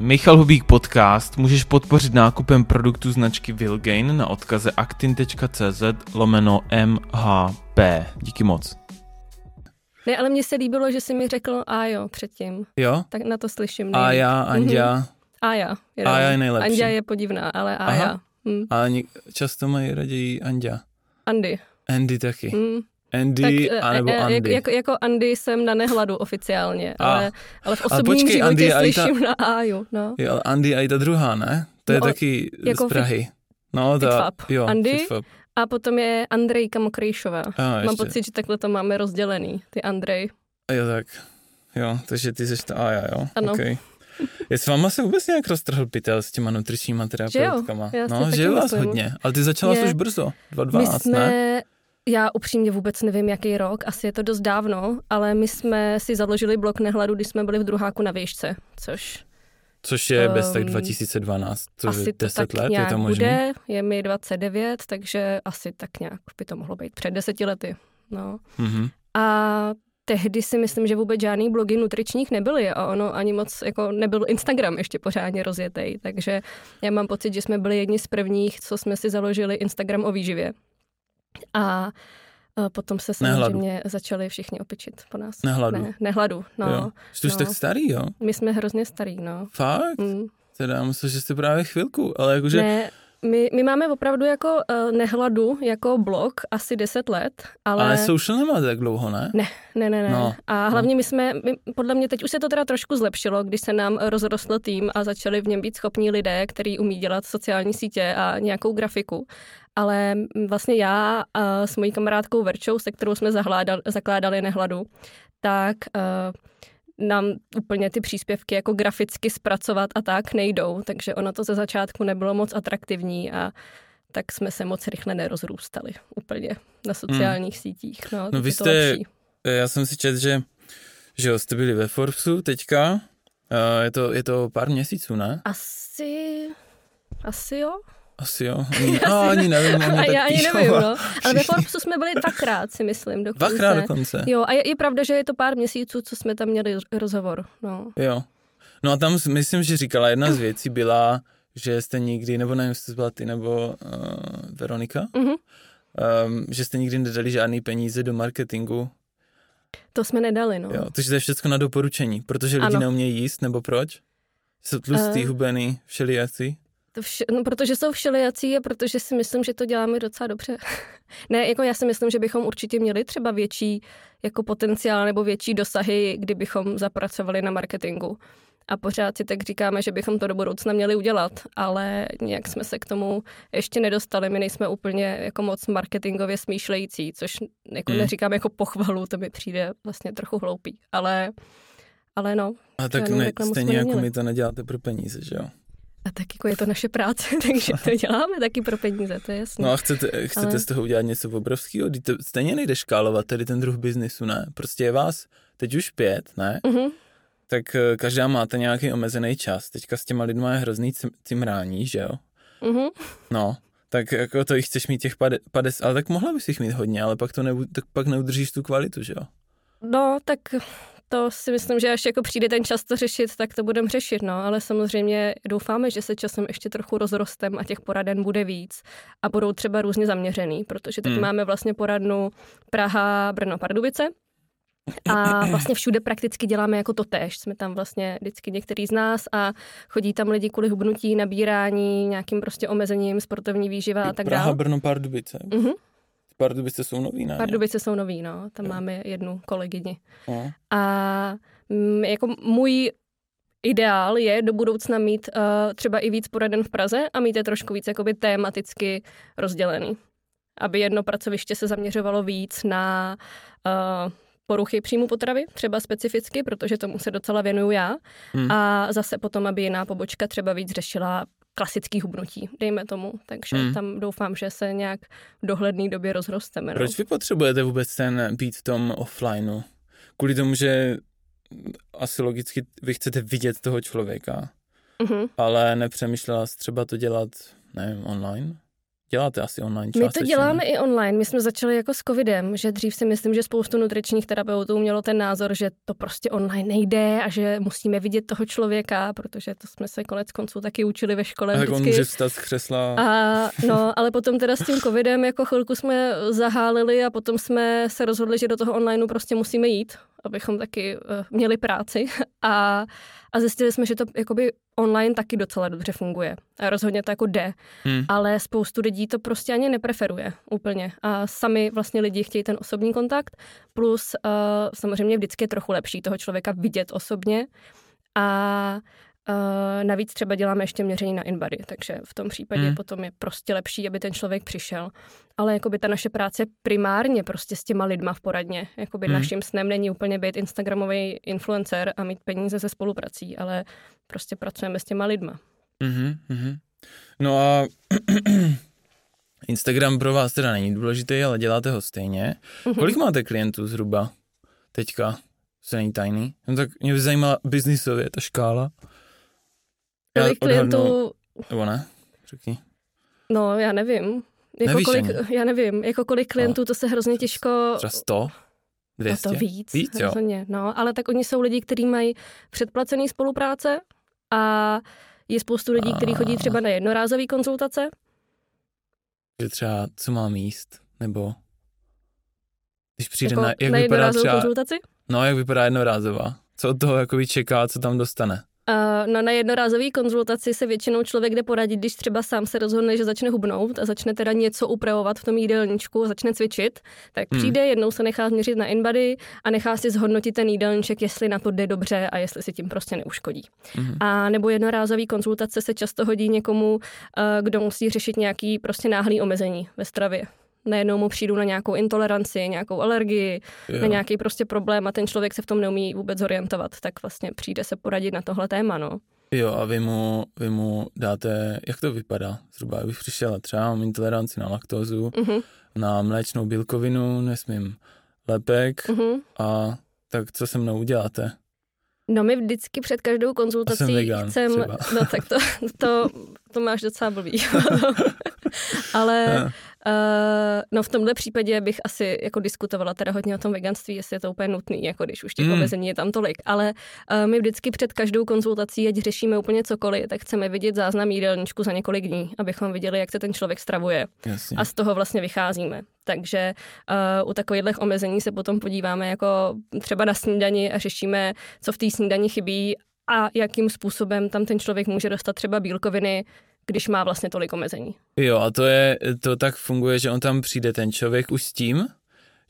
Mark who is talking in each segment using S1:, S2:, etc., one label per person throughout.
S1: Michal Hubík podcast můžeš podpořit nákupem produktu značky Vilgain na odkaze actin.cz lomeno MHP. Díky moc.
S2: Ne, ale mně se líbilo, že jsi mi řekl Ajo předtím.
S1: Jo?
S2: Tak na to slyším.
S1: A já, Andia.
S2: Mm-hmm. Aja. Je
S1: Aja je nejlepší.
S2: Andia je podivná, ale Aja.
S1: Hm. A často mají raději Andia.
S2: Andy.
S1: Andy taky. Mm. Andy tak, anebo
S2: e,
S1: Andy.
S2: Jako, jako Andy jsem na nehladu oficiálně, a, ale, ale v osobním počkej, životě Andy slyším ta, na Aju. No.
S1: Jo, ale Andy a i ta druhá, ne? To je no, taky jako z Prahy. No, ta, jo,
S2: Andy a potom je Andrejka Mokrejšová. A, Mám pocit, že takhle to máme rozdělený, ty Andrej.
S1: Jo, tak. Jo, takže ty jsi ta Aja, jo? Ano. Okay. Je s váma se vůbec nějak roztrhl pytel s těma nutričníma terapeutkama?
S2: Že jo,
S1: no, že vás hodně. Ale ty začala už brzo, 2012,
S2: my jsme,
S1: ne?
S2: Já upřímně vůbec nevím, jaký rok, asi je to dost dávno, ale my jsme si založili blok Nehladu, když jsme byli v druháku na výšce, což...
S1: Což je um, bez tak 2012, to asi je 10 to tak let, je to možné?
S2: Bude, je mi 29, takže asi tak nějak by to mohlo být před deseti lety. No. Mm-hmm. A tehdy si myslím, že vůbec žádný blogy nutričních nebyly a ono ani moc jako nebyl Instagram ještě pořádně rozjetý, takže já mám pocit, že jsme byli jedni z prvních, co jsme si založili Instagram o výživě. A potom se samozřejmě nehladu. začali všichni opičit po nás.
S1: Nehladu.
S2: Ne, nehladu, no.
S1: Jo. Jsi no. tak starý, jo?
S2: My jsme hrozně starý, no.
S1: Fakt? Mm. Teda myslím, že jste právě chvilku, ale jakože...
S2: Ne, my, my máme opravdu jako uh, nehladu, jako blog asi 10 let, ale...
S1: Ale social nemá tak dlouho, ne?
S2: Ne, ne, ne, ne. No, a hlavně no. my jsme, my, podle mě teď už se to teda trošku zlepšilo, když se nám rozrostl tým a začali v něm být schopní lidé, kteří umí dělat sociální sítě a nějakou grafiku. Ale vlastně já a s mojí kamarádkou Verčou, se kterou jsme zahládali, zakládali nehladu, tak uh, nám úplně ty příspěvky jako graficky zpracovat a tak nejdou, takže ono to ze začátku nebylo moc atraktivní a tak jsme se moc rychle nerozrůstali úplně na sociálních hmm. sítích. No,
S1: no vy jste, já jsem si četl, že, že jste byli ve Forbesu teďka, je, to, je to pár měsíců, ne?
S2: Asi, asi jo.
S1: Asi jo. Ani, no, ani nevím. Oni
S2: tak já ani nevím, no. Ale ve Forbesu jsme byli dvakrát, si myslím, dokonce.
S1: Dvakrát dokonce.
S2: Jo, a je, je pravda, že je to pár měsíců, co jsme tam měli rozhovor, no.
S1: Jo. No a tam myslím, že říkala, jedna z věcí byla, že jste nikdy, nebo nevím, jestli byla ty nebo uh, Veronika, mm-hmm. um, že jste nikdy nedali žádný peníze do marketingu.
S2: To jsme nedali, no.
S1: Jo, takže to je všechno na doporučení, protože lidi ano. neumějí jíst, nebo proč? Jsou tlustý, uh, hubený, všelijací.
S2: To vše, no, protože jsou všelijací a protože si myslím, že to děláme docela dobře. ne, jako já si myslím, že bychom určitě měli třeba větší jako potenciál nebo větší dosahy, kdybychom zapracovali na marketingu. A pořád si tak říkáme, že bychom to do budoucna měli udělat, ale nějak jsme se k tomu ještě nedostali. My nejsme úplně jako moc marketingově smýšlející, což jako mm. neříkám jako pochvalu, to mi přijde vlastně trochu hloupý, ale, ale no.
S1: A tak ne, stejně jako my to neděláte pro peníze, že jo?
S2: A tak jako je to naše práce, takže to děláme taky pro peníze, to je jasné.
S1: No a chcete, chcete Ale... z toho udělat něco obrovského? Stejně nejde škálovat tady ten druh biznisu, ne? Prostě je vás teď už pět, ne? Uh-huh. Tak eh, každá máte nějaký omezený čas. Teďka s těma lidma je hrozný cimrání, že jo? Uh-huh. No, tak jako to jich chceš mít těch 50, ale tak mohla bys jich mít hodně, ale pak to ne, tak pak neudržíš tu kvalitu, že jo?
S2: No, tak to si myslím, že až jako přijde ten čas to řešit, tak to budeme řešit, no, ale samozřejmě doufáme, že se časem ještě trochu rozrostem a těch poraden bude víc a budou třeba různě zaměřený, protože teď hmm. máme vlastně poradnu Praha, Brno, Pardubice, a vlastně všude prakticky děláme jako to tež. Jsme tam vlastně vždycky některý z nás a chodí tam lidi kvůli hubnutí, nabírání, nějakým prostě omezením, sportovní výživa a tak dále.
S1: Praha, Brno, Pardubice. Uh-huh. Pardubice jsou nový, ne?
S2: Pardubice jsou nový, no. Tam jo. máme jednu kolegyni. No. A m, mm, jako můj ideál je do budoucna mít uh, třeba i víc poraden v Praze a mít je trošku víc jakoby tematicky rozdělený. Aby jedno pracoviště se zaměřovalo víc na uh, poruchy příjmu potravy, třeba specificky, protože tomu se docela věnuju já. Hmm. A zase potom, aby jiná pobočka třeba víc řešila klasický hubnutí, dejme tomu. Takže hmm. tam doufám, že se nějak v dohledné době rozrosteme. No.
S1: Proč vy potřebujete vůbec ten být v tom offlineu? Kvůli tomu, že asi logicky vy chcete vidět toho člověka, mm-hmm. ale nepřemýšlela jsi třeba to dělat, nevím, online? Děláte asi online
S2: My to děláme i online. My jsme začali jako s covidem, že dřív si myslím, že spoustu nutričních terapeutů mělo ten názor, že to prostě online nejde a že musíme vidět toho člověka, protože to jsme se konec konců taky učili ve škole.
S1: A
S2: tak
S1: on může vstat z křesla.
S2: A, no, ale potom teda s tím covidem jako chvilku jsme zahálili a potom jsme se rozhodli, že do toho onlineu prostě musíme jít, abychom taky uh, měli práci a, a zjistili jsme, že to jakoby online taky docela dobře funguje. A rozhodně to jako jde, hmm. ale spoustu lidí to prostě ani nepreferuje úplně. A sami vlastně lidi chtějí ten osobní kontakt, plus uh, samozřejmě vždycky je trochu lepší toho člověka vidět osobně a Uh, navíc třeba děláme ještě měření na InBody, takže v tom případě hmm. potom je prostě lepší, aby ten člověk přišel. Ale jakoby ta naše práce primárně prostě s těma lidma v poradně. Jakoby hmm. naším snem není úplně být Instagramový influencer a mít peníze ze spoluprací, ale prostě pracujeme s těma lidma.
S1: Mm-hmm, mm-hmm. No a Instagram pro vás teda není důležitý, ale děláte ho stejně. Mm-hmm. Kolik máte klientů zhruba teďka? To není tajný. No tak mě by zajímala biznisově ta škála.
S2: Kolik klientů...
S1: Nebo ne? Řekni.
S2: No, já nevím. Jako
S1: Nevíš
S2: kolik,
S1: ani.
S2: já nevím, jako kolik klientů, to se hrozně těžko...
S1: Třeba 100? 200?
S2: A to víc,
S1: víc jo.
S2: No, ale tak oni jsou lidi, kteří mají předplacený spolupráce a je spoustu lidí, kteří chodí třeba na jednorázové konzultace.
S1: Že třeba, co mám jíst, nebo když přijde
S2: jako
S1: na, jak
S2: na
S1: vypadá třeba,
S2: konzultaci?
S1: no jak vypadá jednorázová, co od toho jakoby čeká, co tam dostane.
S2: Uh, no na jednorázový konzultaci se většinou člověk jde poradit, když třeba sám se rozhodne, že začne hubnout a začne teda něco upravovat v tom jídelníčku a začne cvičit, tak
S1: Hmm.
S2: přijde, jednou se nechá změřit na InBody a nechá si zhodnotit ten jídelníček, jestli na to jde dobře a jestli si tím prostě neuškodí.
S1: Mhm.
S2: A nebo jednorázový konzultace se často hodí někomu, uh, kdo musí řešit nějaký prostě náhlý omezení ve stravě. Najednou mu přijdu na nějakou intoleranci, nějakou alergii,
S1: Jo.
S2: na nějaký prostě problém a ten člověk se v tom neumí vůbec zorientovat, tak vlastně přijde se poradit na tohle téma, no.
S1: Jo, a vy mu, vy mu dáte, jak to vypadá? Zhruba, abych přišel třeba mám intoleranci na laktózu,
S2: Uh-huh,
S1: na mléčnou bílkovinu, nesmím lepek
S2: uh-huh.
S1: a tak co se mnou uděláte?
S2: No my vždycky před každou
S1: jsem
S2: konzultací
S1: vegan
S2: chcem,
S1: třeba.
S2: no tak to, to, to máš docela blbý. Ale uh, no v tomhle případě bych asi jako diskutovala teda hodně o tom veganství, jestli je to úplně nutný, jako když už těch
S1: Mm.
S2: omezení je tam tolik. Ale uh, my vždycky před každou konzultací, ať řešíme úplně cokoliv, tak chceme vidět záznam jídelníčku za několik dní, abychom viděli, jak se ten člověk stravuje.
S1: Jasně.
S2: A z toho vlastně vycházíme. Takže uh, u takových omezení se potom podíváme jako třeba na snídani a řešíme, co v té snídani chybí a jakým způsobem tam ten člověk může dostat třeba bílkoviny, když má vlastně tolik omezení.
S1: Jo, a to je, to tak funguje, že on tam přijde ten člověk už s tím,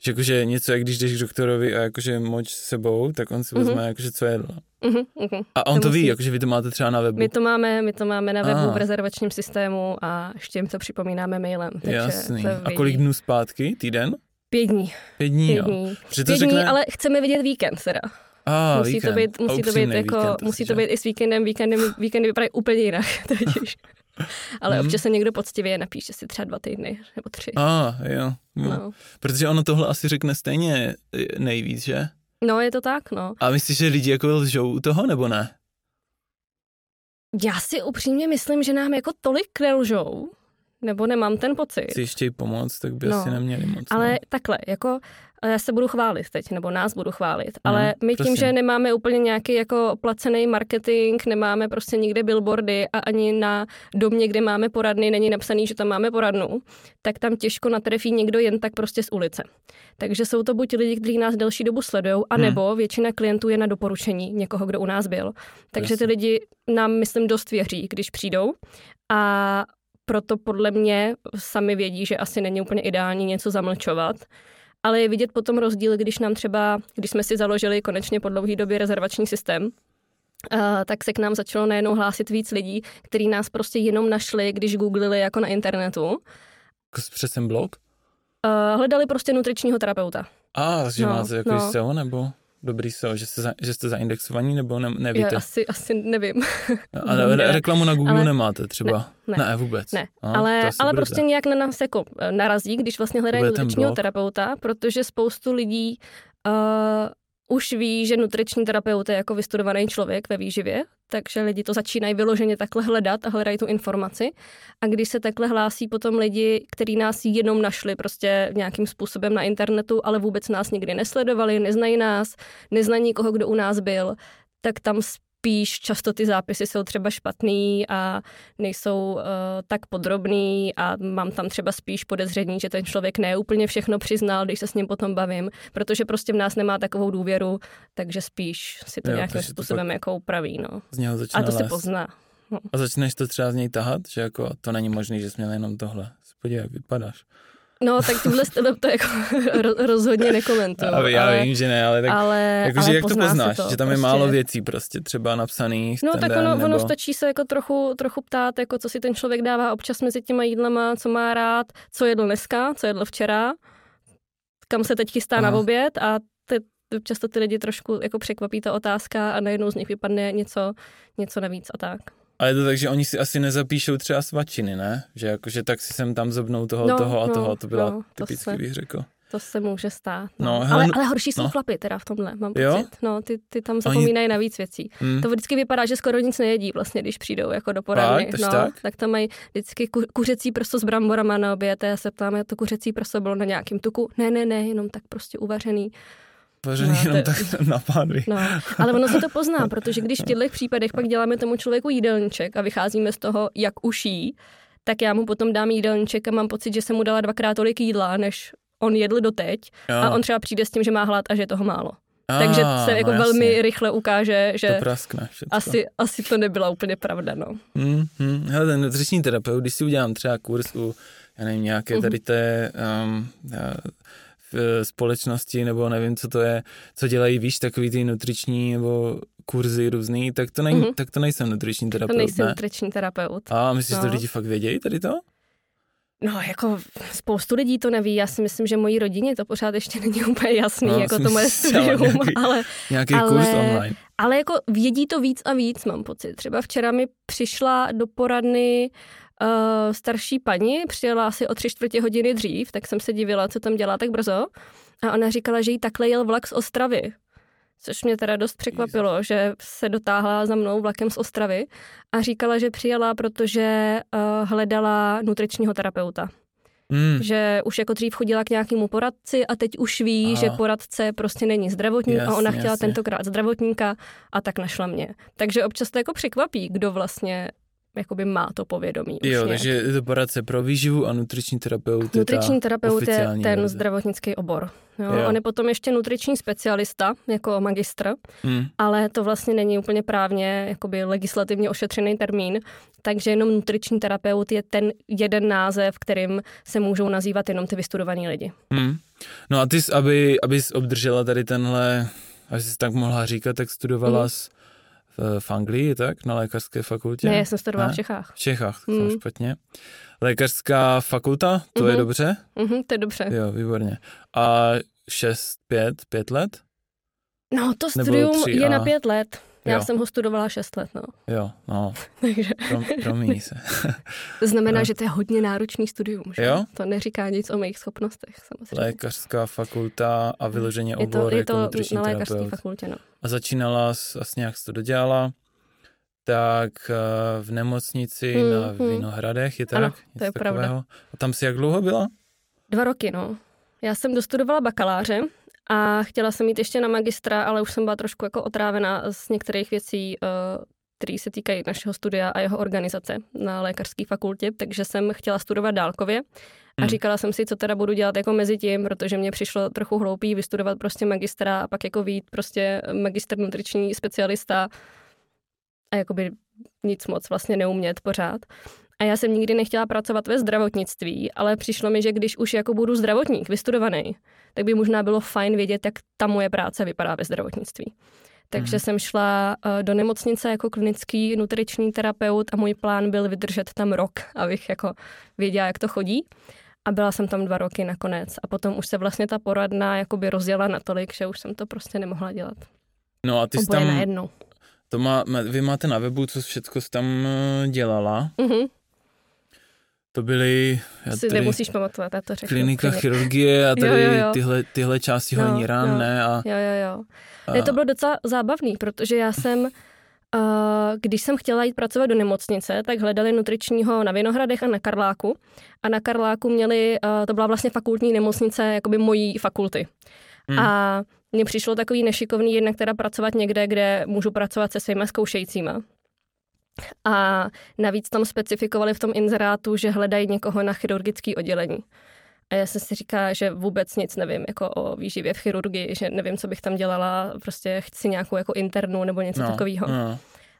S1: že jakože něco, jak když jdeš k doktorovi a jakože moč s sebou, tak on si vezme
S2: Mhm.
S1: jakože co jedlo.
S2: Uh-huh, uh-huh.
S1: A on to,
S2: musí-
S1: ví, jakože vy to máte třeba na webu.
S2: My to máme, my to máme na webu
S1: Ah.
S2: v rezervačním systému a ještě jim to připomínáme mailem. Takže
S1: Jasný.
S2: to
S1: A kolik dnů zpátky? Týden?
S2: Pět dní.
S1: Pět dní,
S2: Pět
S1: jo.
S2: dní.
S1: To
S2: Pět
S1: řekne...
S2: dní, ale chceme vidět víkend teda.
S1: A,
S2: musí
S1: víkend.
S2: to být,
S1: A
S2: musí to být jako,
S1: víkend
S2: musí to být i s víkendem, víkendem, víkendy vypadají úplně jinak. Ale
S1: Mhm.
S2: občas se někdo poctivě napíše si třeba dva týdny nebo tři.
S1: A, jo. jo.
S2: No.
S1: Protože ono tohle asi řekne stejně nejvíc, že?
S2: no, je to tak, no.
S1: A myslíš, že lidi jako lžou u toho, nebo ne?
S2: Já si upřímně myslím, že nám jako tolik nelžou, nebo nemám ten pocit.
S1: Chci ještě pomoct, tak by
S2: No,
S1: asi neměli moc.
S2: Ale
S1: no.
S2: takhle, jako já se budu chválit teď, nebo nás budu chválit, ale my tím,
S1: prosím.
S2: že nemáme úplně nějaký jako placený marketing, nemáme prostě nikde billboardy a ani na domě, kde máme poradny, není napsaný, že tam máme poradnu, tak tam těžko natrefí někdo jen tak prostě z ulice. Takže jsou to buď lidi, kteří nás delší dobu sledují, anebo většina klientů je na doporučení někoho, kdo u nás byl. Takže ty lidi nám, myslím, dost věří, když přijdou a proto podle mě sami vědí, že asi není úplně ideální něco zamlčovat. Ale je vidět potom rozdíl, když nám třeba, když jsme si založili konečně po dlouhé době rezervační systém, Uh, tak se k nám začalo najednou hlásit víc lidí, kteří nás prostě jenom našli, když googlili jako na internetu.
S1: Přes ten blog?
S2: Uh, hledali prostě nutričního terapeuta.
S1: A, že
S2: No,
S1: máte jako
S2: no.
S1: no. SEO, nebo dobrý SEO, že jste, za, že jste zaindexovaní, nebo ne,
S2: Já
S1: nevíte?
S2: asi, asi nevím.
S1: A ne,
S2: ne.
S1: reklamu na Google
S2: Ale-
S1: nemáte třeba?
S2: ne,
S1: ne vůbec.
S2: Ne,
S1: A,
S2: ale, ale
S1: budete.
S2: prostě nějak na nás jako eh, narazí, když vlastně hledají nutričního terapeuta, protože spoustu lidí uh, už ví, že nutriční terapeut je jako vystudovaný člověk ve výživě, takže lidi to začínají vyloženě takhle hledat a hledají tu informaci. A když se takhle hlásí potom lidi, kteří nás jenom našli prostě nějakým způsobem na internetu, ale vůbec nás nikdy nesledovali, neznají nás, neznají nikoho, kdo u nás byl, tak tam spíš často ty zápisy jsou třeba špatný a nejsou uh, tak podrobný a mám tam třeba spíš podezření, že ten člověk ne úplně všechno přiznal, když se s ním potom bavím, protože prostě v nás nemá takovou důvěru, takže spíš si to jo, nějakým způsobem to jako upraví. No.
S1: Z něho
S2: a to se pozná.
S1: No. A začneš to třeba z něj tahat, že jako to není možné, že jsi měl jenom tohle. Podívej, jak vypadáš.
S2: No, tak tímhle stylem to jako rozhodně nekomentuju.
S1: Ale, já ale, vím, že ne, ale tak ale, jako, ale jak to poznáš, to, že tam prostě. je málo věcí prostě třeba napsaných.
S2: No tak ono, nebo... ono stačí se jako trochu, trochu ptát, jako co si ten člověk dává občas mezi těma jídlama, co má rád, co jedl dneska, co jedl včera, kam se teď chystá Aha. na oběd a ty, často ty lidi trošku jako překvapí ta otázka a najednou z nich vypadne něco, něco navíc a tak.
S1: Ale je to tak, že oni si asi nezapíšou třeba svačiny, ne? Že jakože tak si sem tam zobnou toho, no, toho a no, toho. To byla no, typicky, bych řekl.
S2: To se může stát. No. No, hele, ale, ale horší jsou no. chlapy teda v tomhle, mám pocit. Jo? No, ty, ty tam zapomínají Oni... na víc věcí. Hmm. To vždycky vypadá, že skoro nic nejedí vlastně, když přijdou jako do poradny.
S1: no, tak?
S2: tak tam mají vždycky ku, kuřecí prso s bramborama na oběd. Já se ptám, to kuřecí prso bylo na nějakém tuku. Ne, ne, ne, jenom tak prostě uvařený.
S1: Vařený no, jenom tak na pánvi.
S2: No, ale ono se to pozná, protože když v těchto případech pak děláme tomu člověku jídelníček a vycházíme z toho, jak uší, tak já mu potom dám jídelníček a mám pocit, že jsem mu dala dvakrát tolik jídla, než on jedl doteď jo. a on třeba přijde s tím, že má hlad a že je toho málo. A, Takže se jako no velmi rychle ukáže, že
S1: to praskne
S2: asi, asi to nebyla úplně pravda. No.
S1: Hmm, hmm. Hele, ten nutriční terapeut, když si udělám třeba kurz u, já nevím, nějaké mhm. tady té um, v společnosti, nebo nevím, co to je, co dělají, víš, takový ty nutriční nebo kurzy různý, tak to, nej, mm-hmm. tak to nejsem nutriční terapeut, To
S2: nejsem ne? nutriční terapeut.
S1: A myslíš, no. že to lidi fakt vědějí tady to?
S2: No, jako spoustu lidí to neví. Já si myslím, že mojí rodině to pořád ještě není úplně jasný, no, jako to moje studium,
S1: nějaký,
S2: ale...
S1: Nějaký ale, kurz online.
S2: Ale jako vědí to víc a víc, mám pocit. Třeba včera mi přišla do poradny uh, starší paní, přijela asi o tři čtvrtě hodiny dřív, tak jsem se divila, co tam dělá tak brzo. A ona říkala, že jí takhle jel vlak z Ostravy. Což mě teda dost překvapilo, že se dotáhla za mnou vlakem z Ostravy a říkala, že přijela, protože uh, hledala nutričního terapeuta. Mm. Že už jako dřív chodila k nějakému poradci a teď už ví, Aha. že poradce prostě není zdravotník jasně, a ona chtěla jasně. tentokrát zdravotníka a tak našla mě. Takže občas to jako překvapí, kdo vlastně jakoby má to povědomí.
S1: Jo, takže je to poradce pro výživu a nutriční terapeut.
S2: Nutriční terapeut je ten verze. zdravotnický obor. Jo, jo. On je potom ještě nutriční specialista, jako magistr, hmm. ale to vlastně není úplně právně jakoby legislativně ošetřený termín, takže jenom nutriční terapeut je ten jeden název, kterým se můžou nazývat jenom ty vystudovaní lidi.
S1: Hmm. No a ty, aby, abys obdržela tady tenhle, aby jsi tak mohla říkat, tak studovala hmm. s v, v Anglii, tak? Na lékařské fakultě?
S2: Ne, já jsem studovala ne? v Čechách.
S1: V Čechách, to mm. špatně. Lékařská fakulta, to mm-hmm. je mhm. dobře?
S2: Mm-hmm, to je dobře.
S1: Jo, výborně. A 6, 5, 5 let?
S2: No, to studium je na pět let. Já jo. jsem ho studovala 6 let, no.
S1: Jo, no. Takže. Prom, promíní se.
S2: to znamená, no. že to je hodně náročný studium, že? Jo? To neříká nic o mých schopnostech, samozřejmě.
S1: Lékařská fakulta a vyloženě
S2: obor
S1: je to,
S2: je to
S1: jako
S2: na lékařské fakultě, no.
S1: A začínala, vlastně jak to dodělala, tak eh, v nemocnici hmm, na hmm. Vinohradech, je tak?
S2: Ano, to je takového. pravda.
S1: A tam si jak dlouho byla?
S2: Dva roky, no. Já jsem dostudovala bakaláře a chtěla jsem jít ještě na magistra, ale už jsem byla trošku jako otrávená z některých věcí, eh, které se týkají našeho studia a jeho organizace na lékařské fakultě, takže jsem chtěla studovat dálkově. A hmm. říkala jsem si, co teda budu dělat jako mezi tím, protože mě přišlo trochu hloupý vystudovat prostě magistra a pak jako vít prostě magister nutriční specialista a jakoby nic moc vlastně neumět pořád. A já jsem nikdy nechtěla pracovat ve zdravotnictví, ale přišlo mi, že když už jako budu zdravotník, vystudovaný, tak by možná bylo fajn vědět, jak ta moje práce vypadá ve zdravotnictví. Takže mm. jsem šla uh, do nemocnice jako klinický nutriční terapeut a můj plán byl vydržet tam rok, abych jako věděla, jak to chodí. A byla jsem tam dva roky nakonec. A potom už se vlastně ta poradna jakoby rozjela natolik, že už jsem to prostě nemohla dělat.
S1: No a ty jsi tam... Najednou. To má, vy máte na webu, co všechno jsi tam eh, dělala. Mm-hmm. To byly...
S2: Já si nemusíš pamatovat, já to řeknu.
S1: Klinika klinik. chirurgie a tady jo, jo, jo. Tyhle, tyhle části no, hojní ran, ne? A,
S2: jo, jo, jo. A... Ne, to bylo docela zábavný, protože já jsem když jsem chtěla jít pracovat do nemocnice, tak hledali nutričního na Vinohradech a na Karláku. A na Karláku měli, to byla vlastně fakultní nemocnice, jakoby mojí fakulty. Hmm. A mně přišlo takový nešikovný jednak teda pracovat někde, kde můžu pracovat se svýma zkoušejícíma. A navíc tam specifikovali v tom inzerátu, že hledají někoho na chirurgické oddělení. A já jsem si říká, že vůbec nic nevím jako o výživě v chirurgii, že nevím, co bych tam dělala, prostě chci nějakou jako internu nebo něco no, takového. No.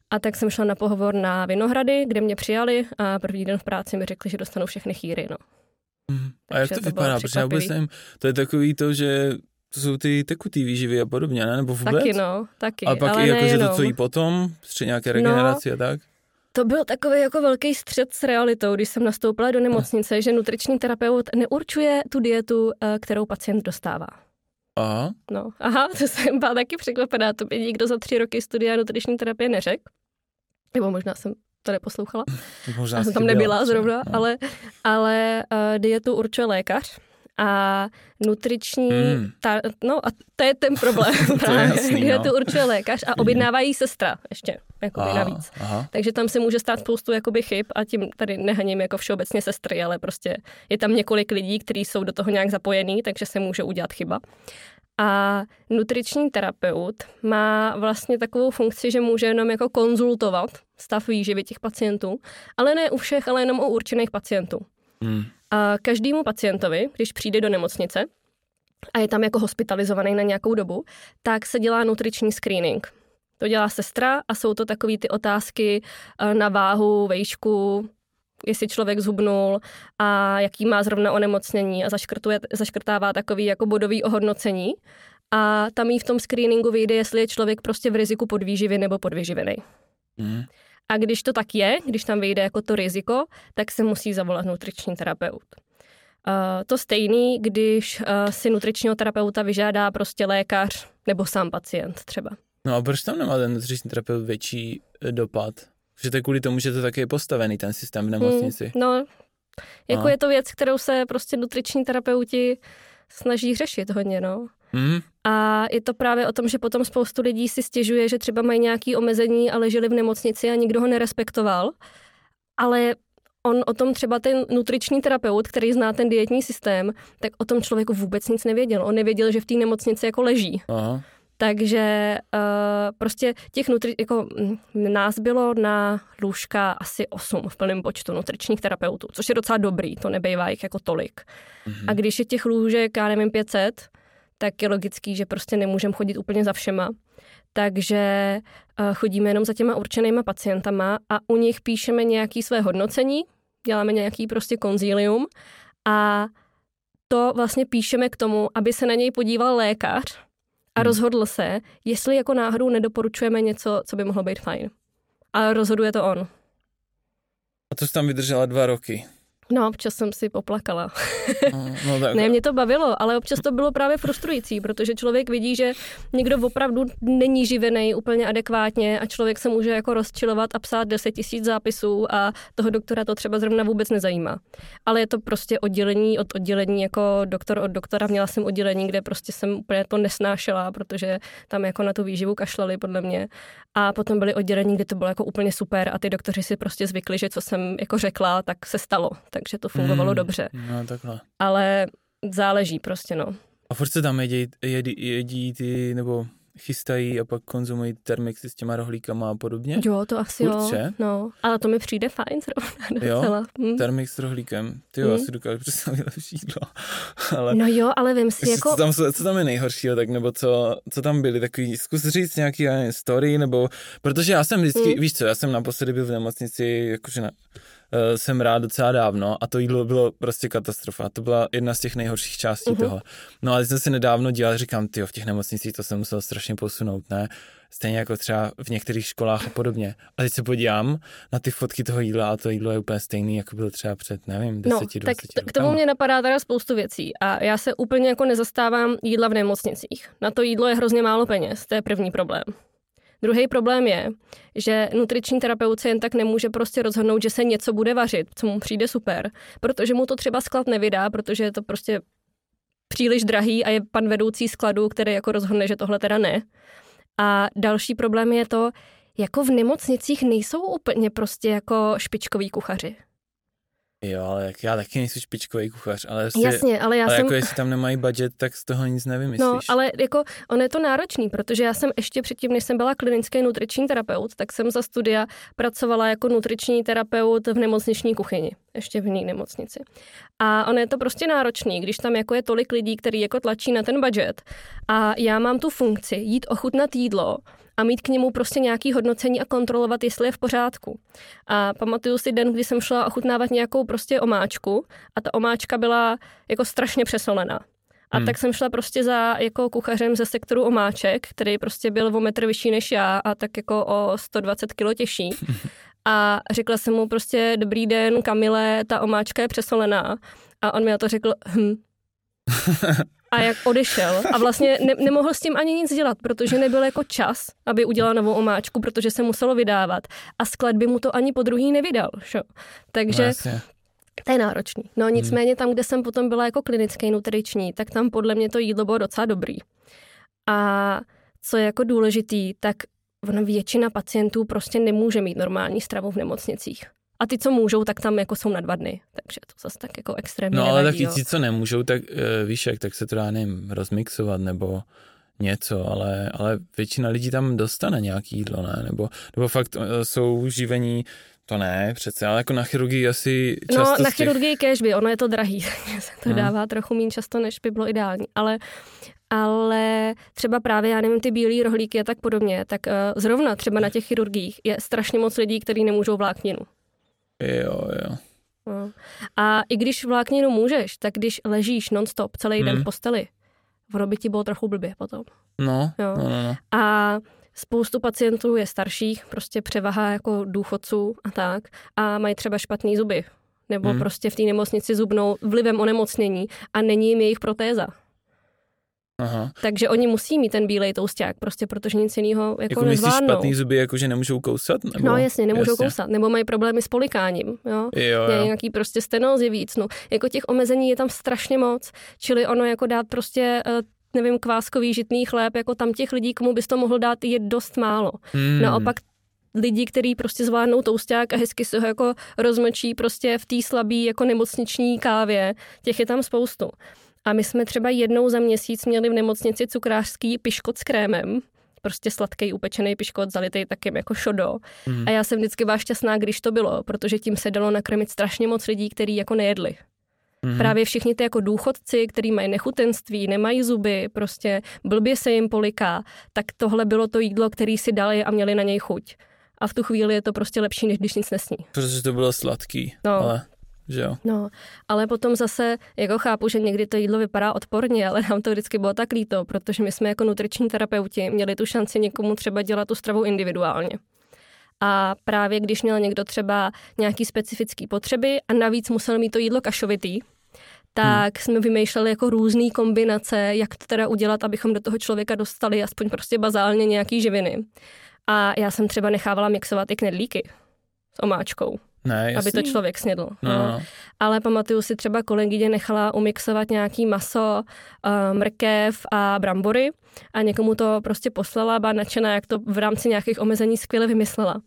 S2: A tak jsem šla na pohovor na Vinohrady, kde mě přijali a první den v práci mi řekli, že dostanu všechny chýry. No.
S1: Mm. A jak to, to vypadá? Protože já vůbec nevím, to je takový to, že to jsou ty tekutý výživy a podobně, ne? Nebo vůbec?
S2: Taky no, taky.
S1: A pak
S2: ale
S1: i jako, že to, co jí potom, při nějaké regeneraci no, a tak?
S2: To byl takový jako velký střed s realitou, když jsem nastoupila do nemocnice, že nutriční terapeut neurčuje tu dietu, eh, kterou pacient dostává.
S1: Aha.
S2: No, aha, to jsem byla taky překvapená, to by nikdo za tři roky studia nutriční terapie neřekl. Nebo možná jsem to neposlouchala. Možná Já jsem tam nebyla byla, zrovna, no. ale, ale uh, dietu určuje lékař a nutriční, hmm. ta, no a to je ten problém.
S1: to je jasný, no.
S2: to určuje lékař a objednávají sestra ještě, jako navíc. Aha. Takže tam se může stát spoustu jakoby chyb a tím tady nehaním jako všeobecně sestry, ale prostě je tam několik lidí, kteří jsou do toho nějak zapojení, takže se může udělat chyba. A nutriční terapeut má vlastně takovou funkci, že může jenom jako konzultovat stav výživy těch pacientů, ale ne u všech, ale jenom u určených pacientů. Hmm. A každému pacientovi, když přijde do nemocnice a je tam jako hospitalizovaný na nějakou dobu, tak se dělá nutriční screening. To dělá sestra a jsou to takové ty otázky eh, na váhu, vejšku, jestli člověk zhubnul a jaký má zrovna onemocnění a zaškrtuje, zaškrtává takový jako bodový ohodnocení. A tam jí v tom screeningu vyjde, jestli je člověk prostě v riziku podvýživy nebo podvyživený. Mm. A když to tak je, když tam vyjde jako to riziko, tak se musí zavolat nutriční terapeut. Uh, to stejný, když uh, si nutričního terapeuta vyžádá prostě lékař nebo sám pacient třeba.
S1: No a proč tam nemá ten nutriční terapeut větší eh, dopad? Že to je kvůli tomu, že to taky je postavený, ten systém v nemocnici.
S2: Hmm, no, jako a. je to věc, kterou se prostě nutriční terapeuti snaží řešit hodně, no.
S1: Mm.
S2: A je to právě o tom, že potom spoustu lidí si stěžuje, že třeba mají nějaké omezení a leželi v nemocnici a nikdo ho nerespektoval. Ale on o tom třeba ten nutriční terapeut, který zná ten dietní systém, tak o tom člověku vůbec nic nevěděl. On nevěděl, že v té nemocnici jako leží.
S1: Aha.
S2: Takže uh, prostě těch nutri- jako nás bylo na lůžka asi 8 v plném počtu nutričních terapeutů, což je docela dobrý, to nebejvá jich jako tolik. Mm-hmm. A když je těch lůžek, já nevím, 500, tak je logický, že prostě nemůžeme chodit úplně za všema. Takže uh, chodíme jenom za těma určenýma pacientama a u nich píšeme nějaké své hodnocení, děláme nějaký prostě konzílium a to vlastně píšeme k tomu, aby se na něj podíval lékař a hmm. rozhodl se, jestli jako náhodou nedoporučujeme něco, co by mohlo být fajn. A rozhoduje to on.
S1: A to jsi tam vydržela dva roky.
S2: No, občas jsem si poplakala.
S1: No, no tak.
S2: ne, mě to bavilo, ale občas to bylo právě frustrující, protože člověk vidí, že někdo opravdu není živený úplně adekvátně a člověk se může jako rozčilovat a psát 10 tisíc zápisů a toho doktora to třeba zrovna vůbec nezajímá. Ale je to prostě oddělení od oddělení, jako doktor od doktora. Měla jsem oddělení, kde prostě jsem úplně to nesnášela, protože tam jako na tu výživu kašlali podle mě. A potom byly oddělení, kde to bylo jako úplně super a ty doktoři si prostě zvykli, že co jsem jako řekla, tak se stalo. Tak takže to fungovalo hmm, dobře.
S1: No, takhle.
S2: Ale záleží prostě, no.
S1: A furt se tam jedí, jedí, jedí ty, nebo chystají a pak konzumují termixy s těma rohlíkama a podobně?
S2: Jo, to asi Furt, jo. No, ale to mi přijde fajn zrovna docela.
S1: Jo, hm. termix s rohlíkem. Ty jo, hm. asi dokážu představit lepší jídlo.
S2: ale... No jo, ale vím si jako...
S1: Co tam, co tam je nejhoršího, tak nebo co, co tam byly takový, zkus říct nějaký story, nebo, protože já jsem vždycky, hm. víš co, já jsem naposledy byl v nemocnici, jakože na, jsem rád docela dávno a to jídlo bylo prostě katastrofa. To byla jedna z těch nejhorších částí uh-huh. toho. No ale jsem si nedávno dělal, říkám, ty v těch nemocnicích to jsem musel strašně posunout, ne? Stejně jako třeba v některých školách a podobně. A teď se podívám na ty fotky toho jídla a to jídlo je úplně stejný, jako bylo třeba před, nevím, 10, no, 20 tak
S2: t- k tomu mě napadá teda spoustu věcí a já se úplně jako nezastávám jídla v nemocnicích. Na to jídlo je hrozně málo peněz, to je první problém. Druhý problém je, že nutriční terapeut jen tak nemůže prostě rozhodnout, že se něco bude vařit, co mu přijde super, protože mu to třeba sklad nevydá, protože je to prostě příliš drahý a je pan vedoucí skladu, který jako rozhodne, že tohle teda ne. A další problém je to, jako v nemocnicích nejsou úplně prostě jako špičkoví kuchaři.
S1: Jo, ale jak já taky nejsem špičkový kuchař, ale, jestli,
S2: Jasně, ale já
S1: ale
S2: jsem...
S1: jako jestli tam nemají budget, tak z toho nic nevymyslíš.
S2: No, ale jako ono je to náročný, protože já jsem ještě předtím, než jsem byla klinický nutriční terapeut, tak jsem za studia pracovala jako nutriční terapeut v nemocniční kuchyni, ještě v jiné nemocnici. A ono je to prostě náročný, když tam jako je tolik lidí, který jako tlačí na ten budget a já mám tu funkci jít ochutnat jídlo, a mít k němu prostě nějaký hodnocení a kontrolovat, jestli je v pořádku. A pamatuju si den, kdy jsem šla ochutnávat nějakou prostě omáčku a ta omáčka byla jako strašně přesolená. A hmm. tak jsem šla prostě za jako kuchařem ze sektoru omáček, který prostě byl o metr vyšší než já a tak jako o 120 kilo těžší. A řekla jsem mu prostě, dobrý den, Kamile, ta omáčka je přesolená. A on mi na to řekl, hm. a jak odešel. A vlastně ne, nemohl s tím ani nic dělat, protože nebyl jako čas, aby udělal novou omáčku, protože se muselo vydávat. A sklad by mu to ani po druhý nevydal. Šo? Takže no, to je náročný. No hmm. nicméně tam, kde jsem potom byla jako klinický nutriční, tak tam podle mě to jídlo bylo docela dobrý. A co je jako důležitý, tak většina pacientů prostě nemůže mít normální stravu v nemocnicích. A ty, co můžou, tak tam jako jsou na dva dny. Takže to zase tak jako extrémně
S1: No ale
S2: taky
S1: ti, co nemůžou, tak uh, víš jak, tak se to dá, nevím, rozmixovat nebo něco, ale, ale většina lidí tam dostane nějaký jídlo, ne? Nebo, nebo fakt uh, jsou živení to ne, přece, ale jako na chirurgii asi
S2: no,
S1: často
S2: No, na
S1: těch...
S2: chirurgii kež by, ono je to drahý, takže se to hmm. dává trochu méně často, než by bylo ideální, ale ale třeba právě, já nevím, ty bílé rohlíky a tak podobně, tak uh, zrovna třeba na těch chirurgiích je strašně moc lidí, kteří nemůžou vlákninu.
S1: Jo, jo.
S2: No. A i když vlákninu můžeš, tak když ležíš nonstop celý hmm. den v hmm. posteli, ono by ti bylo trochu blbě potom.
S1: No, jo. no, no, no.
S2: A spoustu pacientů je starších, prostě převaha jako důchodců a tak, a mají třeba špatný zuby. Nebo hmm. prostě v té nemocnici zubnou vlivem onemocnění a není jim jejich protéza. Aha. Takže oni musí mít ten bílej tousták, prostě protože nic jiného jako,
S1: jako
S2: nezvládnou.
S1: špatný zuby, jako že nemůžou kousat? Nebo?
S2: No jasně, nemůžou jasně. kousat, nebo mají problémy s polikáním, jo?
S1: jo,
S2: jo. nějaký prostě stenózy víc, no. Jako těch omezení je tam strašně moc, čili ono jako dát prostě uh, nevím, kváskový žitný chléb, jako tam těch lidí, komu bys to mohl dát, je dost málo. Hmm. Naopak lidi, kteří prostě zvládnou tousták a hezky se ho jako rozmlčí prostě v té slabé jako nemocniční kávě, těch je tam spoustu. A my jsme třeba jednou za měsíc měli v nemocnici cukrářský piškot s krémem, prostě sladký upečený piškot zalitý taky jako šodo. Mm. A já jsem vždycky byla šťastná, když to bylo, protože tím se dalo nakrmit strašně moc lidí, kteří jako nejedli. Mm. Právě všichni ty jako důchodci, kteří mají nechutenství, nemají zuby, prostě blbě se jim poliká, tak tohle bylo to jídlo, který si dali a měli na něj chuť. A v tu chvíli je to prostě lepší, než když nic nesní.
S1: Protože to bylo sladký.
S2: No.
S1: Ale že jo.
S2: No, ale potom zase jako chápu, že někdy to jídlo vypadá odporně, ale nám to vždycky bylo tak líto, protože my jsme jako nutriční terapeuti měli tu šanci někomu třeba dělat tu stravu individuálně. A právě když měl někdo třeba nějaký specifický potřeby a navíc musel mít to jídlo kašovitý, tak hmm. jsme vymýšleli jako různé kombinace, jak to teda udělat, abychom do toho člověka dostali aspoň prostě bazálně nějaký živiny. A já jsem třeba nechávala mixovat i knedlíky s omáčkou.
S1: Ne,
S2: aby to člověk snědl. No. No. Ale pamatuju si třeba kolegyně nechala umixovat nějaký maso, uh, mrkev a brambory a někomu to prostě poslala, byla nadšená, jak to v rámci nějakých omezení skvěle vymyslela.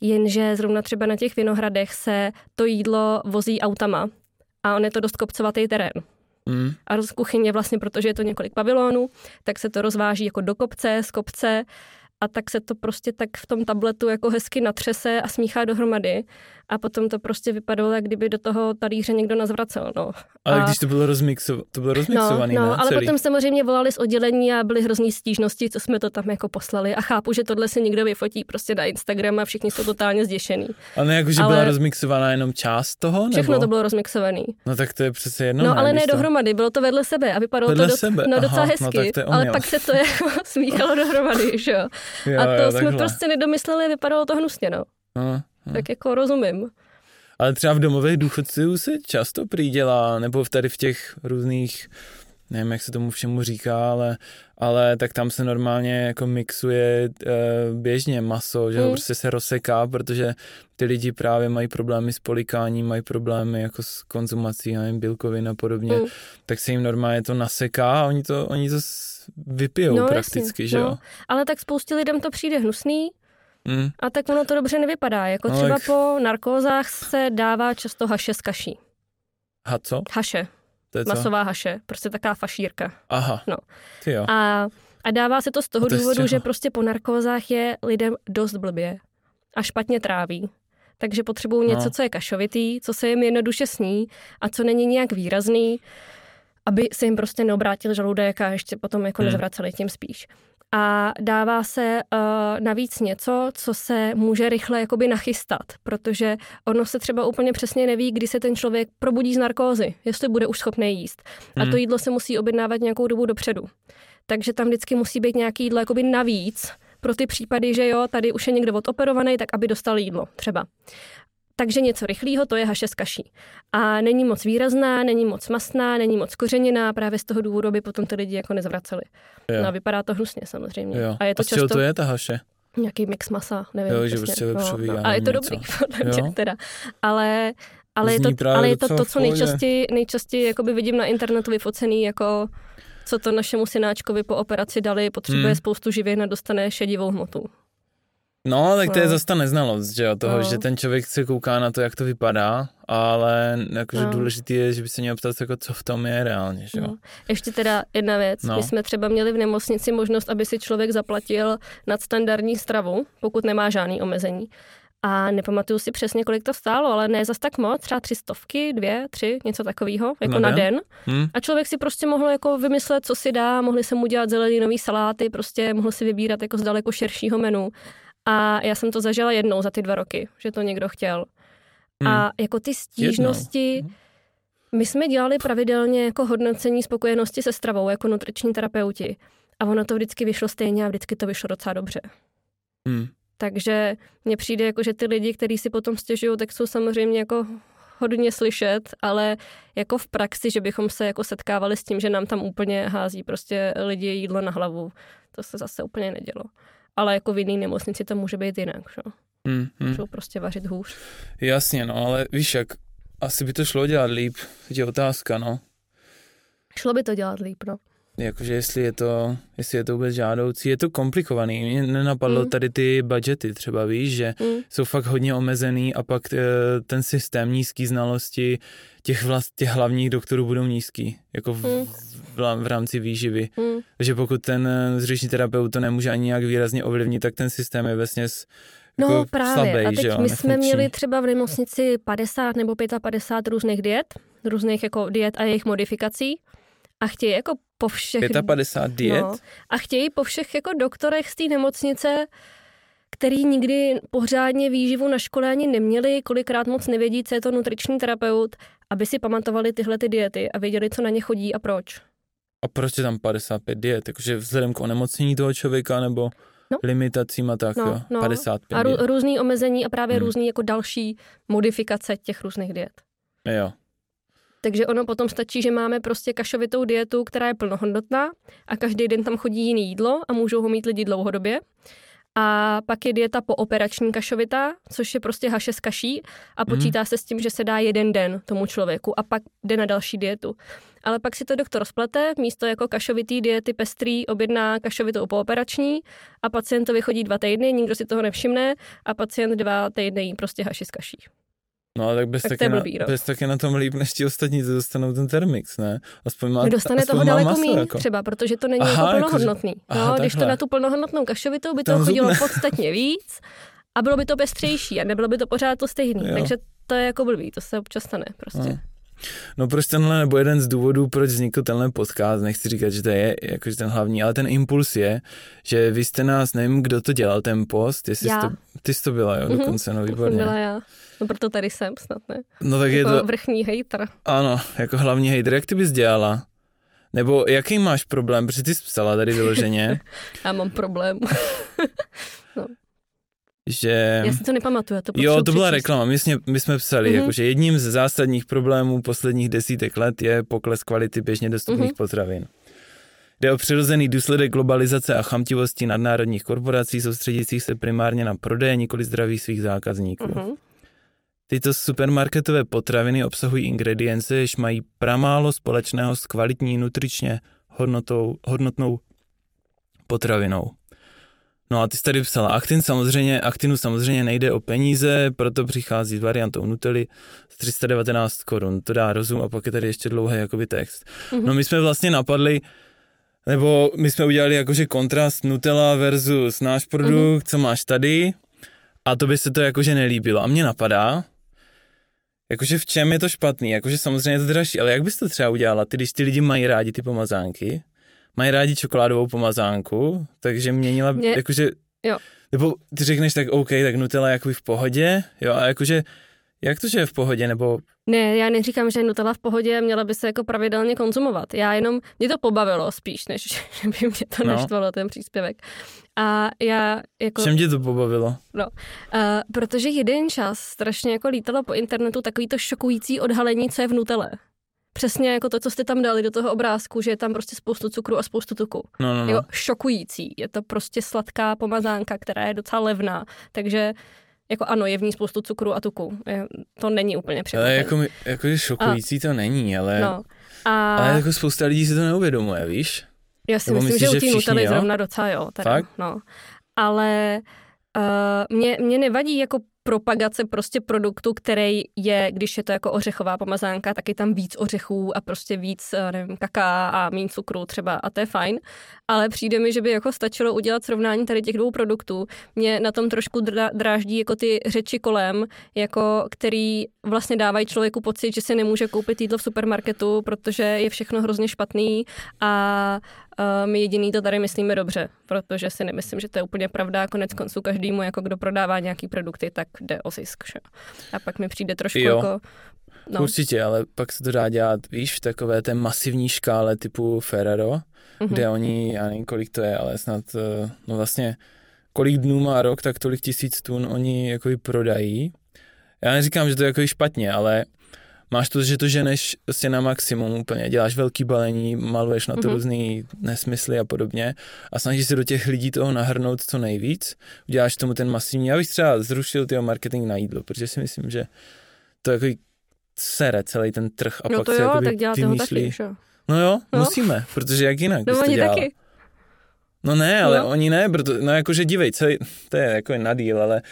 S2: Jenže zrovna třeba na těch vinohradech se to jídlo vozí autama a on je to dost kopcovatý terén. Mm. A z kuchyně vlastně, protože je to několik pavilonů, tak se to rozváží jako do kopce, z kopce a tak se to prostě tak v tom tabletu jako hezky natřese a smíchá dohromady a potom to prostě vypadalo, jak kdyby do toho talíře někdo nazvracel. No.
S1: Ale a... když to bylo, rozmixo... to bylo rozmixovaný,
S2: no, no,
S1: ne?
S2: ale
S1: Celý.
S2: potom samozřejmě volali z oddělení a byly hrozný stížnosti, co jsme to tam jako poslali a chápu, že tohle si někdo vyfotí prostě na Instagram a všichni jsou totálně zděšený.
S1: Ale jako, že ale... byla rozmixovaná jenom část toho? Nebo?
S2: Všechno to bylo rozmixovaný.
S1: No tak to je přece jedno.
S2: No
S1: ne,
S2: ale ne
S1: to...
S2: dohromady, bylo to vedle sebe a vypadalo
S1: vedle
S2: to do...
S1: sebe.
S2: No, docela
S1: Aha,
S2: hezky,
S1: no,
S2: ale pak se to jako smíchalo dohromady, že jo. A to jo, jsme takhle. prostě nedomysleli, vypadalo to hnusně, no. Aha, aha. Tak jako rozumím.
S1: Ale třeba v domových důchodců se často přidělá, nebo tady v těch různých nevím, jak se tomu všemu říká, ale, ale tak tam se normálně jako mixuje uh, běžně maso, že mm. prostě se rozseká, protože ty lidi právě mají problémy s polikáním, mají problémy jako s konzumací, nevím, bílkovin a podobně, mm. tak se jim normálně to naseká a oni to, oni to vypijou no, prakticky, jasně, že jo. No.
S2: Ale tak spoustě lidem to přijde hnusný, Mm. A tak ono to dobře nevypadá. Jako no, třeba jak... po narkózách se dává často haše z kaší.
S1: Ha co?
S2: Haše. To je co? Masová haše. Prostě taková fašírka.
S1: Aha.
S2: No.
S1: Ty jo.
S2: A, a dává se to z toho to důvodu, že prostě po narkózách je lidem dost blbě a špatně tráví. Takže potřebují no. něco, co je kašovitý, co se jim jednoduše sní a co není nějak výrazný, aby se jim prostě neobrátil žaludek a ještě potom jako hmm. nezvraceli tím spíš a dává se uh, navíc něco, co se může rychle jakoby nachystat, protože ono se třeba úplně přesně neví, kdy se ten člověk probudí z narkózy, jestli bude už schopný jíst. Hmm. A to hmm. jídlo se musí objednávat nějakou dobu dopředu. Takže tam vždycky musí být nějaký jídlo jakoby navíc, pro ty případy, že jo, tady už je někdo odoperovaný, tak aby dostal jídlo třeba. Takže něco rychlého, to je haše s kaší. A není moc výrazná, není moc masná, není moc kořeniná, právě z toho důvodu, aby potom ty lidi jako nezvraceli. Jo. No a vypadá to hnusně samozřejmě.
S1: Jo.
S2: A je to
S1: a z často... to je ta haše?
S2: Nějaký mix masa, nevím.
S1: Jo, že prostě no, no.
S2: A je to
S1: něco.
S2: dobrý, podle teda. Ale, ale je to, ale je to to, co nejčastěji, nejčastěji jakoby vidím na internetu vyfocený jako co to našemu synáčkovi po operaci dali, potřebuje hmm. spoustu živin a dostane šedivou hmotu.
S1: No, tak to je zase ta neznalost, že jo, toho, no. že ten člověk se kouká na to, jak to vypadá, ale jakože no. důležité je, že by se měl ptat, jako, co v tom je reálně, že jo. No.
S2: Ještě teda jedna věc, no. my jsme třeba měli v nemocnici možnost, aby si člověk zaplatil nadstandardní stravu, pokud nemá žádný omezení. A nepamatuju si přesně, kolik to stálo, ale ne zas tak moc, třeba tři stovky, dvě, tři, něco takového, jako na, na den. den. Hmm. A člověk si prostě mohl jako vymyslet, co si dá, mohli se mu dělat zeleninové saláty, prostě mohl si vybírat jako z daleko širšího menu. A já jsem to zažila jednou za ty dva roky, že to někdo chtěl. Hmm. A jako ty stížnosti, jednou. my jsme dělali pravidelně jako hodnocení spokojenosti se stravou jako nutriční terapeuti. A ono to vždycky vyšlo stejně a vždycky to vyšlo docela dobře. Hmm. Takže mně přijde jako, že ty lidi, kteří si potom stěžují, tak jsou samozřejmě jako hodně slyšet, ale jako v praxi, že bychom se jako setkávali s tím, že nám tam úplně hází prostě lidi jídlo na hlavu, to se zase úplně nedělo ale jako v jiné nemocnici to může být jinak, že? Mm, mm. Můžou prostě vařit hůř.
S1: Jasně, no, ale víš jak, asi by to šlo dělat líp, je otázka, no.
S2: Šlo by to dělat líp, no.
S1: Jakože jestli je to, jestli je to vůbec žádoucí, je to komplikovaný. Mě nenapadlo mm. tady ty budgety třeba, víš, že mm. jsou fakt hodně omezený a pak eh, ten systém nízký znalosti těch, vlast, těch hlavních doktorů budou nízký, jako v, mm. v, v rámci výživy. Mm. Takže pokud ten eh, zřeční terapeut to nemůže ani nějak výrazně ovlivnit, tak ten systém je vlastně
S2: No jako právě. Slabej, a teď jo, my jsme měli třeba v nemocnici 50 nebo 55 různých diet, různých jako diet a jejich modifikací a chtějí jako po všech...
S1: 55 diet? No,
S2: a chtějí po všech jako doktorech z té nemocnice, který nikdy pořádně výživu na škole ani neměli, kolikrát moc nevědí, co je to nutriční terapeut, aby si pamatovali tyhle ty diety a věděli, co na ně chodí a proč.
S1: A proč je tam 55 diet? Jakože vzhledem k onemocnění toho člověka nebo no. limitacím a tak, no, jo? No. 55
S2: A rů, různý omezení a právě hmm. různý jako další modifikace těch různých diet.
S1: Jo.
S2: Takže ono potom stačí, že máme prostě kašovitou dietu, která je plnohodnotná a každý den tam chodí jiný jídlo a můžou ho mít lidi dlouhodobě. A pak je dieta pooperační kašovitá, což je prostě haše s kaší a mhm. počítá mm. se s tím, že se dá jeden den tomu člověku a pak jde na další dietu. Ale pak si to doktor splete, místo jako kašovitý diety pestrý objedná kašovitou pooperační a pacientovi chodí dva týdny, nikdo si toho nevšimne a pacient dva týdny jí prostě haši s kaší.
S1: No tak bez, tak taky, blbý, na, bez taky na tom líp, než ti ostatní to dostanou ten termix, ne?
S2: Aspoň má, Dostane aspoň toho daleko maso, méně jako. třeba, protože to není Aha, jako plnohodnotný. Jako, no, když to na tu plnohodnotnou kašovitou by to chodilo podstatně víc a bylo by to pestřejší a nebylo by to pořád to stejný. Jo. Takže to je jako blbý, to se občas stane prostě. No.
S1: No proč tenhle, nebo jeden z důvodů, proč vznikl tenhle podcast, nechci říkat, že to je jakože ten hlavní, ale ten impuls je, že vy jste nás, nevím, kdo to dělal, ten post, jestli
S2: já.
S1: Jsi to, ty jsi to byla, jo, mm-hmm. dokonce, no výborně.
S2: Byla já. No proto tady jsem snad, ne?
S1: No tak
S2: jako
S1: je to...
S2: vrchní hater.
S1: Ano, jako hlavní hater, jak ty bys dělala? Nebo jaký máš problém, protože ty jsi psala tady vyloženě.
S2: já mám problém. no.
S1: Že...
S2: Já si to nepamatuju, to
S1: Jo, to byla reklama, my jsme, my jsme psali, mm-hmm. jako, že jedním z zásadních problémů posledních desítek let je pokles kvality běžně dostupných mm-hmm. potravin. Jde o přirozený důsledek globalizace a chamtivosti nadnárodních korporací soustředících se primárně na prodej, nikoli zdraví svých zákazníků. Mm-hmm. Tyto supermarketové potraviny obsahují ingredience, jež mají pramálo společného s kvalitní nutričně hodnotou, hodnotnou potravinou. No a ty jsi tady psala, Actin samozřejmě, Actinu samozřejmě nejde o peníze, proto přichází s variantou Nutelly z 319 korun. To dá rozum a pak je tady ještě dlouhý jakoby text. Mm-hmm. No my jsme vlastně napadli, nebo my jsme udělali jakože kontrast Nutella versus náš produkt, mm-hmm. co máš tady a to by se to jakože nelíbilo. A mně napadá, jakože v čem je to špatný, jakože samozřejmě je to dražší, ale jak bys to třeba udělala, ty, když ty lidi mají rádi ty pomazánky, mají rádi čokoládovou pomazánku, takže měnila, Mě... jakože,
S2: jo.
S1: nebo ty řekneš tak OK, tak Nutella je jakoby v pohodě, jo, a jakože, jak to, že je v pohodě, nebo...
S2: Ne, já neříkám, že Nutella v pohodě měla by se jako pravidelně konzumovat. Já jenom, mě to pobavilo spíš, než že by mě to no. naštvalo, ten příspěvek. A já jako...
S1: Čem tě to pobavilo?
S2: No, uh, protože jeden čas strašně jako lítalo po internetu takový to šokující odhalení, co je v Nutelle přesně jako to, co jste tam dali do toho obrázku, že je tam prostě spoustu cukru a spoustu tuku.
S1: No, no, no.
S2: Jo, šokující. Je to prostě sladká pomazánka, která je docela levná. Takže jako ano, je v ní spoustu cukru a tuku. Je, to není úplně překvapivé.
S1: Ale jako, jako že šokující a, to není, ale, no. a, ale jako spousta lidí si to neuvědomuje, víš?
S2: Já si Nebo myslím, myslíš, že u té Nutely zrovna docela jo. Teda, Fakt? No. Ale uh, mě, mě nevadí jako propagace prostě produktu, který je, když je to jako ořechová pomazánka, tak je tam víc ořechů a prostě víc, eh, nevím, kaká a méně cukru třeba a to je fajn. Ale přijde mi, že by jako stačilo udělat srovnání tady těch dvou produktů. Mě na tom trošku dráždí jako ty řeči kolem, jako který vlastně dávají člověku pocit, že se nemůže koupit jídlo v supermarketu, protože je všechno hrozně špatný a my jediný to tady myslíme dobře, protože si nemyslím, že to je úplně pravda. Konec konců každému, jako kdo prodává nějaký produkty, tak jde o zisk. Že? A pak mi přijde trošku jo. jako...
S1: No. Určitě, ale pak se to dá dělat, víš, v takové té masivní škále typu Ferrero, mm-hmm. kde oni, já nevím, kolik to je, ale snad, eh, no vlastně, kolik dnů má rok, tak tolik tisíc tun oni jako prodají. Já neříkám, že to je jako špatně, ale máš to, že to ženeš prostě na maximum úplně, děláš velký balení, maluješ na to mm-hmm. různý nesmysly a podobně a snažíš se do těch lidí toho nahrnout co nejvíc, uděláš tomu ten masivní, já bych třeba zrušil tyho marketing na jídlo, protože si myslím, že to jako sere celý ten trh a
S2: no
S1: pak
S2: to
S1: se
S2: jo, tak děláte vymýšlí. ho taky?
S1: No jo, no. musíme, protože jak jinak
S2: no, oni taky.
S1: No ne, ale no. oni ne, proto, no jakože dívej, celý, to je jako na díl, ale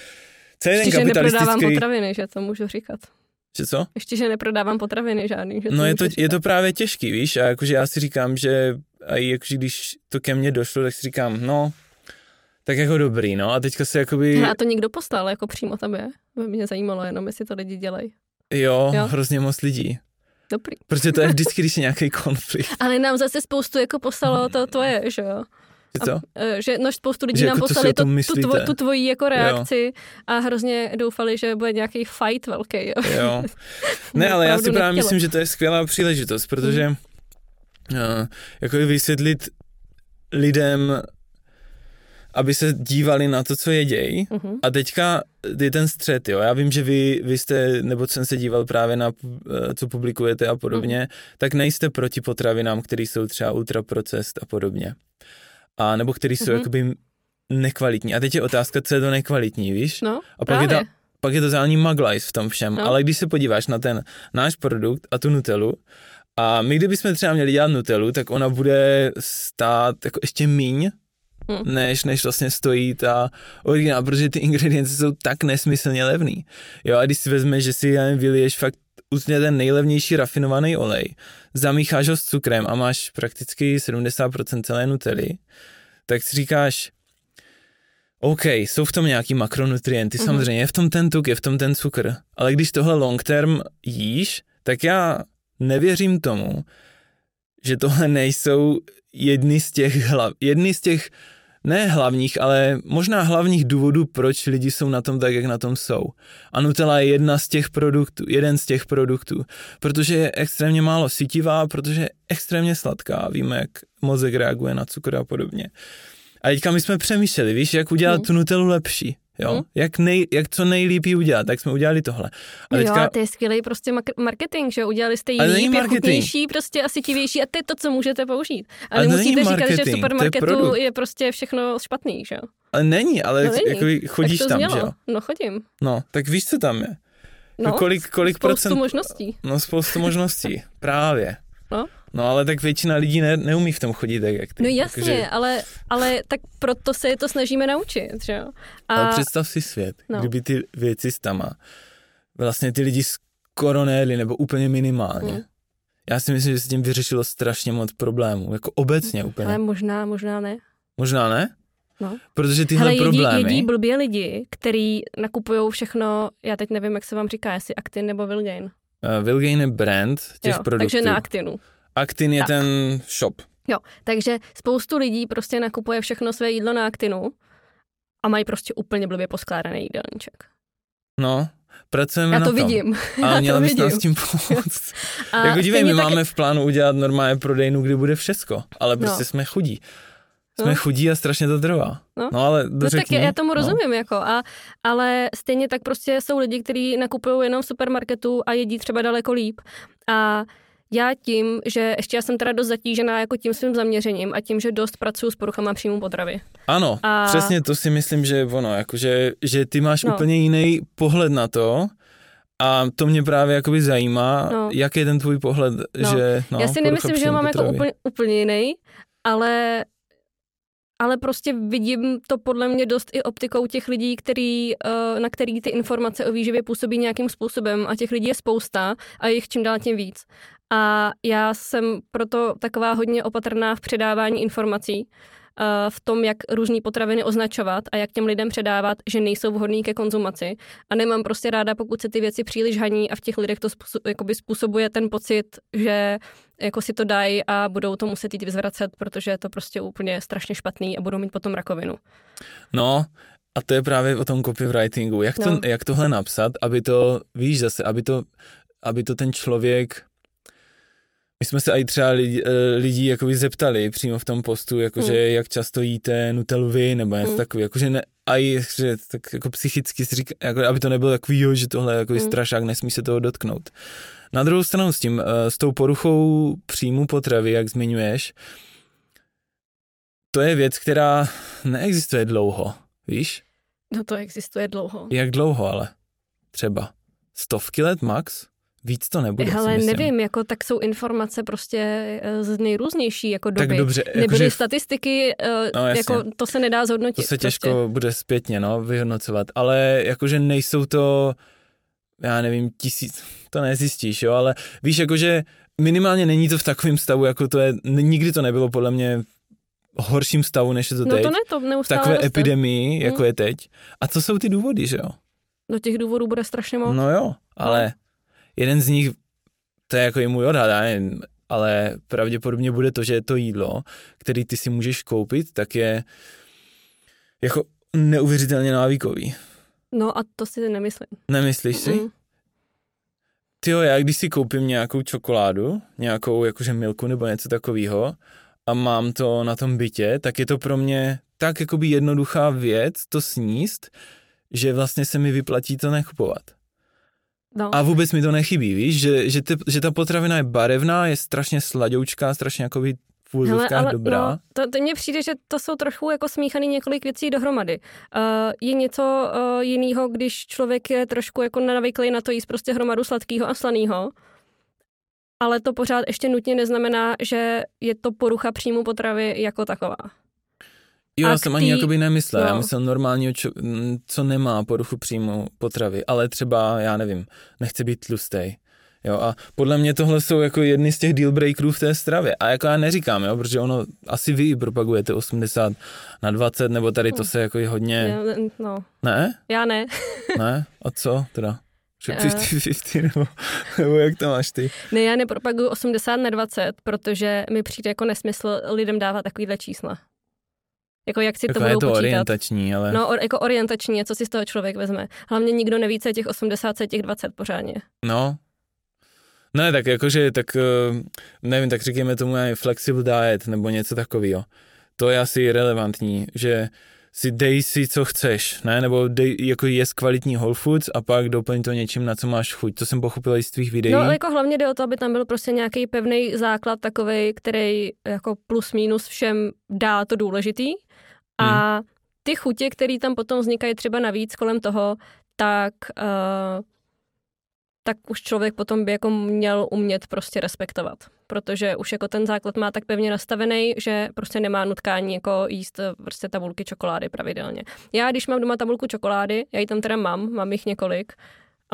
S1: celý
S2: Ještě,
S1: ten kapitalistický...
S2: neprodávám potraviny, že to můžu říkat.
S1: Že co?
S2: Ještě, že neprodávám potraviny žádný. Že
S1: no je to, je to právě těžký, víš, a jakože já si říkám, že a jakože když to ke mně došlo, tak si říkám, no, tak jako dobrý, no a teďka se jakoby...
S2: No a to někdo poslal jako přímo tebe? By mě zajímalo jenom, jestli to lidi dělají.
S1: Jo, jo, hrozně moc lidí.
S2: Dobrý.
S1: Protože to je vždycky, když je nějaký konflikt.
S2: Ale nám zase spoustu jako poslalo to tvoje, že jo?
S1: Že co?
S2: A, že no, spoustu lidí že nám jako poslali to, tu, tvo, tu tvoji jako reakci jo. a hrozně doufali, že bude nějaký fight velký. Jo.
S1: jo. Ne, ale já si právě nechtělo. myslím, že to je skvělá příležitost, protože mm. uh, jako vysvětlit lidem aby se dívali na to, co jedějí. Uh-huh. A teďka je ten střed, jo. Já vím, že vy, vy jste, nebo jsem se díval právě na, eh, co publikujete a podobně, uh-huh. tak nejste proti potravinám, které jsou třeba ultraprocest a podobně a nebo který jsou mm-hmm. jakoby nekvalitní. A teď je otázka, co je to nekvalitní, víš?
S2: No,
S1: a pak je, to, pak je to zální maglajs v tom všem. No. Ale když se podíváš na ten náš produkt a tu Nutellu, a my kdybychom třeba měli dělat Nutellu, tak ona bude stát jako ještě míň, hmm. než, než vlastně stojí ta originál, protože ty ingredience jsou tak nesmyslně levný. Jo, a když si vezmeš, že si jen vyliješ fakt úplně ten nejlevnější rafinovaný olej, zamícháš ho s cukrem a máš prakticky 70% celé nutely, tak si říkáš, OK, jsou v tom nějaký makronutrienty, mm-hmm. samozřejmě, je v tom ten tuk, je v tom ten cukr, ale když tohle long term jíš, tak já nevěřím tomu, že tohle nejsou jedny z těch hlav, jedny z těch ne hlavních, ale možná hlavních důvodů, proč lidi jsou na tom tak, jak na tom jsou. A Nutella je jedna z těch produktů, jeden z těch produktů, protože je extrémně málo sytivá, protože je extrémně sladká, víme, jak mozek reaguje na cukr a podobně. A teďka my jsme přemýšleli, víš, jak udělat hmm. tu Nutellu lepší. Jo, hmm. jak, nej, jak co nejlíp udělat, tak jsme udělali tohle.
S2: A teďka... Jo, to je skvělý prostě marketing, že udělali jste ji líp, chutnější, prostě asi tivější a to je to, co můžete použít. A ale nemusíte říkat, že v supermarketu je, je prostě všechno špatný, že jo.
S1: Ale není, ale no není. jako chodíš tam, znělo. že jo?
S2: No chodím.
S1: No, tak víš, co tam je. No, kolik, kolik
S2: spoustu
S1: procent...
S2: možností.
S1: No, spoustu možností, právě. No. No ale tak většina lidí ne, neumí v tom chodit tak, jak ty.
S2: No jasně, Takže... ale, ale tak proto se to snažíme naučit, že jo.
S1: A... Ale představ si svět, no. kdyby ty věci s tama vlastně ty lidi skoro nejeli, nebo úplně minimálně. Hmm. Já si myslím, že se tím vyřešilo strašně moc problémů, jako obecně úplně.
S2: Ale možná, možná ne.
S1: Možná ne?
S2: No.
S1: Protože tyhle
S2: Hele, jedí,
S1: problémy...
S2: jedí blbě lidi, který nakupují všechno, já teď nevím, jak se vám říká, jestli Actin nebo Vilgain.
S1: Uh, Vilgain je brand těch
S2: jo,
S1: produktů.
S2: takže na Actinu.
S1: Actin je tak. ten shop.
S2: Jo, takže spoustu lidí prostě nakupuje všechno své jídlo na Actinu a mají prostě úplně blbě poskládaný jídelníček.
S1: No, pracujeme
S2: Já to
S1: na tom.
S2: vidím.
S1: A měla bys nám s tím pomoct. A jako dívej, my tak... máme v plánu udělat normálně prodejnu, kdy bude všechno, ale prostě no. jsme chudí. Jsme no. chudí a strašně to trvá. No, no ale
S2: no, tak já, já tomu no. rozumím, jako, a, ale stejně tak prostě jsou lidi, kteří nakupují jenom v supermarketu a jedí třeba daleko líp. A já tím, že ještě já jsem teda dost zatížená jako tím svým zaměřením a tím, že dost pracuji s poruchama příjmu potravy.
S1: Ano, a... přesně to si myslím, že je ono, jakože, že ty máš no. úplně jiný pohled na to, a to mě právě jakoby zajímá, no. jak je ten tvůj pohled, no. že no,
S2: Já si nemyslím, že ho mám jako úplně, úplně jiný, ale ale prostě vidím to podle mě dost i optikou těch lidí, který, eh, na který ty informace o výživě působí nějakým způsobem a těch lidí je spousta a jich čím dál tím víc. A já jsem proto taková hodně opatrná v předávání informací, eh, v tom, jak různé potraviny označovat a jak těm lidem předávat, že nejsou vhodné ke konzumaci. A nemám prostě ráda, pokud se ty věci příliš haní a v těch lidech to způsobuje ten pocit, že jako si to dají a budou to muset jít vyzvracet, protože je to prostě úplně strašně špatný a budou mít potom rakovinu.
S1: No, a to je právě o tom copywritingu. Jak, to, no. jak tohle napsat, aby to, víš zase, aby to, aby to ten člověk my jsme se i třeba lidi, eh, lidí jakoby zeptali přímo v tom postu, jakože mm. jak často jíte Nutellu vy, nebo něco mm. takový, jakože ne, a i, že tak jako psychicky si říká, jako, aby to nebylo takový, jo, že tohle je jako mm. strašák, nesmí se toho dotknout. Na druhou stranu s tím, eh, s tou poruchou příjmu potravy, jak zmiňuješ, to je věc, která neexistuje dlouho, víš?
S2: No to existuje dlouho.
S1: Jak dlouho ale? Třeba stovky let max? Víc to nebude.
S2: Ale nevím, jako tak jsou informace prostě eh, z nejrůznější jako doby. Tak dobře, jako Nebyly že... statistiky, eh, no, jako to se nedá zhodnotit.
S1: To se těžko prostě. bude zpětně no, vyhodnocovat, ale jakože nejsou to, já nevím, tisíc, to nezjistíš, jo, ale víš, jakože minimálně není to v takovém stavu, jako to je, nikdy to nebylo podle mě horším stavu, než je to
S2: no
S1: teď.
S2: to ne, to neustále
S1: takové roste. epidemii, jako hmm. je teď. A co jsou ty důvody, že jo?
S2: No těch důvodů bude strašně moc.
S1: No jo, ale... Jeden z nich, to je jako i můj odhad, nevím, ale pravděpodobně bude to, že to jídlo, který ty si můžeš koupit, tak je jako neuvěřitelně návykový.
S2: No a to si nemyslím.
S1: Nemyslíš si? Mm. Ty jo, já když si koupím nějakou čokoládu, nějakou jakože milku nebo něco takového a mám to na tom bytě, tak je to pro mě tak jakoby jednoduchá věc to sníst, že vlastně se mi vyplatí to nekupovat. No. A vůbec mi to nechybí, víš, že, že, ty, že ta potravina je barevná, je strašně sladoučká, strašně jako v úzovkách dobrá. No,
S2: to, to mně přijde, že to jsou trochu jako smíchaný několik věcí dohromady. Uh, je něco uh, jiného, když člověk je trošku jako navyklý na to jíst prostě hromadu sladkého a slaného, ale to pořád ještě nutně neznamená, že je to porucha příjmu potravy jako taková.
S1: Jo, já jsem ani jakoby nemyslel, no. já myslel normálně, co nemá poruchu příjmu potravy, ale třeba, já nevím, nechce být tlustej. Jo, a podle mě tohle jsou jako jedny z těch deal breakerů v té stravě. A jako já neříkám, jo, protože ono asi vy propagujete 80 na 20, nebo tady to hm. se jako je hodně...
S2: no.
S1: Ne?
S2: Já ne.
S1: ne? A co teda? Že 50-50, nebo, nebo jak to máš ty?
S2: Ne, já nepropaguju 80 na 20, protože mi přijde jako nesmysl lidem dávat takovýhle čísla. Jako jak si jako to budou je to počítat.
S1: orientační, ale...
S2: No, or, jako orientační, co si z toho člověk vezme. Hlavně nikdo neví, co je těch 80, co je těch 20 pořádně.
S1: No. Ne, tak jakože, tak eh, nevím, tak říkáme tomu flexible diet nebo něco takového. To je asi relevantní, že si dej si, co chceš, ne? Nebo dej, jako jest kvalitní whole foods a pak doplň to něčím, na co máš chuť. To jsem pochopila i z tvých videí.
S2: No, ale jako hlavně jde o to, aby tam byl prostě nějaký pevný základ takový, který jako plus minus všem dá to důležitý. A hmm. ty chutě, které tam potom vznikají třeba navíc kolem toho, tak uh, tak už člověk potom by jako měl umět prostě respektovat. Protože už jako ten základ má tak pevně nastavený, že prostě nemá nutkání jako jíst eh, prostě tabulky čokolády pravidelně. Já, když mám doma tabulku čokolády, já ji tam teda mám, mám jich několik,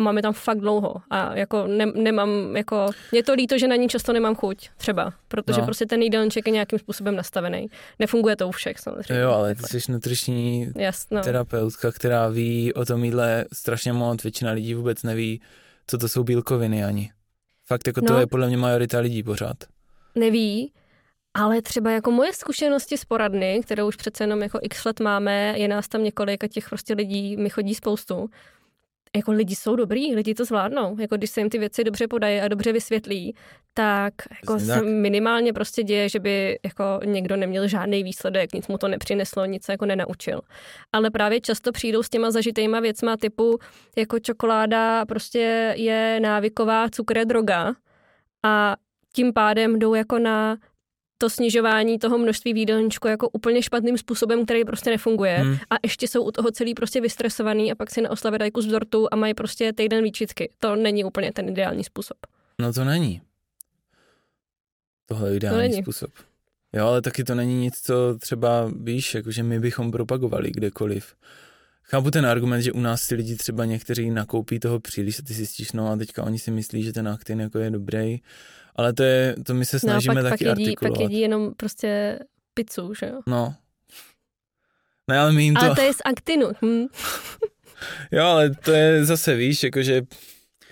S2: a máme tam fakt dlouho. A jako ne, nemám, jako, je to líto, že na ní často nemám chuť, třeba, protože no. prostě ten jídelníček je nějakým způsobem nastavený. Nefunguje to u všech samozřejmě.
S1: Jo, ale ty jsi nutriční
S2: Jasno.
S1: terapeutka, která ví o tom jídle strašně moc, většina lidí vůbec neví, co to jsou bílkoviny ani. Fakt jako no, to je podle mě majorita lidí pořád.
S2: Neví, ale třeba jako moje zkušenosti z poradny, kterou už přece jenom jako x let máme, je nás tam několik a těch prostě lidí mi chodí spoustu, jako lidi jsou dobrý, lidi to zvládnou. Jako když se jim ty věci dobře podají a dobře vysvětlí, tak jako se minimálně prostě děje, že by jako někdo neměl žádný výsledek, nic mu to nepřineslo, nic se jako nenaučil. Ale právě často přijdou s těma zažitýma věcma typu jako čokoláda prostě je návyková, cukr je droga a tím pádem jdou jako na to snižování toho množství výdelníčku jako úplně špatným způsobem, který prostě nefunguje. Hmm. A ještě jsou u toho celý prostě vystresovaný a pak si na oslavě dají kus dortu a mají prostě týden výčitky. To není úplně ten ideální způsob.
S1: No to není. Tohle je ideální to není. způsob. Jo, ale taky to není nic, co třeba víš, jakože my bychom propagovali kdekoliv. Chápu ten argument, že u nás si lidi třeba někteří nakoupí toho příliš a ty si stíš, no a teďka oni si myslí, že ten aktin jako je dobrý ale to je, to my se snažíme no, pak, taky
S2: pak jedí,
S1: artikulovat.
S2: Pak jedí jenom prostě pizzu, že jo?
S1: No. No ale my jim to...
S2: Ale to je z aktinu. Hm.
S1: jo, ale to je zase, víš, jakože...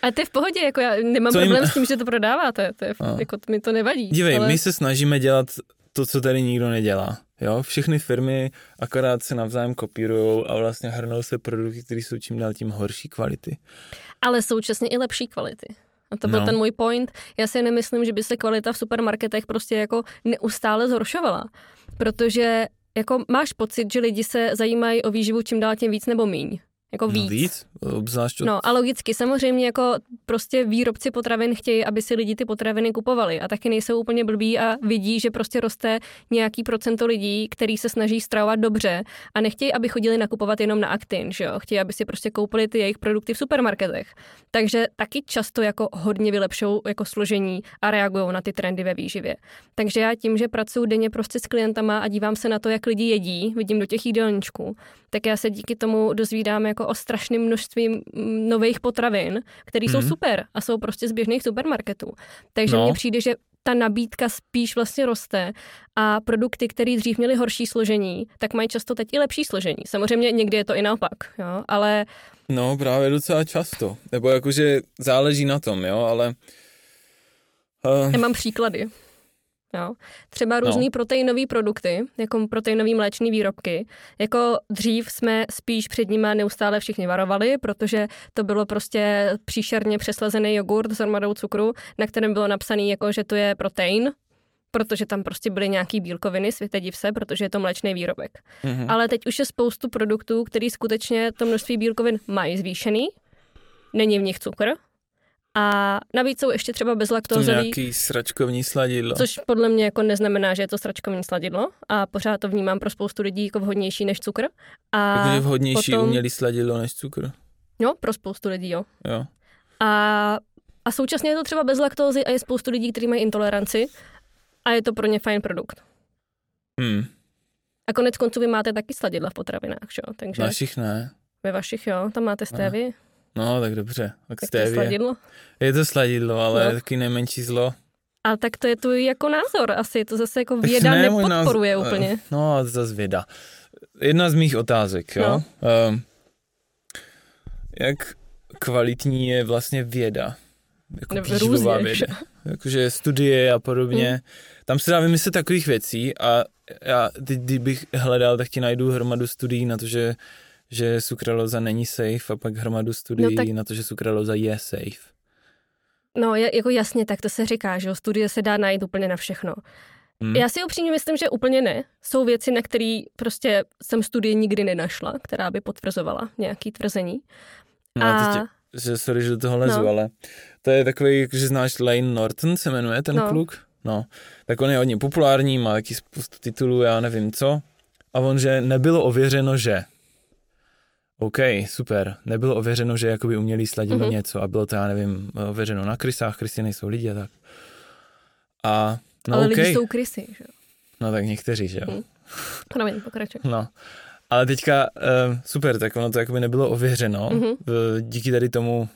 S2: A to je v pohodě, jako já nemám co problém jim... s tím, že to prodáváte, to je, no. jako, mi to nevadí.
S1: Dívej, ale... my se snažíme dělat to, co tady nikdo nedělá. Jo, všechny firmy akorát se navzájem kopírují a vlastně hrnou se produkty, které jsou čím dál tím horší kvality.
S2: Ale současně i lepší kvality. A to byl no. ten můj point. Já si nemyslím, že by se kvalita v supermarketech prostě jako neustále zhoršovala. Protože jako máš pocit, že lidi se zajímají o výživu čím dál tím víc nebo míň. Jako no víc. No
S1: víc, obzvlášť.
S2: No a logicky, samozřejmě jako prostě výrobci potravin chtějí, aby si lidi ty potraviny kupovali a taky nejsou úplně blbí a vidí, že prostě roste nějaký procento lidí, který se snaží stravovat dobře a nechtějí, aby chodili nakupovat jenom na aktin, že jo? Chtějí, aby si prostě koupili ty jejich produkty v supermarketech. Takže taky často jako hodně vylepšou jako složení a reagují na ty trendy ve výživě. Takže já tím, že pracuji denně prostě s klientama a dívám se na to, jak lidi jedí, vidím do těch jídelníčků, tak já se díky tomu dozvídám jako o strašném množství nových potravin, které mm. jsou mhm. super a jsou prostě z běžných supermarketů. Takže no. mně přijde, že ta nabídka spíš vlastně roste a produkty, které dřív měly horší složení, tak mají často teď i lepší složení. Samozřejmě někdy je to i naopak, jo, ale...
S1: No právě docela často, nebo jakože záleží na tom, jo, ale...
S2: Uh... Já mám příklady. Jo. Třeba různý no. proteinové produkty, jako proteinové mléčné výrobky. Jako dřív jsme spíš před nimi neustále všichni varovali, protože to bylo prostě příšerně přeslazený jogurt s armadou cukru, na kterém bylo napsané, jako, že to je protein, protože tam prostě byly nějaký bílkoviny, světe div se, protože je to mléčný výrobek. Mm-hmm. Ale teď už je spoustu produktů, který skutečně to množství bílkovin mají zvýšený, není v nich cukr, a navíc jsou ještě třeba bezlaktózový. To
S1: nějaký sračkovní sladidlo.
S2: Což podle mě jako neznamená, že je to sračkovní sladidlo a pořád to vnímám pro spoustu lidí jako vhodnější než cukr. A
S1: Takže vhodnější potom... umělý sladidlo než cukr.
S2: Jo, pro spoustu lidí, jo.
S1: jo.
S2: A, a současně je to třeba bez laktózy a je spoustu lidí, kteří mají intoleranci a je to pro ně fajn produkt.
S1: Hmm.
S2: A konec konců vy máte taky sladidla v potravinách, jo? Takže...
S1: Našich ne.
S2: Ve vašich jo, tam máte stévy.
S1: No, tak dobře.
S2: Tak, tak to je sladidlo?
S1: Je to sladidlo, ale no. taky nejmenší zlo.
S2: A tak to je to jako názor asi, to zase jako věda ne, nepodporuje názor, úplně.
S1: No, to zase věda. Jedna z mých otázek, jo. No. Um, jak kvalitní je vlastně věda? Jako
S2: výživová
S1: věda. Jakože studie a podobně. Hmm. Tam se dá vymyslet takových věcí a já, kdybych hledal, tak ti najdu hromadu studií na to, že že sukraloza není safe a pak hromadu studií no, tak... na to, že sukraloza je safe.
S2: No, je, jako jasně, tak to se říká, že studie se dá najít úplně na všechno. Hmm. Já si upřímně myslím, že úplně ne. Jsou věci, na které prostě jsem studie nikdy nenašla, která by potvrzovala nějaký tvrzení.
S1: No, a... Tě, že sorry, že do toho lezu, no. ale to je takový, že znáš Lane Norton se jmenuje ten no. kluk. No, tak on je hodně populární, má taky spoustu titulů, já nevím co. A on, že nebylo ověřeno, že OK, super. Nebylo ověřeno, že jakoby umělý sladilo mm-hmm. něco a bylo to, já nevím, ověřeno na krysách, krysy nejsou lidi a tak. A no
S2: Ale
S1: okay.
S2: lidi jsou krysy, že jo?
S1: No tak někteří, že jo.
S2: Mm. Promiň, pokračuj.
S1: No. Ale teďka, uh, super, tak ono to jakoby nebylo ověřeno. Mm-hmm. Díky tady tomu,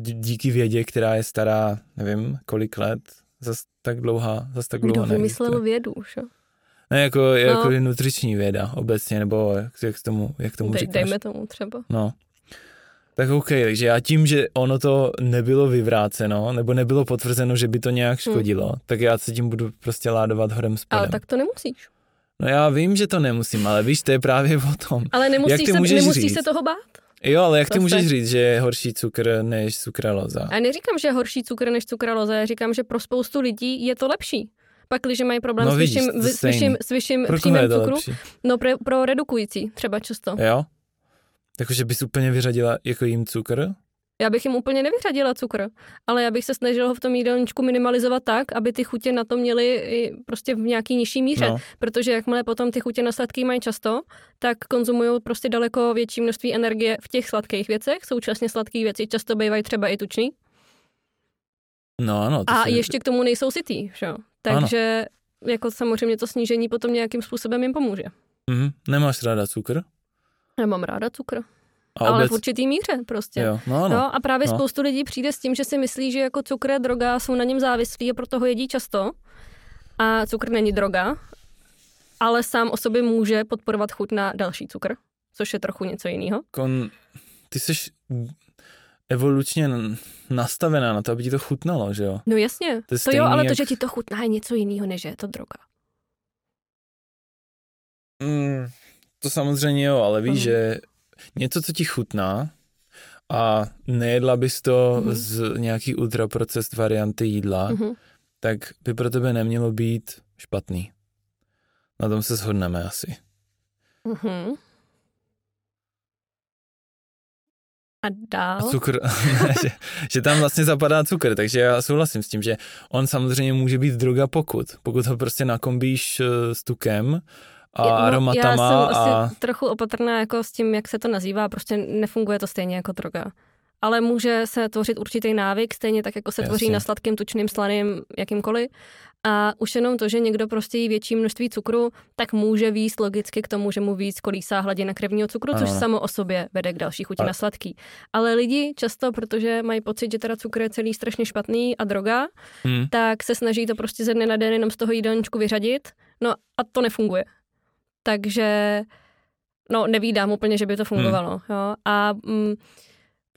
S1: díky vědě, která je stará, nevím, kolik let, zas tak dlouhá, zas tak dlouhá
S2: Kdo vymyslel vědu, že?
S1: Ne, jako, no. jako nutriční věda obecně, nebo jak, jak tomu, jak tomu Dej, říkáš?
S2: Dejme tomu třeba.
S1: No. Tak OK, takže já tím, že ono to nebylo vyvráceno, nebo nebylo potvrzeno, že by to nějak hmm. škodilo, hmm. tak já se tím budu prostě ládovat horem spodem.
S2: Ale tak to nemusíš.
S1: No já vím, že to nemusím, ale víš, to je právě o tom.
S2: Ale nemusíš, jak ty se, nemusíš říct? se toho bát.
S1: Jo, ale jak ty můžeš říct, že je horší cukr než sukraloza?
S2: A neříkám, že je horší cukr než sukraloza, já říkám, že pro spoustu lidí je to lepší. Pak, když mají problém no, s vyšším, s vyšším, s vyšším příjmem cukru, lepší? no pro, pro redukující třeba často.
S1: Jo? Takže bys úplně vyřadila jako jim cukr?
S2: Já bych jim úplně nevyřadila cukr, ale já bych se snažila ho v tom jídelníčku minimalizovat tak, aby ty chutě na to měly prostě v nějaký nižší míře, no. protože jakmile potom ty chutě na sladký mají často, tak konzumují prostě daleko větší množství energie v těch sladkých věcech, současně sladké věci často bývají třeba i tučný.
S1: No ano.
S2: A si... ještě k tomu nejsou sytý, že? takže ano. jako samozřejmě to snížení potom nějakým způsobem jim pomůže.
S1: Mm, nemáš ráda cukr?
S2: Nemám ráda cukr. A ale obec... v určitý míře prostě.
S1: Jo. No, no.
S2: No, a právě no. spoustu lidí přijde s tím, že si myslí, že jako cukr a droga jsou na něm závislí a proto ho jedí často. A cukr není droga, ale sám o sobě může podporovat chuť na další cukr, což je trochu něco jiného.
S1: Kon... Ty jsi evolučně nastavená na to, aby ti to chutnalo, že jo?
S2: No jasně, to, to jo, ale jak... to, že ti to chutná, je něco jiného, než je to droga.
S1: Mm, to samozřejmě jo, ale víš, mm. že něco, co ti chutná a nejedla bys to mm-hmm. z nějaký ultraprocest varianty jídla, mm-hmm. tak by pro tebe nemělo být špatný. Na tom se shodneme asi.
S2: Mm-hmm. A dál? A
S1: cukr, že, že tam vlastně zapadá cukr, takže já souhlasím s tím, že on samozřejmě může být droga pokud. Pokud ho prostě nakombíš eh, s tukem a no, aromatama.
S2: Já jsem
S1: a...
S2: asi trochu opatrná jako s tím, jak se to nazývá, prostě nefunguje to stejně jako droga. Ale může se tvořit určitý návyk, stejně tak, jako se Jasně. tvoří na sladkým, tučným, slaným, jakýmkoliv. A už jenom to, že někdo prostě jí větší množství cukru, tak může výjist logicky k tomu, že mu víc kolísá hladina krevního cukru, ano. což samo o sobě vede k další chuti Ale... na sladký. Ale lidi často, protože mají pocit, že teda cukr je celý strašně špatný a droga, hmm. tak se snaží to prostě ze dne na den jenom z toho jídelníčku vyřadit. No a to nefunguje takže no nevídám úplně, že by to fungovalo. Hmm. Jo. A, mm,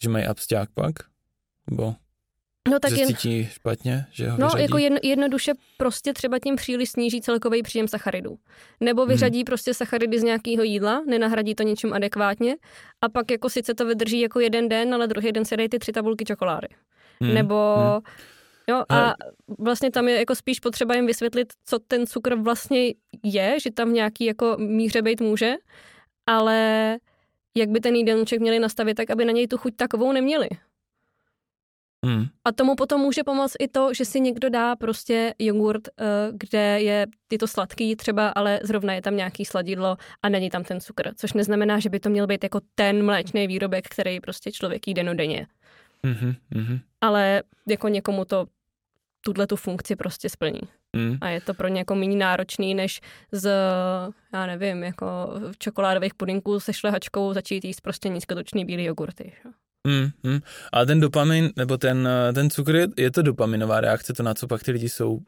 S1: že mají absťák pak? Bo no, tak že jen, cítí špatně, že ho
S2: No,
S1: vyřadí?
S2: jako jedno, jednoduše prostě třeba tím příliš sníží celkový příjem sacharidů. Nebo vyřadí hmm. prostě sacharidy z nějakého jídla, nenahradí to něčím adekvátně a pak jako sice to vydrží jako jeden den, ale druhý den se dají ty tři tabulky čokolády. Hmm. Nebo hmm. Jo, a vlastně tam je jako spíš potřeba jim vysvětlit, co ten cukr vlastně je, že tam nějaký jako míře být může, ale jak by ten jídelníček měli nastavit, tak aby na něj tu chuť takovou neměli. Hmm. A tomu potom může pomoct i to, že si někdo dá prostě jogurt, eh, kde je tyto sladký třeba, ale zrovna je tam nějaký sladidlo a není tam ten cukr. Což neznamená, že by to měl být jako ten mléčný výrobek, který prostě člověk jí denodenně. Mm-hmm. Ale jako někomu to tuhle tu funkci prostě splní. Mm. A je to pro ně jako méně náročný, než z, já nevím, jako čokoládových pudinků se šlehačkou začít jíst prostě nízkotočný bílý jogurty.
S1: Mm, mm. A ten dopamin, nebo ten, ten cukr, je, je to dopaminová reakce, to na co pak ty lidi jsou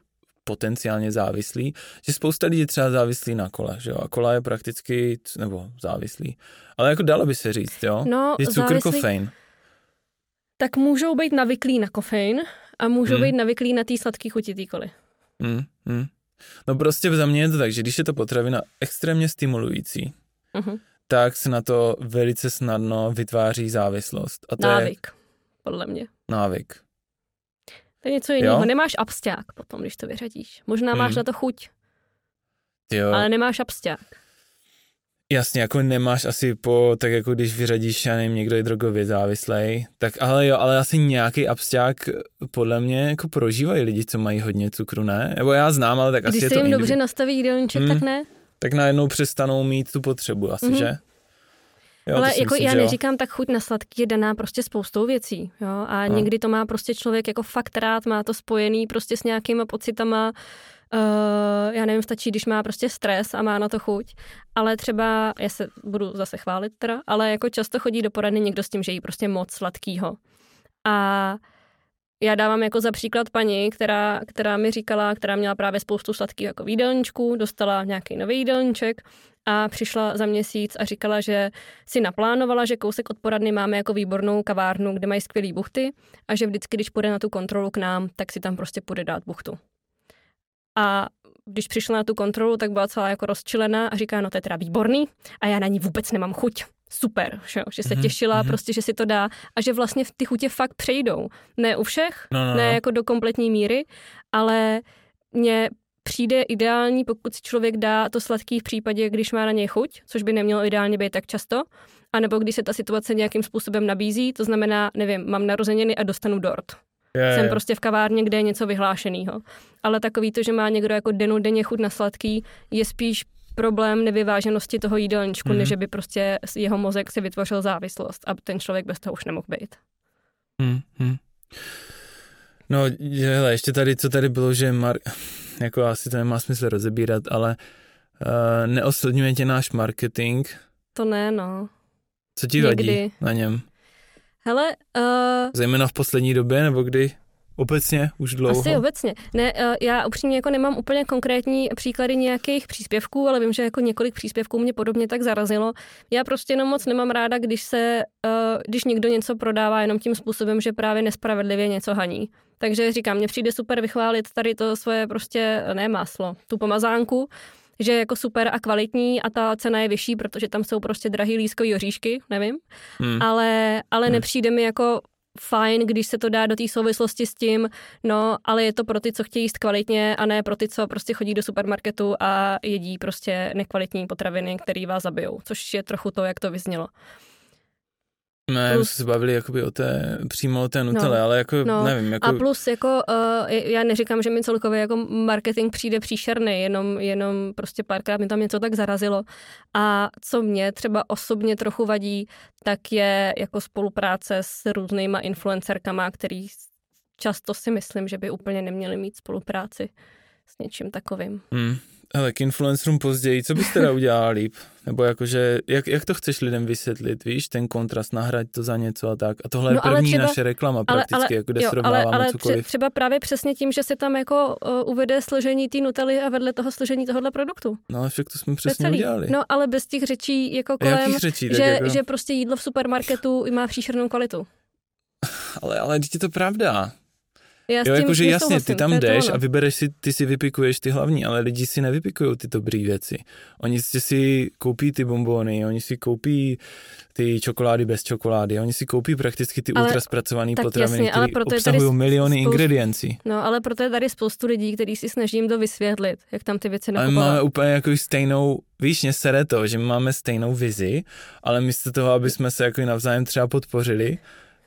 S1: potenciálně závislí, že spousta lidí třeba závislí na kole, že jo, a kola je prakticky, nebo závislí, ale jako dalo by se říct, jo,
S2: no,
S1: je cukr závislí... kofein.
S2: Tak můžou být navyklí na kofein, a můžou hmm. být navyklí na té sladké chuti té koly.
S1: Hmm. Hmm. No prostě za mě je to tak, že když je to potravina extrémně stimulující, uh-huh. tak se na to velice snadno vytváří závislost. A to
S2: návyk,
S1: je...
S2: podle mě.
S1: Návyk.
S2: To je něco jiného. Jo? Nemáš absťák potom, když to vyřadíš. Možná hmm. máš na to chuť,
S1: Jo.
S2: Ale nemáš absťák.
S1: Jasně, jako nemáš asi po, tak jako když vyřadíš, já nevím, někdo je drogově závislej, tak ale jo, ale asi nějaký absťák podle mě jako prožívají lidi, co mají hodně cukru, ne? Nebo já znám, ale tak
S2: Když
S1: asi
S2: se
S1: je to
S2: jim
S1: individu-
S2: dobře nastaví jídelníček,
S1: Hmm.
S2: tak ne.
S1: Tak najednou přestanou mít tu potřebu asi,
S2: Mhm.
S1: že? Jo,
S2: Ale jako
S1: myslím,
S2: já neříkám, tak chuť na sladký je daná prostě spoustou věcí. Jo? A
S1: No.
S2: někdy to má prostě člověk jako fakt rád, má to spojený prostě s nějakýma pocitama, Uh, já nevím, stačí, když má prostě stres a má na to chuť, ale třeba, já se budu zase chválit teda, ale jako často chodí do poradny někdo s tím, že jí prostě moc sladkýho. A já dávám jako za příklad paní, která, která mi říkala, která měla právě spoustu sladkých jako jídelníčků, dostala nějaký nový jídelníček a přišla za měsíc a říkala, že si naplánovala, že kousek od poradny máme jako výbornou kavárnu, kde mají skvělý buchty a že vždycky, když půjde na tu kontrolu k nám, tak si tam prostě půjde dát buchtu. A když přišla na tu kontrolu, tak byla celá jako rozčilená a říká, no to je teda výborný a já na ní vůbec nemám chuť. Super, že, že se
S1: Mhm,
S2: těšila
S1: mhm.
S2: prostě, že si to dá a že vlastně ty chutě fakt přejdou. Ne u všech,
S1: No, no,
S2: ne
S1: no.
S2: jako do kompletní míry, ale mně přijde ideální, pokud si člověk dá to sladký v případě, když má na něj chuť, což by nemělo ideálně být tak často, anebo když se ta situace nějakým způsobem nabízí, to znamená, nevím, mám narozeniny a dostanu dort.
S1: Je,
S2: Jsem
S1: je.
S2: prostě v kavárně, kde je něco vyhlášeného. Ale takový to, že má někdo jako denu denně chuť na sladký, je spíš problém nevyváženosti toho jídelníčku,
S1: Mhm.
S2: mm. než že by prostě jeho mozek si vytvořil závislost a ten člověk bez toho už nemohl být.
S1: Hmm, hmm. No, hele, ještě tady, co tady bylo, že mar... jako asi to nemá smysl rozebírat, ale uh, neoslňuje tě náš marketing.
S2: To ne, no.
S1: Co ti vadí
S2: Někdy.
S1: na něm?
S2: Hele, uh,
S1: Zejména v poslední době, nebo kdy? Obecně? Už dlouho?
S2: Asi obecně. Ne, eh, já upřímně jako nemám úplně konkrétní příklady nějakých příspěvků, ale vím, že jako několik příspěvků mě podobně tak zarazilo. Já prostě jenom moc nemám ráda, když se, eh, když někdo něco prodává jenom tím způsobem, že právě nespravedlivě něco haní. Takže říkám, mně přijde super vychválit tady to svoje prostě, ne máslo, tu pomazánku, že je jako super a kvalitní a ta cena je vyšší, protože tam jsou prostě drahý lískový oříšky, nevím
S1: Hmm.
S2: ale, ale
S1: Hmm.
S2: nepřijde mi jako fajn, když se to dá do té souvislosti s tím, no, ale je to pro ty, co chtějí jíst kvalitně a ne pro ty, co prostě chodí do supermarketu a jedí prostě nekvalitní potraviny, které vás zabijou, což je trochu to, jak to vyznělo.
S1: Ne, my
S2: plus-
S1: jsme se bavili jakoby o té, přímo o té Nutelle,
S2: No,
S1: ale jako,
S2: no.
S1: nevím, jako...
S2: A plus jako, uh, já neříkám, že mi celkově jako marketing přijde příšerný, jenom, jenom prostě párkrát mi tam něco tak zarazilo. A co mě třeba osobně trochu vadí, tak je jako spolupráce s různýma influencerkama, který často si myslím, že by úplně neměli mít spolupráci s něčím takovým.
S1: Hmm. Hele, k influencerům později, co bys teda udělala líp? Nebo jakože, jak, jak to chceš lidem vysvětlit, víš, ten kontrast, nahrať to za něco a tak. A tohle je
S2: No, ale
S1: první
S2: třeba-
S1: naše reklama
S2: ale-
S1: prakticky,
S2: ale-
S1: jako kde
S2: jo,
S1: srovnáváme
S2: ale, ale
S1: cokoliv.
S2: tře- třeba právě přesně tím, že se tam jako uh, uvede složení té nutely a vedle toho složení tohohle produktu.
S1: No však to jsme
S2: je
S1: přesně
S2: celý.
S1: udělali.
S2: No ale bez těch řečí jako kolem,
S1: Jakých řečí?
S2: Že,
S1: jako,
S2: že prostě jídlo v supermarketu má příšernou kvalitu.
S1: Ale, ale je to pravda.
S2: Já
S1: Jo, jakože jasně, ty tam jdeš a vybereš si, ty si vypikuješ ty hlavní, ale lidi si nevypikují ty dobré věci. Oni si, si koupí ty bombony, oni si koupí ty čokolády bez čokolády, oni si koupí prakticky ty
S2: Ale-
S1: ultra zpracované potraviny,
S2: ale
S1: které
S2: proto je tady
S1: obsahují miliony
S2: spoustu-
S1: ingrediencí.
S2: No ale proto je tady spoustu lidí, kteří si snažím to vysvětlit, jak tam ty věci
S1: Ale
S2: nakupovat.
S1: máme úplně jako stejnou, víš, mě sere to, že my máme stejnou vizi, ale místo toho, aby jsme se jako navzájem třeba podpořili,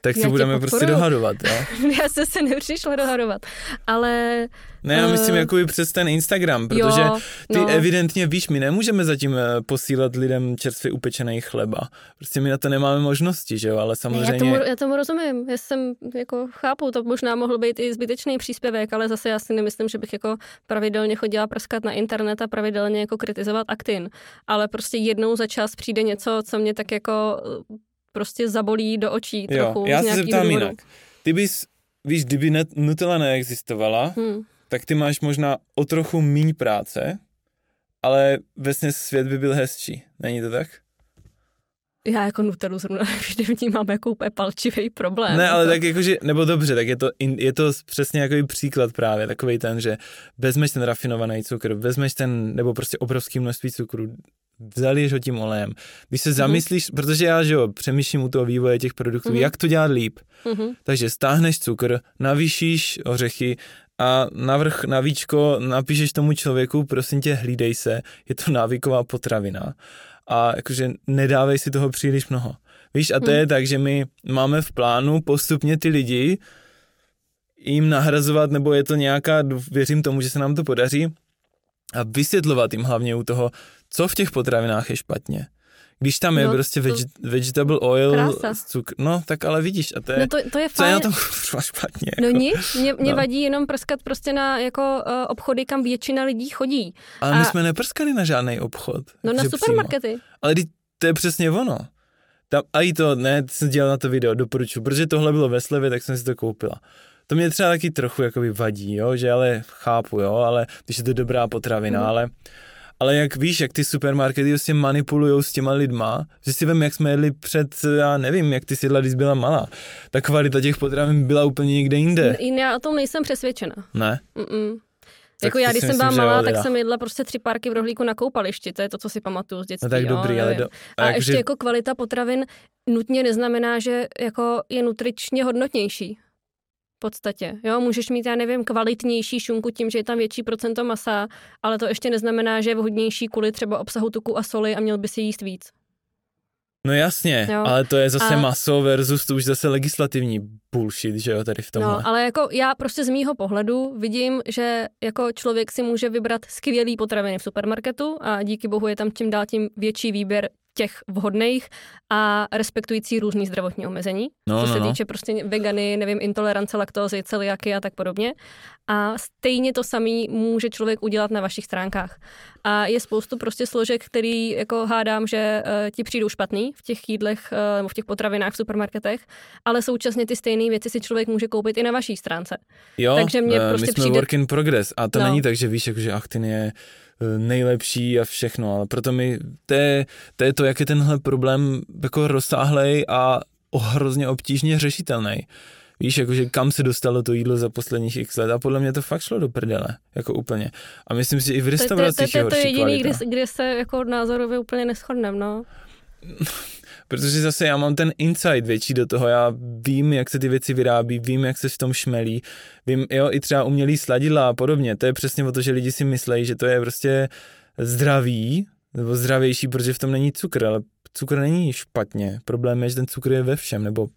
S1: tak
S2: tě
S1: budeme prostě
S2: podporuju.
S1: dohadovat, jo?
S2: Já se se nepřišla dohadovat, ale
S1: Ne, já myslím
S2: Eh,
S1: jako i přes ten Instagram, protože
S2: jo,
S1: ty
S2: no,
S1: evidentně víš, my nemůžeme zatím eh, posílat lidem čerstvě upečený chleba. Prostě my na to nemáme možnosti, že jo, ale samozřejmě...
S2: já, tomu, já tomu rozumím, já jsem jako chápu, to možná mohl být i zbytečný příspěvek, ale zase já si nemyslím, že bych jako pravidelně chodila prskat na internet a pravidelně jako kritizovat aktin, ale prostě jednou za čas přijde něco, co mě tak jako prostě zabolí do očí trochu.
S1: jo, já
S2: z
S1: se zeptám
S2: důvodu.
S1: jinak. Ty bys, víš, kdyby net, Nutella neexistovala,
S2: Hmm.
S1: tak ty máš možná o trochu míň práce, ale vlastně svět by byl hezčí. Není to tak?
S2: Já jako Nutellu zrovna vždy vnímám jako úplně palčivý problém.
S1: Ne, ale
S2: To-
S1: tak jakože, nebo dobře, tak je to, je to přesně jako příklad právě, takový ten, že vezmeš ten rafinovaný cukr, vezmeš ten, nebo prostě obrovský množství cukru, zaliješ ho tím olejem. Když se zamyslíš, protože já, že jo, přemýšlím u toho vývoje těch produktů,
S2: Mhm.
S1: jak to dělat líp.
S2: Mhm.
S1: Takže stáhneš cukr, navýšíš ořechy, a navrh na víčko napíšeš tomu člověku, prosím tě, hlídej se, je to návyková potravina a jakože nedávej si toho příliš mnoho. Víš, a to hmm. je tak, že my máme v plánu postupně ty lidi jim nahrazovat, nebo je to nějaká, věřím tomu, že se nám to podaří, a vysvětlovat jim hlavně u toho, co v těch potravinách je špatně. Když tam je no, prostě to... vegetable oil, cukr, no tak ale vidíš, a to je,
S2: no to, to je
S1: co je na tom špatně?
S2: No jako. nic, mě, mě no. vadí jenom prskat prostě na jako uh, obchody, kam většina lidí chodí.
S1: Ale a... my jsme neprskali na žádný obchod.
S2: No na supermarkety. Přímo.
S1: Ale to je přesně ono. Tam, a i to, ne, jsem dělal na to video, doporučuji, protože tohle bylo ve slevě, tak jsem si to koupila. To mě třeba taky trochu jakoby vadí, jo, že ale chápu, jo, ale když je to dobrá potravina, mm. ale ale jak víš, jak ty supermarkety prostě manipulují s těma lidma, že si vím, jak jsme jedli před, já nevím, jak ty si jedla, když byla malá. Ta kvalita těch potravin byla úplně někde jinde.
S2: Já o tom nejsem přesvědčena.
S1: Ne?
S2: Mm-mm. Tak jako já, když jsem byla malá, tak jsem jedla prostě tři párky v rohlíku na koupališti, to je to, co si pamatuju z dětství. No
S1: tak jo, dobrý, ale do...
S2: A, a ještě že... jako kvalita potravin nutně neznamená, že jako je nutričně hodnotnější podstatě. Jo, můžeš mít, já nevím, kvalitnější šunku tím, že je tam větší procento masa, ale to ještě neznamená, že je vhodnější kvůli třeba obsahu tuku a soli a měl by si jíst víc.
S1: No jasně, jo. ale to je zase a... maso versus to už zase legislativní bullshit, že jo, tady v tom.
S2: No, ale jako já prostě z mýho pohledu vidím, že jako člověk si může vybrat skvělý potraviny v supermarketu a díky bohu je tam tím dál tím větší výběr těch vhodných a respektující různý zdravotní omezení, no, co no, se no. týče prostě vegany, nevím, intolerance laktózy, celiaky a tak podobně. A stejně to samý může člověk udělat na vašich stránkách. A je spoustu prostě složek, který jako hádám, že uh, ti přijdou špatný v těch jídlech uh, nebo v těch potravinách v supermarketech, ale současně ty stejné věci si člověk může koupit i na vaší stránce.
S1: Jo, Takže mě uh, prostě my jsme přijde... work in progress a to no. není tak, že víš, jako, že Achtin je nejlepší a všechno, ale proto mi, to je, to je to, jak je tenhle problém jako rozsáhlej a hrozně obtížně řešitelný. Víš, jakože kam se dostalo to jídlo za posledních x let a podle mě to fakt šlo do prdele, jako úplně. A myslím si, i v restauracích
S2: je To je jediný, kde, kde se jako názorově úplně neschodneme, no.
S1: Protože zase já mám ten insight větší do toho, já vím, jak se ty věci vyrábí, vím, jak se v tom šmelí, vím, jo, i třeba umělý sladidla a podobně, to je přesně o to, že lidi si myslí, že to je prostě zdravý, nebo zdravější, protože v tom není cukr, ale cukr není špatně. Problém je, že ten cukr je ve všem, nebo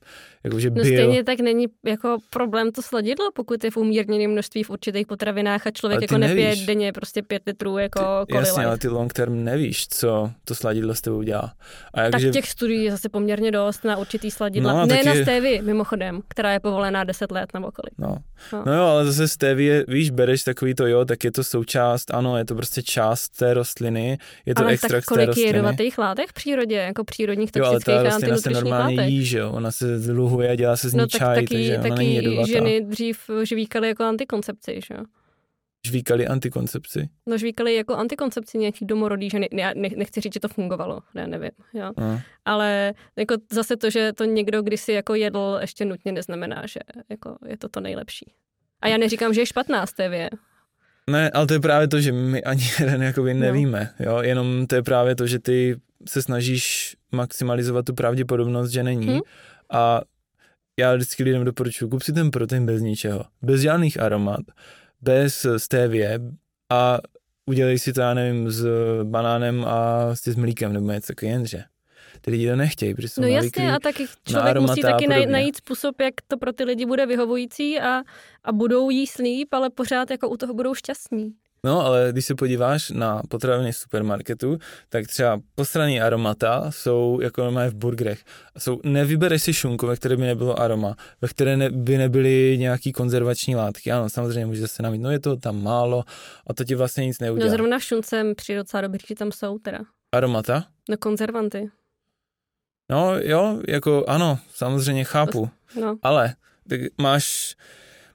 S1: jakože
S2: bio... No stejně tak není jako problém to sladidlo, pokud je v umírněném množství v určitých potravinách a člověk jako nevíš. nepije denně prostě pět litrů jako
S1: ty, Jasně, ale ty long term nevíš, co to sladidlo s tebou dělá.
S2: A jak, tak že... těch studií je zase poměrně dost na určitý sladidla. No, ne taky... na stevy, mimochodem, která je povolená 10 let nebo kolik.
S1: No. No. no jo, ale zase stevie, víš, bereš takový to jo, tak je to součást, ano, je to prostě část té rostliny, je to ale extrakt
S2: tak kolik je jedovatých látek v přírodě, jako přírodních toxických
S1: jo, ale ta rostlina se normálně látek. jí, že jo, ona se zluhuje a dělá se z ní no, čaj, taky, takže taky ona není jedovatá.
S2: ženy dřív žvíkaly jako antikoncepci, že jo?
S1: Žvíkali antikoncepci?
S2: No žvíkali jako antikoncepci nějaký domorodý ženy. Já nechci říct, že to fungovalo, já nevím. Jo. A. Ale jako zase to, že to někdo kdysi jako jedl, ještě nutně neznamená, že jako je to to nejlepší. A já neříkám, že je špatná stevie.
S1: Ne, ale to je právě to, že my ani jeden jakoby no. nevíme, no. jo, jenom to je právě to, že ty se snažíš maximalizovat tu pravděpodobnost, že není hmm? a já vždycky lidem doporučuji, kup si ten protein bez ničeho, bez žádných aromat, bez stevie a udělej si to, já nevím, s banánem a s mlíkem nebo něco takového, jenže ty lidi to nechtějí, protože jsou
S2: No jasně, a taky člověk musí taky najít způsob, jak to pro ty lidi bude vyhovující a, a budou jí slíp, ale pořád jako u toho budou šťastní.
S1: No, ale když se podíváš na potraviny supermarketu, tak třeba postraný aromata jsou jako normálně v burgerech. Jsou, nevybereš si šunku, ve které by nebylo aroma, ve které ne, by nebyly nějaký konzervační látky. Ano, samozřejmě můžeš se namít, no je to tam málo a to ti vlastně nic neudělá.
S2: No zrovna v šunce při docela dobrý, že tam jsou teda.
S1: Aromata?
S2: No konzervanty.
S1: No jo, jako ano, samozřejmě chápu. No. Ale tak máš,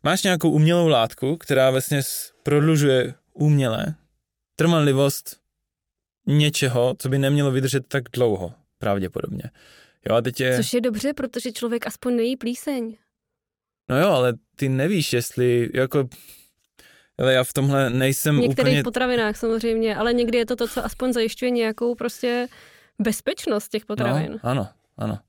S1: máš nějakou umělou látku, která vlastně prodlužuje uměle trvanlivost něčeho, co by nemělo vydržet tak dlouho, pravděpodobně. Jo, a teď je...
S2: Což je dobře, protože člověk aspoň nejí plíseň.
S1: No jo, ale ty nevíš, jestli, jako, ale já v tomhle nejsem
S2: v některých
S1: úplně...
S2: potravinách samozřejmě, ale někdy je to to, co aspoň zajišťuje nějakou prostě bezpečnost těch potravin.
S1: No, ano, ano.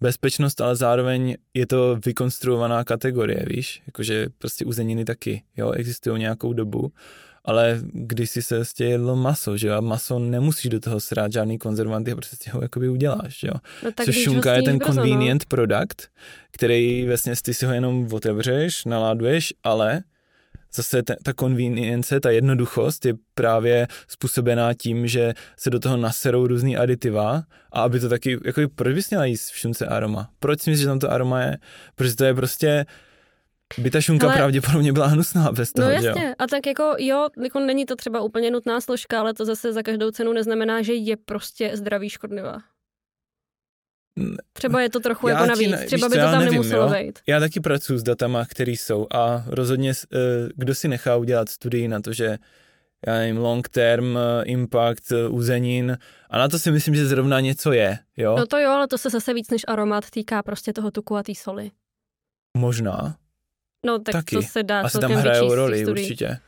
S1: bezpečnost, ale zároveň je to vykonstruovaná kategorie, víš, jakože prostě uzeniny taky, jo, existují nějakou dobu, ale když si se prostě jedlo maso, že jo, a maso nemusíš do toho srát žádný konzervanty a prostě ho jakoby uděláš, jo. No, tak Což šunka je ten brzo, convenient no. product, který vlastně ty si ho jenom otevřeš, naláduješ, ale zase ta, ta convenience, ta jednoduchost je právě způsobená tím, že se do toho naserou různý aditiva a aby to taky, jako proč bys měla jíst v šunce aroma? Proč si myslíš, že tam to aroma je? Protože to je prostě by ta šunka ale... pravděpodobně byla hnusná bez toho,
S2: No jasně, jo? a tak jako jo, jako není to třeba úplně nutná složka, ale to zase za každou cenu neznamená, že je prostě zdraví škodlivá. Třeba je to trochu já jako navíc, ne, třeba by to tam nevím, nemuselo být.
S1: Já taky pracuji s datama, které jsou a rozhodně, eh, kdo si nechá udělat studii na to, že já nevím, long term eh, impact eh, uzenin a na to si myslím, že zrovna něco je, jo?
S2: No to jo, ale to se zase víc než aromat týká prostě toho tuku a té soli.
S1: Možná.
S2: No tak taky. to se dá
S1: Asi tam hrajou roli určitě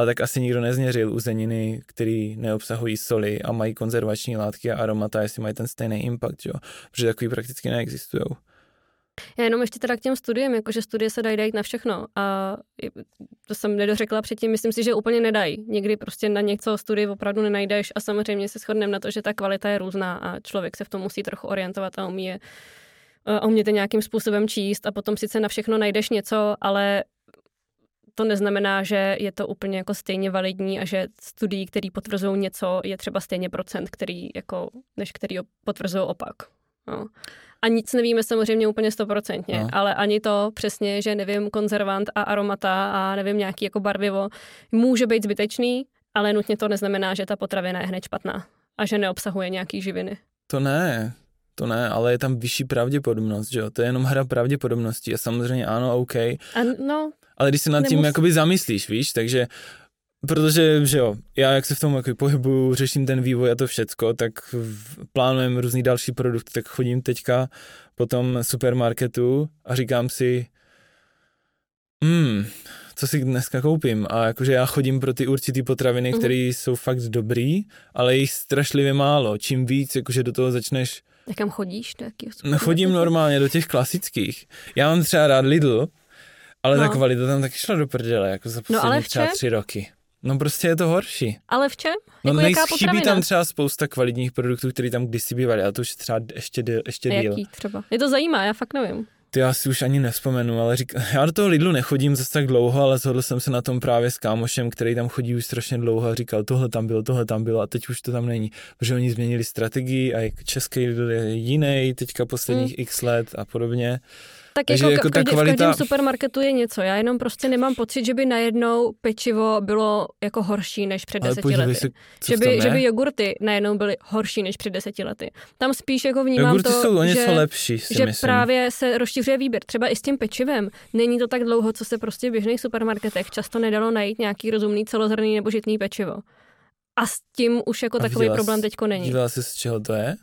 S1: ale tak asi nikdo nezměřil uzeniny, které neobsahují soli a mají konzervační látky a aromata, jestli mají ten stejný impact, jo? protože takový prakticky neexistují.
S2: Já jenom ještě teda k těm studiem, jakože studie se dají dát na všechno a to jsem nedořekla předtím, myslím si, že úplně nedají. Někdy prostě na něco studii opravdu nenajdeš a samozřejmě se shodneme na to, že ta kvalita je různá a člověk se v tom musí trochu orientovat a umí je a umět nějakým způsobem číst a potom sice na všechno najdeš něco, ale to neznamená, že je to úplně jako stejně validní a že studií, který potvrzují něco, je třeba stejně procent, který jako, než který potvrzují opak. No. A nic nevíme samozřejmě úplně stoprocentně, no. ale ani to přesně, že nevím, konzervant a aromata a nevím, nějaký jako barvivo může být zbytečný, ale nutně to neznamená, že ta potravina je hned špatná a že neobsahuje nějaký živiny.
S1: To ne, to ne, ale je tam vyšší pravděpodobnost, že jo? To je jenom hra pravděpodobností a samozřejmě ano, OK. A
S2: no,
S1: ale když se nad tím jakoby zamyslíš, víš, takže Protože, že jo, já jak se v tom jako pohybuju, řeším ten vývoj a to všecko, tak plánujeme různý další produkty, tak chodím teďka po tom supermarketu a říkám si, hmm, co si dneska koupím. A jakože já chodím pro ty určitý potraviny, mm-hmm. které jsou fakt dobrý, ale jich strašlivě málo. Čím víc, jakože do toho začneš...
S2: Jak kam chodíš? Do
S1: no, chodím normálně do těch klasických. Já mám třeba rád Lidl, ale no. ta kvalita tam taky šla do prdele, jako za poslední no, ale třeba tři roky. No prostě je to horší.
S2: Ale v čem?
S1: No jako jaká chybí tam třeba spousta kvalitních produktů, které tam kdysi bývaly, ale to už třeba ještě, ještě díl.
S2: Jaký třeba? Je to zajímá, já fakt nevím.
S1: Ty já si už ani nevzpomenu, ale řík, já do toho Lidlu nechodím zase tak dlouho, ale zhodl jsem se na tom právě s kámošem, který tam chodí už strašně dlouho a říkal, tohle tam bylo, tohle tam bylo a teď už to tam není, protože oni změnili strategii a český Lidl je jiný teďka posledních hmm. x let a podobně.
S2: Tak Takže jako, jako v, každý, kvalita... v každém supermarketu je něco. Já jenom prostě nemám pocit, že by najednou pečivo bylo jako horší než před Ale deseti lety. Se, že, by, že by jogurty najednou byly horší než před deseti lety. Tam spíš jako vnímám
S1: jogurty
S2: to,
S1: jsou o něco že, lepší,
S2: že myslím. právě se rozšiřuje výběr. Třeba i s tím pečivem. Není to tak dlouho, co se prostě v běžných supermarketech často nedalo najít nějaký rozumný celozrný nebo žitný pečivo. A s tím už jako A takový problém teďko není.
S1: Dívala jsi, z čeho to je?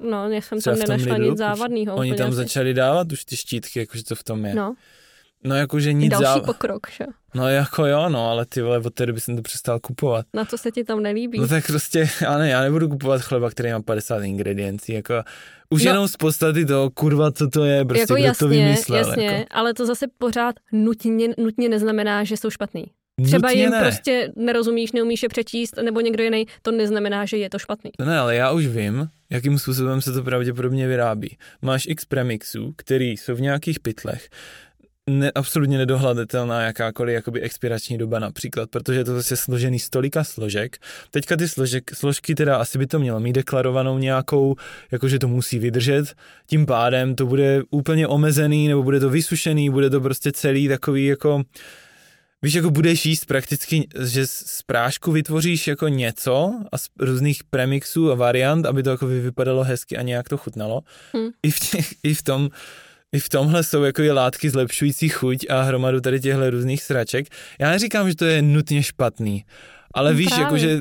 S2: No, já jsem tam nenašla nic závadného.
S1: Oni tam asi. začali dávat už ty štítky, jakože to v tom je.
S2: No.
S1: No jakože nic
S2: Další záv... pokrok, že?
S1: No jako jo, no, ale ty vole, od té doby jsem to přestal kupovat.
S2: Na co se ti tam nelíbí?
S1: No tak prostě, já, ne, já nebudu kupovat chleba, který má 50 ingrediencí, jako už no, jenom z podstaty toho, kurva, co to je, prostě jako jasně, to vymyslel.
S2: Jasně,
S1: jako.
S2: ale to zase pořád nutně, nutně neznamená, že jsou špatný. Třeba jim ne. prostě nerozumíš, neumíš je přečíst, nebo někdo jiný, to neznamená, že je to špatný.
S1: Ne, ale já už vím, jakým způsobem se to pravděpodobně vyrábí. Máš x premixů, který jsou v nějakých pytlech, ne, absolutně nedohledatelná jakákoliv jakoby expirační doba například, protože je to zase složený z tolika složek. Teďka ty složek, složky teda asi by to mělo mít deklarovanou nějakou, jakože to musí vydržet, tím pádem to bude úplně omezený, nebo bude to vysušený, bude to prostě celý takový jako Víš, jako budeš jíst prakticky, že z prášku vytvoříš jako něco a z různých premixů a variant, aby to jako vypadalo hezky a nějak to chutnalo. Hmm. I, v těch, I v tom i v tomhle jsou jako látky zlepšující chuť a hromadu tady těchto různých sraček. Já neříkám, že to je nutně špatný, ale no víš, jako že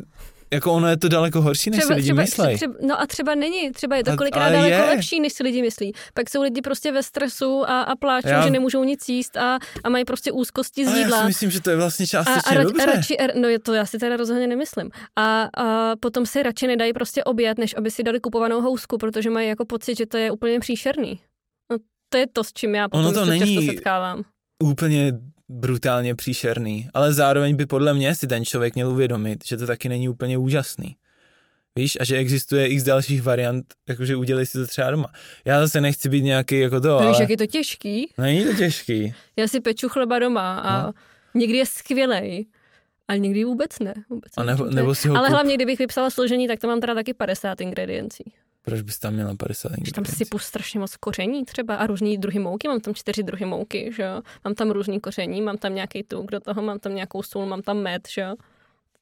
S1: jako ono je to daleko horší, než třeba, si lidi myslí.
S2: no a třeba není, třeba je to kolikrát daleko je. lepší, než si lidi myslí. Pak jsou lidi prostě ve stresu a, a pláčou, já... že nemůžou nic jíst a, a mají prostě úzkosti z jídla.
S1: Já si myslím, že to je vlastně částečně a, a dobře.
S2: Radši, no je to já si teda rozhodně nemyslím. A, a potom si radši nedají prostě oběd, než aby si dali kupovanou housku, protože mají jako pocit, že to je úplně příšerný. No, to je to, s čím já potom ono to se není často setkávám.
S1: Úplně brutálně příšerný, ale zároveň by podle mě si ten člověk měl uvědomit, že to taky není úplně úžasný. Víš, a že existuje x dalších variant, jakože udělej si to třeba doma. Já zase nechci být nějaký jako to,
S2: ale... Víš, jak je to těžký?
S1: Není to těžký.
S2: Já si peču chleba doma a no. někdy je skvělej, ale někdy vůbec ne. Vůbec
S1: a nebo, nebo si ho
S2: ale kup... hlavně, kdybych vypsala složení, tak to mám teda taky 50 ingrediencí.
S1: Proč bys tam měla 50 ingrediencí?
S2: Tam sypu strašně moc koření třeba a různý druhy mouky, mám tam čtyři druhy mouky, že jo? Mám tam různý koření, mám tam nějaký tuk do toho, mám tam nějakou sůl, mám tam med, že jo?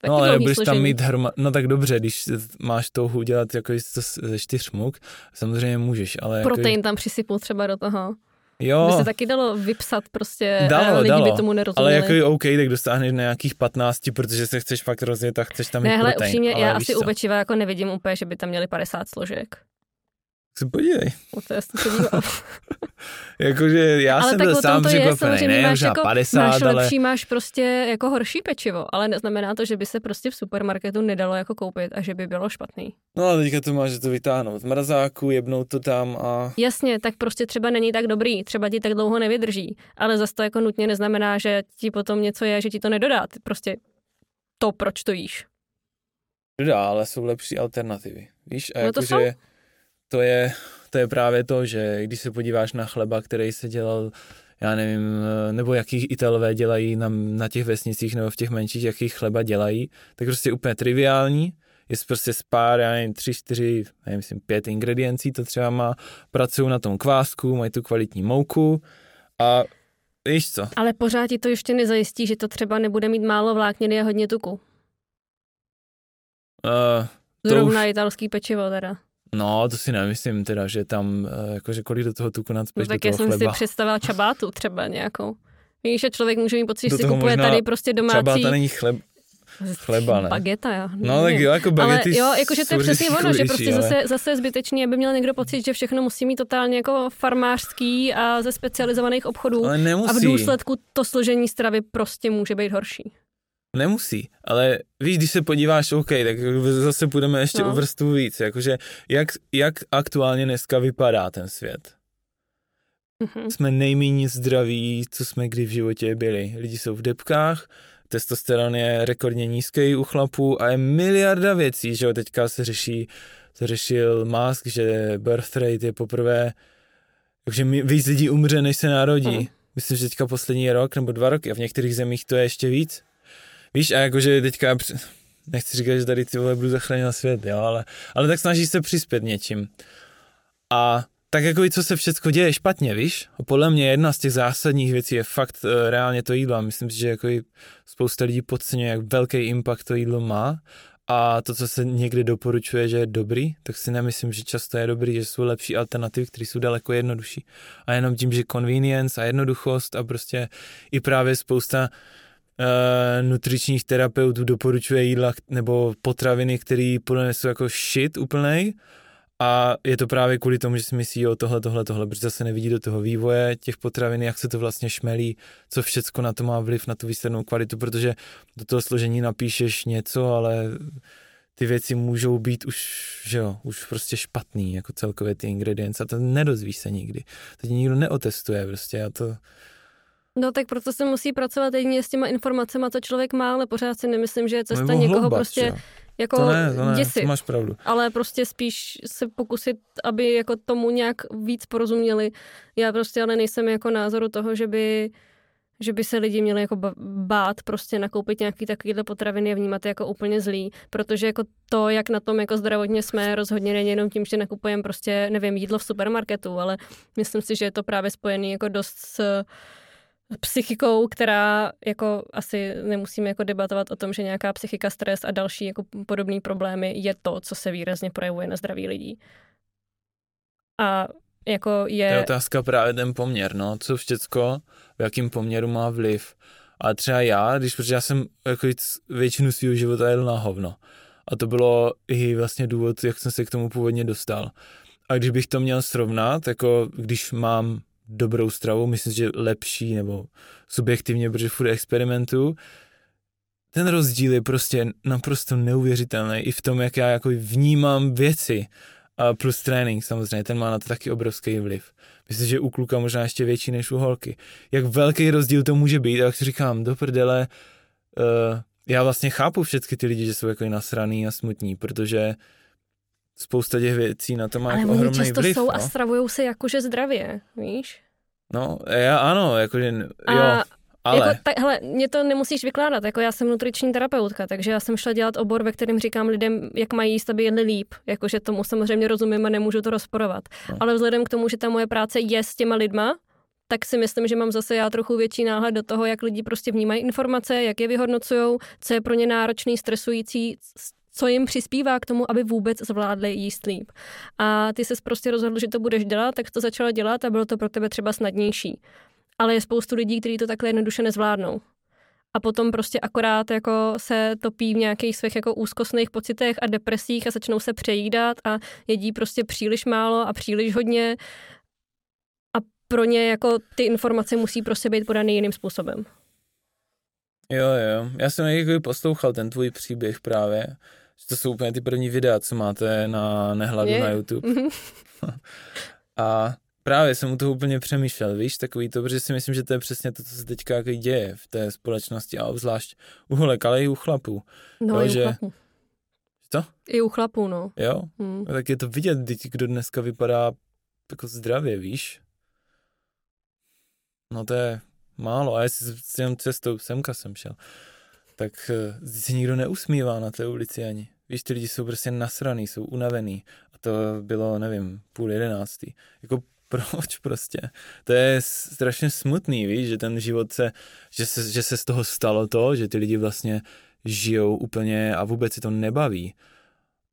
S1: no ale budeš složení. tam mít hroma... No tak dobře, když máš touhu dělat jako ze čtyř muk, samozřejmě můžeš, ale...
S2: Protein
S1: jako...
S2: tam přisypul třeba do toho.
S1: Jo.
S2: By se taky dalo vypsat prostě, dalo, lidi dalo. by tomu nerozuměli.
S1: Ale jako OK, tak dostáhneš na nějakých 15, protože se chceš fakt rozjet a chceš tam mít
S2: ne,
S1: hele, protein.
S2: upřímně, já asi u pečiva jako nevidím úplně, že by tam měli 50 složek.
S1: Se podívej.
S2: O to já jsem se díval.
S1: Jakože já ale jsem byl sám překvapený, ne máš jako, 50,
S2: máš
S1: ale...
S2: lepší, máš prostě jako horší pečivo, ale neznamená to, že by se prostě v supermarketu nedalo jako koupit a že by bylo špatný.
S1: No a teďka to máš to vytáhnout z mrazáku, jebnout to tam a...
S2: Jasně, tak prostě třeba není tak dobrý, třeba ti tak dlouho nevydrží, ale zase to jako nutně neznamená, že ti potom něco je, že ti to nedodá, prostě to, proč to jíš.
S1: Dodá, ale jsou lepší alternativy, víš? A no jako, to, že to je to je právě to, že když se podíváš na chleba, který se dělal já nevím, nebo jaký Italové dělají na, na těch vesnicích nebo v těch menších, jaký chleba dělají, tak prostě úplně triviální, je prostě z pár, já nevím, tři, čtyři, nevím, myslím, pět ingrediencí to třeba má, pracují na tom kvásku, mají tu kvalitní mouku a víš co.
S2: Ale pořád ti to ještě nezajistí, že to třeba nebude mít málo vlákniny a hodně tuku. Uh, Zrovna už... italský pečivo teda.
S1: No, to si nemyslím teda, že tam, eh, jakože kolik do toho tuku nadspěš
S2: no,
S1: tak já
S2: jsem
S1: si
S2: představila čabátu třeba nějakou. Víš, že člověk může mít pocit, že si kupuje tady prostě domácí...
S1: Čabáta není chleb, chleba, ne?
S2: Bageta, jo.
S1: No, tak jo, jako bagety
S2: Ale jo, jakože to je přesně ono, že prostě ale... zase, zase zbytečný, aby měl někdo pocit, že všechno musí mít totálně jako farmářský a ze specializovaných obchodů.
S1: Ale nemusí.
S2: A v důsledku to složení stravy prostě může být horší.
S1: Nemusí, ale víš, když se podíváš, OK, tak zase půjdeme ještě no. o vrstvu víc, jakože jak, jak aktuálně dneska vypadá ten svět. Mm-hmm. Jsme nejméně zdraví, co jsme kdy v životě byli. Lidi jsou v depkách, testosteron je rekordně nízký u chlapů a je miliarda věcí, že jo, teďka se řeší, se řešil Musk, že birth rate je poprvé, takže víc lidí umře, než se narodí. Mm. Myslím, že teďka poslední rok nebo dva roky a v některých zemích to je ještě víc. Víš, a jakože teďka, nechci říkat, že tady ty vole budu zachránit svět, jo, ale, ale tak snažíš se přispět něčím. A tak jako co se všechno děje špatně, víš? A podle mě jedna z těch zásadních věcí je fakt uh, reálně to jídlo. Myslím si, že jako spousta lidí podceňuje, jak velký impact to jídlo má. A to, co se někdy doporučuje, že je dobrý, tak si nemyslím, že často je dobrý, že jsou lepší alternativy, které jsou daleko jednodušší. A jenom tím, že convenience a jednoduchost a prostě i právě spousta nutričních terapeutů doporučuje jídla nebo potraviny, které podle mě jsou jako shit úplnej a je to právě kvůli tomu, že si myslí o tohle, tohle, tohle, protože zase nevidí do toho vývoje těch potravin, jak se to vlastně šmelí, co všecko na to má vliv, na tu výslednou kvalitu, protože do toho složení napíšeš něco, ale ty věci můžou být už, že jo, už prostě špatný, jako celkově ty ingredience a to nedozvíš se nikdy. Ti nikdo neotestuje prostě a to,
S2: No tak proto se musí pracovat jedině s těma informacemi, co člověk má, ale pořád si nemyslím, že je cesta někoho hloubat, prostě jo. jako
S1: to ne, to ne,
S2: děsit.
S1: To máš pravdu.
S2: Ale prostě spíš se pokusit, aby jako tomu nějak víc porozuměli. Já prostě ale nejsem jako názoru toho, že by že by se lidi měli jako bát prostě nakoupit nějaký takovýhle potraviny a vnímat jako úplně zlý, protože jako to, jak na tom jako zdravotně jsme, rozhodně není jenom tím, že nakupujeme prostě, nevím, jídlo v supermarketu, ale myslím si, že je to právě spojený jako dost s psychikou, která jako asi nemusíme jako debatovat o tom, že nějaká psychika, stres a další jako podobné problémy je to, co se výrazně projevuje na zdraví lidí. A jako je...
S1: To je otázka právě ten poměr, no, co všecko, v jakém poměru má vliv. A třeba já, když, protože já jsem jako většinu svého života jedl na hovno. A to bylo i vlastně důvod, jak jsem se k tomu původně dostal. A když bych to měl srovnat, jako když mám dobrou stravu, myslím, že lepší nebo subjektivně, protože furt experimentu, ten rozdíl je prostě naprosto neuvěřitelný i v tom, jak já jako vnímám věci. A plus trénink samozřejmě, ten má na to taky obrovský vliv. Myslím, že u kluka možná ještě větší než u holky. Jak velký rozdíl to může být, a jak si říkám, do prdele, uh, já vlastně chápu všechny ty lidi, že jsou jako nasraný a smutní, protože spousta těch věcí na to má
S2: Ale
S1: jako
S2: oni často
S1: vliv.
S2: jsou
S1: no.
S2: a stravují se jakože zdravě, víš?
S1: No, já ano, jakože,
S2: A
S1: jo, ale...
S2: Jako, tak, hele, mě to nemusíš vykládat, jako já jsem nutriční terapeutka, takže já jsem šla dělat obor, ve kterém říkám lidem, jak mají jíst, aby jedli líp. Jakože tomu samozřejmě rozumím a nemůžu to rozporovat.
S1: No.
S2: Ale vzhledem k tomu, že ta moje práce je s těma lidma, tak si myslím, že mám zase já trochu větší náhled do toho, jak lidi prostě vnímají informace, jak je vyhodnocují, co je pro ně náročný, stresující, co jim přispívá k tomu, aby vůbec zvládli jíst líp. A ty se prostě rozhodl, že to budeš dělat, tak to začala dělat a bylo to pro tebe třeba snadnější. Ale je spoustu lidí, kteří to takhle jednoduše nezvládnou. A potom prostě akorát jako se topí v nějakých svých jako úzkostných pocitech a depresích a začnou se přejídat a jedí prostě příliš málo a příliš hodně a pro ně jako ty informace musí prostě být podaný jiným způsobem.
S1: Jo, jo. Já jsem jako poslouchal ten tvůj příběh právě. Že to jsou úplně ty první videa, co máte na Nehladu
S2: Je.
S1: na YouTube.
S2: Mhm.
S1: A právě jsem u toho úplně přemýšlel, víš, takový to, protože si myslím, že to je přesně to, co se teďka jako děje v té společnosti a obzvlášť u holek, ale i u chlapů.
S2: No,
S1: Jo,
S2: i u
S1: že-
S2: chlapů.
S1: Co?
S2: I u chlapů, no.
S1: Jo?
S2: Hmm.
S1: Tak je to vidět, kdo dneska vypadá jako zdravě, víš? No to je málo. A jestli s jenom cestou semka jsem šel, tak eh, se nikdo neusmívá na té ulici ani. Víš, ty lidi jsou prostě nasraný, jsou unavený. A to bylo, nevím, půl jedenáctý. Jako proč prostě? To je strašně smutný, víš, že ten život se, že se, že se z toho stalo to, že ty lidi vlastně žijou úplně a vůbec si to nebaví.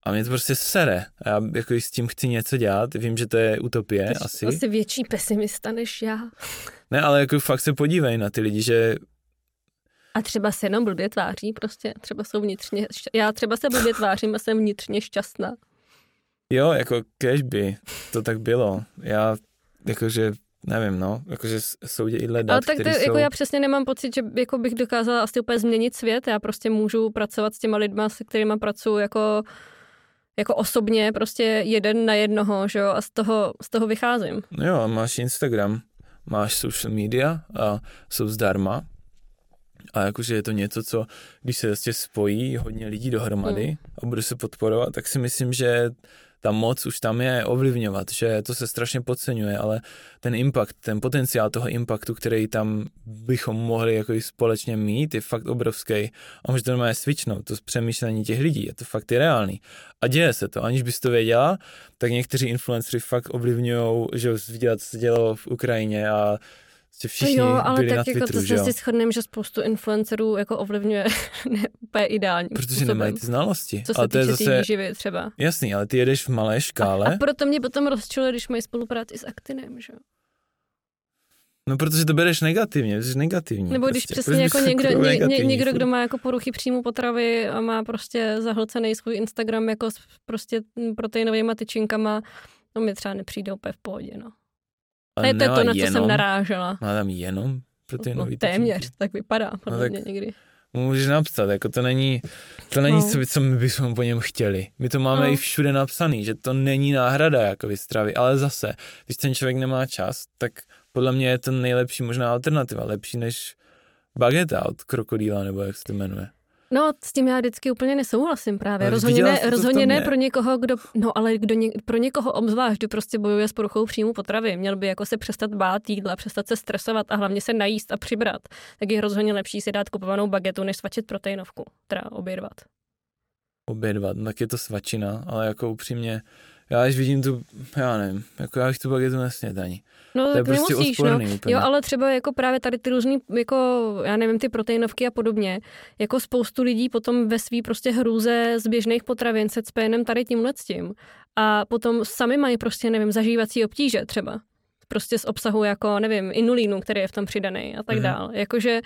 S1: A mě to prostě sere. A já jako s tím chci něco dělat. Vím, že to je utopie
S2: Jsi
S1: asi.
S2: asi větší pesimista než já.
S1: Ne, ale jako fakt se podívej na ty lidi, že
S2: A třeba se jenom blbě tváří, prostě třeba jsou vnitřně, šťa- já třeba se blbě tvářím a jsem vnitřně šťastná.
S1: jo, jako kež by to tak bylo. Já jakože nevím, no, jakože jsou i dat,
S2: Ale tak to, jako
S1: jsou...
S2: já přesně nemám pocit, že jako bych dokázala asi úplně změnit svět. Já prostě můžu pracovat s těma lidma, se kterými pracuji jako, jako osobně, prostě jeden na jednoho, že jo, a z toho, z toho vycházím.
S1: No jo, máš Instagram, máš social media a jsou zdarma. A jakože je to něco, co když se vlastně spojí hodně lidí dohromady
S2: Hmm.
S1: a bude se podporovat, tak si myslím, že ta moc už tam je ovlivňovat, že to se strašně podceňuje, ale ten impact, ten potenciál toho impactu, který tam bychom mohli jako společně mít, je fakt obrovský. A může to normálně switchnout, to přemýšlení těch lidí, je to fakt i reálný. A děje se to, aniž bys to věděla, tak někteří influenceri fakt ovlivňují, že viděla, co se dělo v Ukrajině a že všichni
S2: jo, ale
S1: byli
S2: tak
S1: na
S2: jako
S1: Twitteru,
S2: to
S1: že
S2: se si shodneme, že spoustu influencerů jako ovlivňuje ne úplně ideální
S1: Protože
S2: způsobem.
S1: nemají ty znalosti.
S2: Co se
S1: ale to je
S2: týče
S1: zase,
S2: té výživy třeba.
S1: jasný, ale ty jedeš v malé škále.
S2: A proto mě potom rozčiluje, když mají spolupráci s Actinem, že jo.
S1: No, protože to bereš negativně, jsi negativní.
S2: Nebo když
S1: prostě.
S2: přesně jako někdo,
S1: takový
S2: ně, ně, někdo, kdo má jako poruchy příjmu potravy a má prostě zahlcený svůj Instagram jako s prostě proteinovými tyčinkama, no mi třeba nepřijde úplně v pohodě, no.
S1: A
S2: To je to, je
S1: nemá
S2: to na co
S1: jenom,
S2: jsem narážela.
S1: Má tam jenom
S2: No,
S1: proteinový
S2: téměř,
S1: tyčinky.
S2: tak vypadá podle
S1: tak-
S2: mě někdy.
S1: Můžeš napsat, jako to není, to není,
S2: No.
S1: co, co my bychom po něm chtěli. My to máme
S2: No.
S1: i všude napsaný, že to není náhrada jako stravy, ale zase, když ten člověk nemá čas, tak podle mě je to nejlepší možná alternativa, lepší než bageta od krokodýla, nebo jak se to jmenuje.
S2: No, s tím já vždycky úplně nesouhlasím právě.
S1: Ale
S2: rozhodně ne,
S1: to
S2: rozhodně ne pro někoho, kdo, no ale kdo ně, pro někoho obzvlášť, kdo prostě bojuje s poruchou příjmu potravy, měl by jako se přestat bát jídla, přestat se stresovat a hlavně se najíst a přibrat. Tak je rozhodně lepší si dát kupovanou bagetu, než svačit proteinovku, teda obědvat.
S1: Obě dva, no tak je to svačina, ale jako upřímně, já když vidím tu, já nevím, jako já bych tu bagetu nesnět ani.
S2: No,
S1: To je
S2: tak
S1: prostě
S2: nemusíš,
S1: odporný
S2: no.
S1: úplně.
S2: Jo, ale třeba jako právě tady ty různý, jako, já nevím, ty proteinovky a podobně, jako spoustu lidí potom ve svý prostě hrůze z běžných potravin se cpe jenom tady tímhle s tím. A potom sami mají prostě, nevím, zažívací obtíže třeba. Prostě z obsahu jako, nevím, inulínu, který je v tom přidaný a tak
S1: Mhm.
S2: dál. Jakože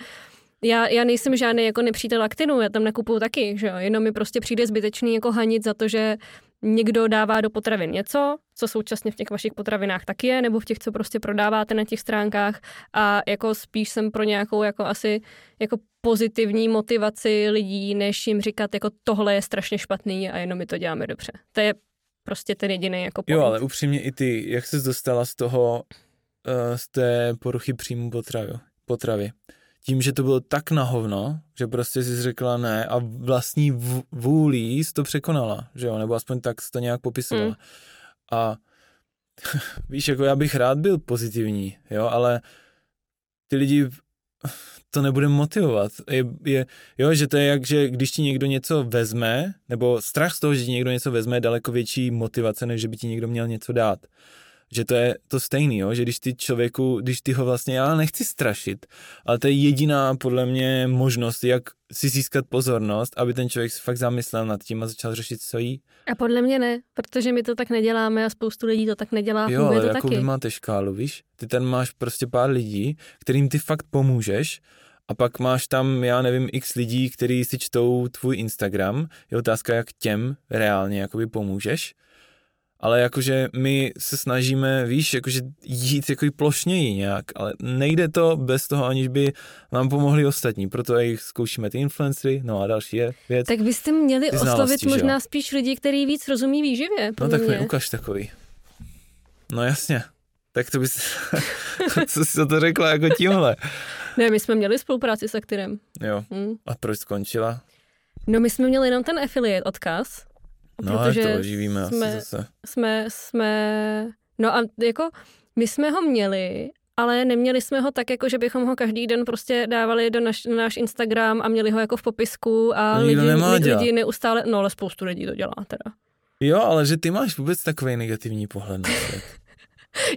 S2: já, já nejsem žádný jako nepřítel aktinu, já tam nekupuju taky, že jo, jenom mi prostě přijde zbytečný jako hanit za to, že někdo dává do potravin něco, co současně v těch vašich potravinách taky je, nebo v těch, co prostě prodáváte na těch stránkách a jako spíš jsem pro nějakou jako asi jako pozitivní motivaci lidí, než jim říkat jako tohle je strašně špatný a jenom my to děláme dobře. To je prostě ten jediný jako
S1: point. Jo, ale upřímně i ty, jak jsi dostala z toho, uh, z té poruchy příjmu potravy, potravy tím, že to bylo tak na hovno, že prostě jsi řekla ne a vlastní vůlí jsi to překonala, že jo, nebo aspoň tak jsi to nějak popisovala. Mm. A víš, jako já bych rád byl pozitivní, jo, ale ty lidi to nebude motivovat. Je, je, jo, že to je jak, že když ti někdo něco vezme, nebo strach z toho, že ti někdo něco vezme, je daleko větší motivace, než že by ti někdo měl něco dát že to je to stejný, jo? že když ty člověku, když ty ho vlastně, já nechci strašit, ale to je jediná podle mě možnost, jak si získat pozornost, aby ten člověk si fakt zamyslel nad tím a začal řešit, co jí.
S2: A podle mě ne, protože my to tak neděláme a spoustu lidí to tak nedělá.
S1: Jo, ale
S2: to
S1: jako
S2: taky.
S1: vy máte škálu, víš? Ty tam máš prostě pár lidí, kterým ty fakt pomůžeš a pak máš tam, já nevím, x lidí, kteří si čtou tvůj Instagram. Je otázka, jak těm reálně jakoby pomůžeš ale jakože my se snažíme, víš, jakože jít jako plošněji nějak, ale nejde to bez toho, aniž by nám pomohli ostatní, proto jich zkoušíme ty influencery, no a další je věc.
S2: Tak byste měli ty oslovit možná spíš lidi, kteří víc rozumí výživě.
S1: No tak mi ukaž takový. No jasně. Tak to bys, co jsi to řekla jako tímhle?
S2: Ne, my jsme měli spolupráci s Aktirem.
S1: Jo. Hmm. A proč skončila?
S2: No my jsme měli jenom ten affiliate odkaz,
S1: No, protože to oživíme jsme, asi zase.
S2: Jsme, jsme, no a jako my jsme ho měli, ale neměli jsme ho tak, jako že bychom ho každý den prostě dávali do naš, na náš Instagram a měli ho jako v popisku a lidi, lidi, lidi neustále, no ale spoustu lidí to dělá teda.
S1: Jo, ale že ty máš vůbec takový negativní pohled na svět.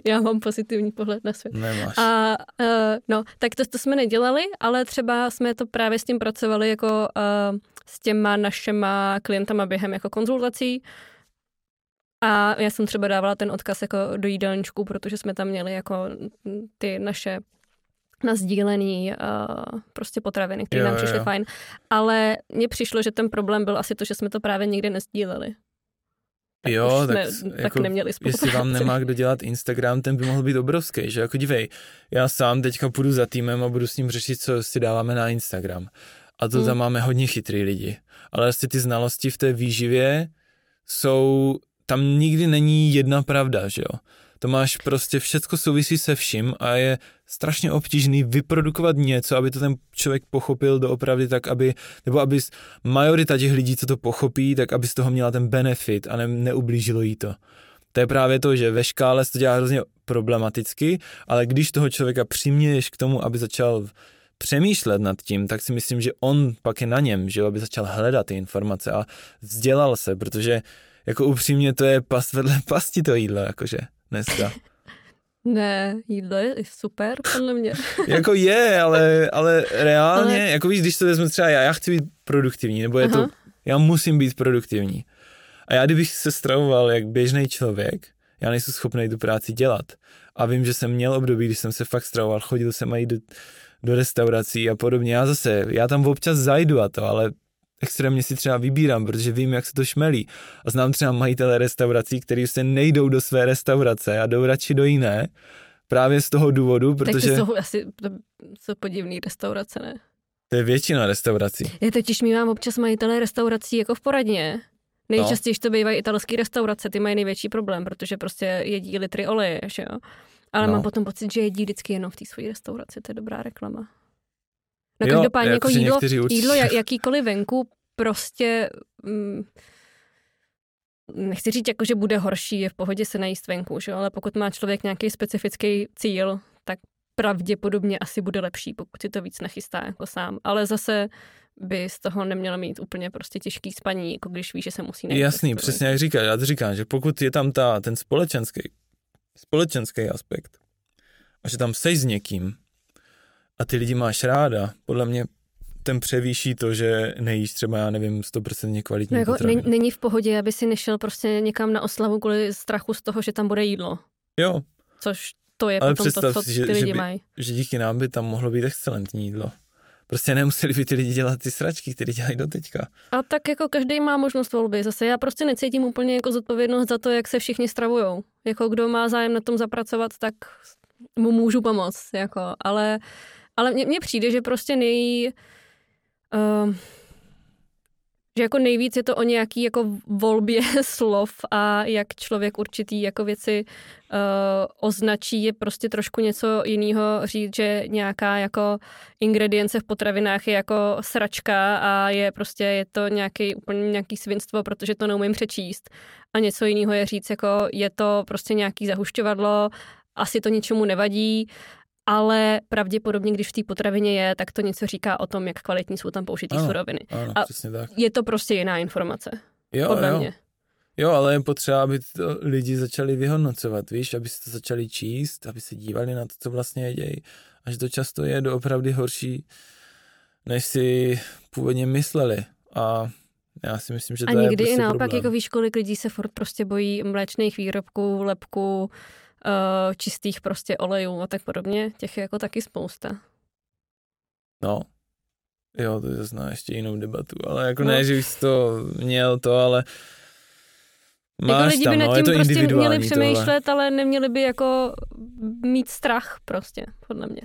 S2: Já mám pozitivní pohled na svět.
S1: Nemáš.
S2: A uh, no, tak to, to jsme nedělali, ale třeba jsme to právě s tím pracovali jako uh, s těma našima klientama během jako konzultací. A já jsem třeba dávala ten odkaz jako do jídelníčku, protože jsme tam měli jako ty naše na sdílený uh, prostě potraviny, které nám přišly jo. fajn. Ale mně přišlo, že ten problém byl asi to, že jsme to právě nikdy nezdíleli.
S1: Tak jo, tak,
S2: ne, tak jako, neměli spolupráci.
S1: Jestli vám nemá kdo dělat Instagram, ten by mohl být obrovský, že jako dívej, já sám teďka půjdu za týmem a budu s ním řešit, co si dáváme na Instagram a to hmm. tam máme hodně chytrý lidi. Ale vlastně ty znalosti v té výživě jsou, tam nikdy není jedna pravda, že jo. To máš prostě všecko souvisí se vším a je strašně obtížný vyprodukovat něco, aby to ten člověk pochopil doopravdy tak, aby, nebo aby majorita těch lidí, co to pochopí, tak aby z toho měla ten benefit a ne, neublížilo jí to. To je právě to, že ve škále se to dělá hrozně problematicky, ale když toho člověka přiměješ k tomu, aby začal přemýšlet nad tím, tak si myslím, že on pak je na něm, že aby začal hledat ty informace a vzdělal se, protože jako upřímně to je past vedle pasti to jídlo, jakože dneska.
S2: Ne, jídlo je super, podle mě.
S1: jako je, ale, ale reálně, ale... jako víš, když to vezmu třeba já, já chci být produktivní, nebo je Aha. to, já musím být produktivní. A já kdybych se stravoval jak běžný člověk, já nejsem schopný tu práci dělat. A vím, že jsem měl období, když jsem se fakt stravoval, chodil jsem i do, do restaurací a podobně. Já zase, já tam občas zajdu a to, ale extrémně si třeba vybírám, protože vím, jak se to šmelí. A znám třeba majitele restaurací, kteří se nejdou do své restaurace a jdou radši do jiné, právě z toho důvodu, protože...
S2: Tak to jsou asi to jsou podivný restaurace, ne?
S1: To je většina restaurací.
S2: Já totiž mývám občas majitele restaurací jako v poradně. Nejčastěji no. to bývají italské restaurace, ty mají největší problém, protože prostě jedí litry oleje, že jo. Ale no. mám potom pocit, že jedí vždycky jenom v té své restauraci, to je dobrá reklama. No jo, každopádně jako jídlo, jídlo jakýkoliv venku prostě... Mm, nechci říct, jako, že bude horší, je v pohodě se najíst venku, že? ale pokud má člověk nějaký specifický cíl, tak pravděpodobně asi bude lepší, pokud si to víc nachystá jako sám. Ale zase by z toho neměla mít úplně prostě těžký spaní, jako když ví, že se musí najít.
S1: Jasný, přesně jak říkáš. Já to říkám, že pokud je tam ta, ten společenský společenský aspekt. A že tam seš s někým a ty lidi máš ráda, podle mě ten převýší to, že nejíš třeba, já nevím, 100% kvalitní no jako
S2: Není v pohodě, aby si nešel prostě někam na oslavu kvůli strachu z toho, že tam bude jídlo.
S1: Jo.
S2: Což to je Ale potom to, co
S1: si, že,
S2: ty lidi
S1: že, by,
S2: mají.
S1: že díky nám by tam mohlo být excelentní jídlo. prostě nemuseli by ty lidi dělat ty sračky, které dělají do teďka.
S2: A tak jako každý má možnost volby. Zase já prostě necítím úplně jako zodpovědnost za to, jak se všichni stravujou. Jako kdo má zájem na tom zapracovat, tak mu můžu pomoct. Jako. Ale, ale mně přijde, že prostě nej... Uh, že jako nejvíc je to o nějaký jako volbě slov a jak člověk určitý jako věci uh, označí, je prostě trošku něco jiného říct, že nějaká jako ingredience v potravinách je jako sračka a je prostě, je to nějaký úplně nějaký svinstvo, protože to neumím přečíst. A něco jiného je říct, jako je to prostě nějaký zahušťovadlo, asi to ničemu nevadí ale pravděpodobně, když v té potravině je, tak to něco říká o tom, jak kvalitní jsou tam použitý suroviny.
S1: Ano,
S2: a
S1: přesně tak.
S2: je to prostě jiná informace.
S1: Jo,
S2: podle
S1: jo.
S2: mě.
S1: Jo, ale je potřeba, aby to lidi začali vyhodnocovat, víš, aby se to začali číst, aby se dívali na to, co vlastně jedějí. A že to často je doopravdy horší, než si původně mysleli. A já si myslím, že to
S2: A někdy
S1: je prostě
S2: i naopak,
S1: problém.
S2: jako víš, kolik lidí se furt prostě bojí mléčných výrobků, lepků, uh, čistých prostě olejů a tak podobně. Těch je jako taky spousta.
S1: No, jo, to je zase ještě jinou debatu, ale jako no. ne, že bych to měl to, ale máš
S2: jako lidi
S1: tam,
S2: by
S1: no,
S2: nad
S1: je
S2: tím
S1: to
S2: prostě měli přemýšlet,
S1: tohle.
S2: ale neměli by jako mít strach prostě, podle mě.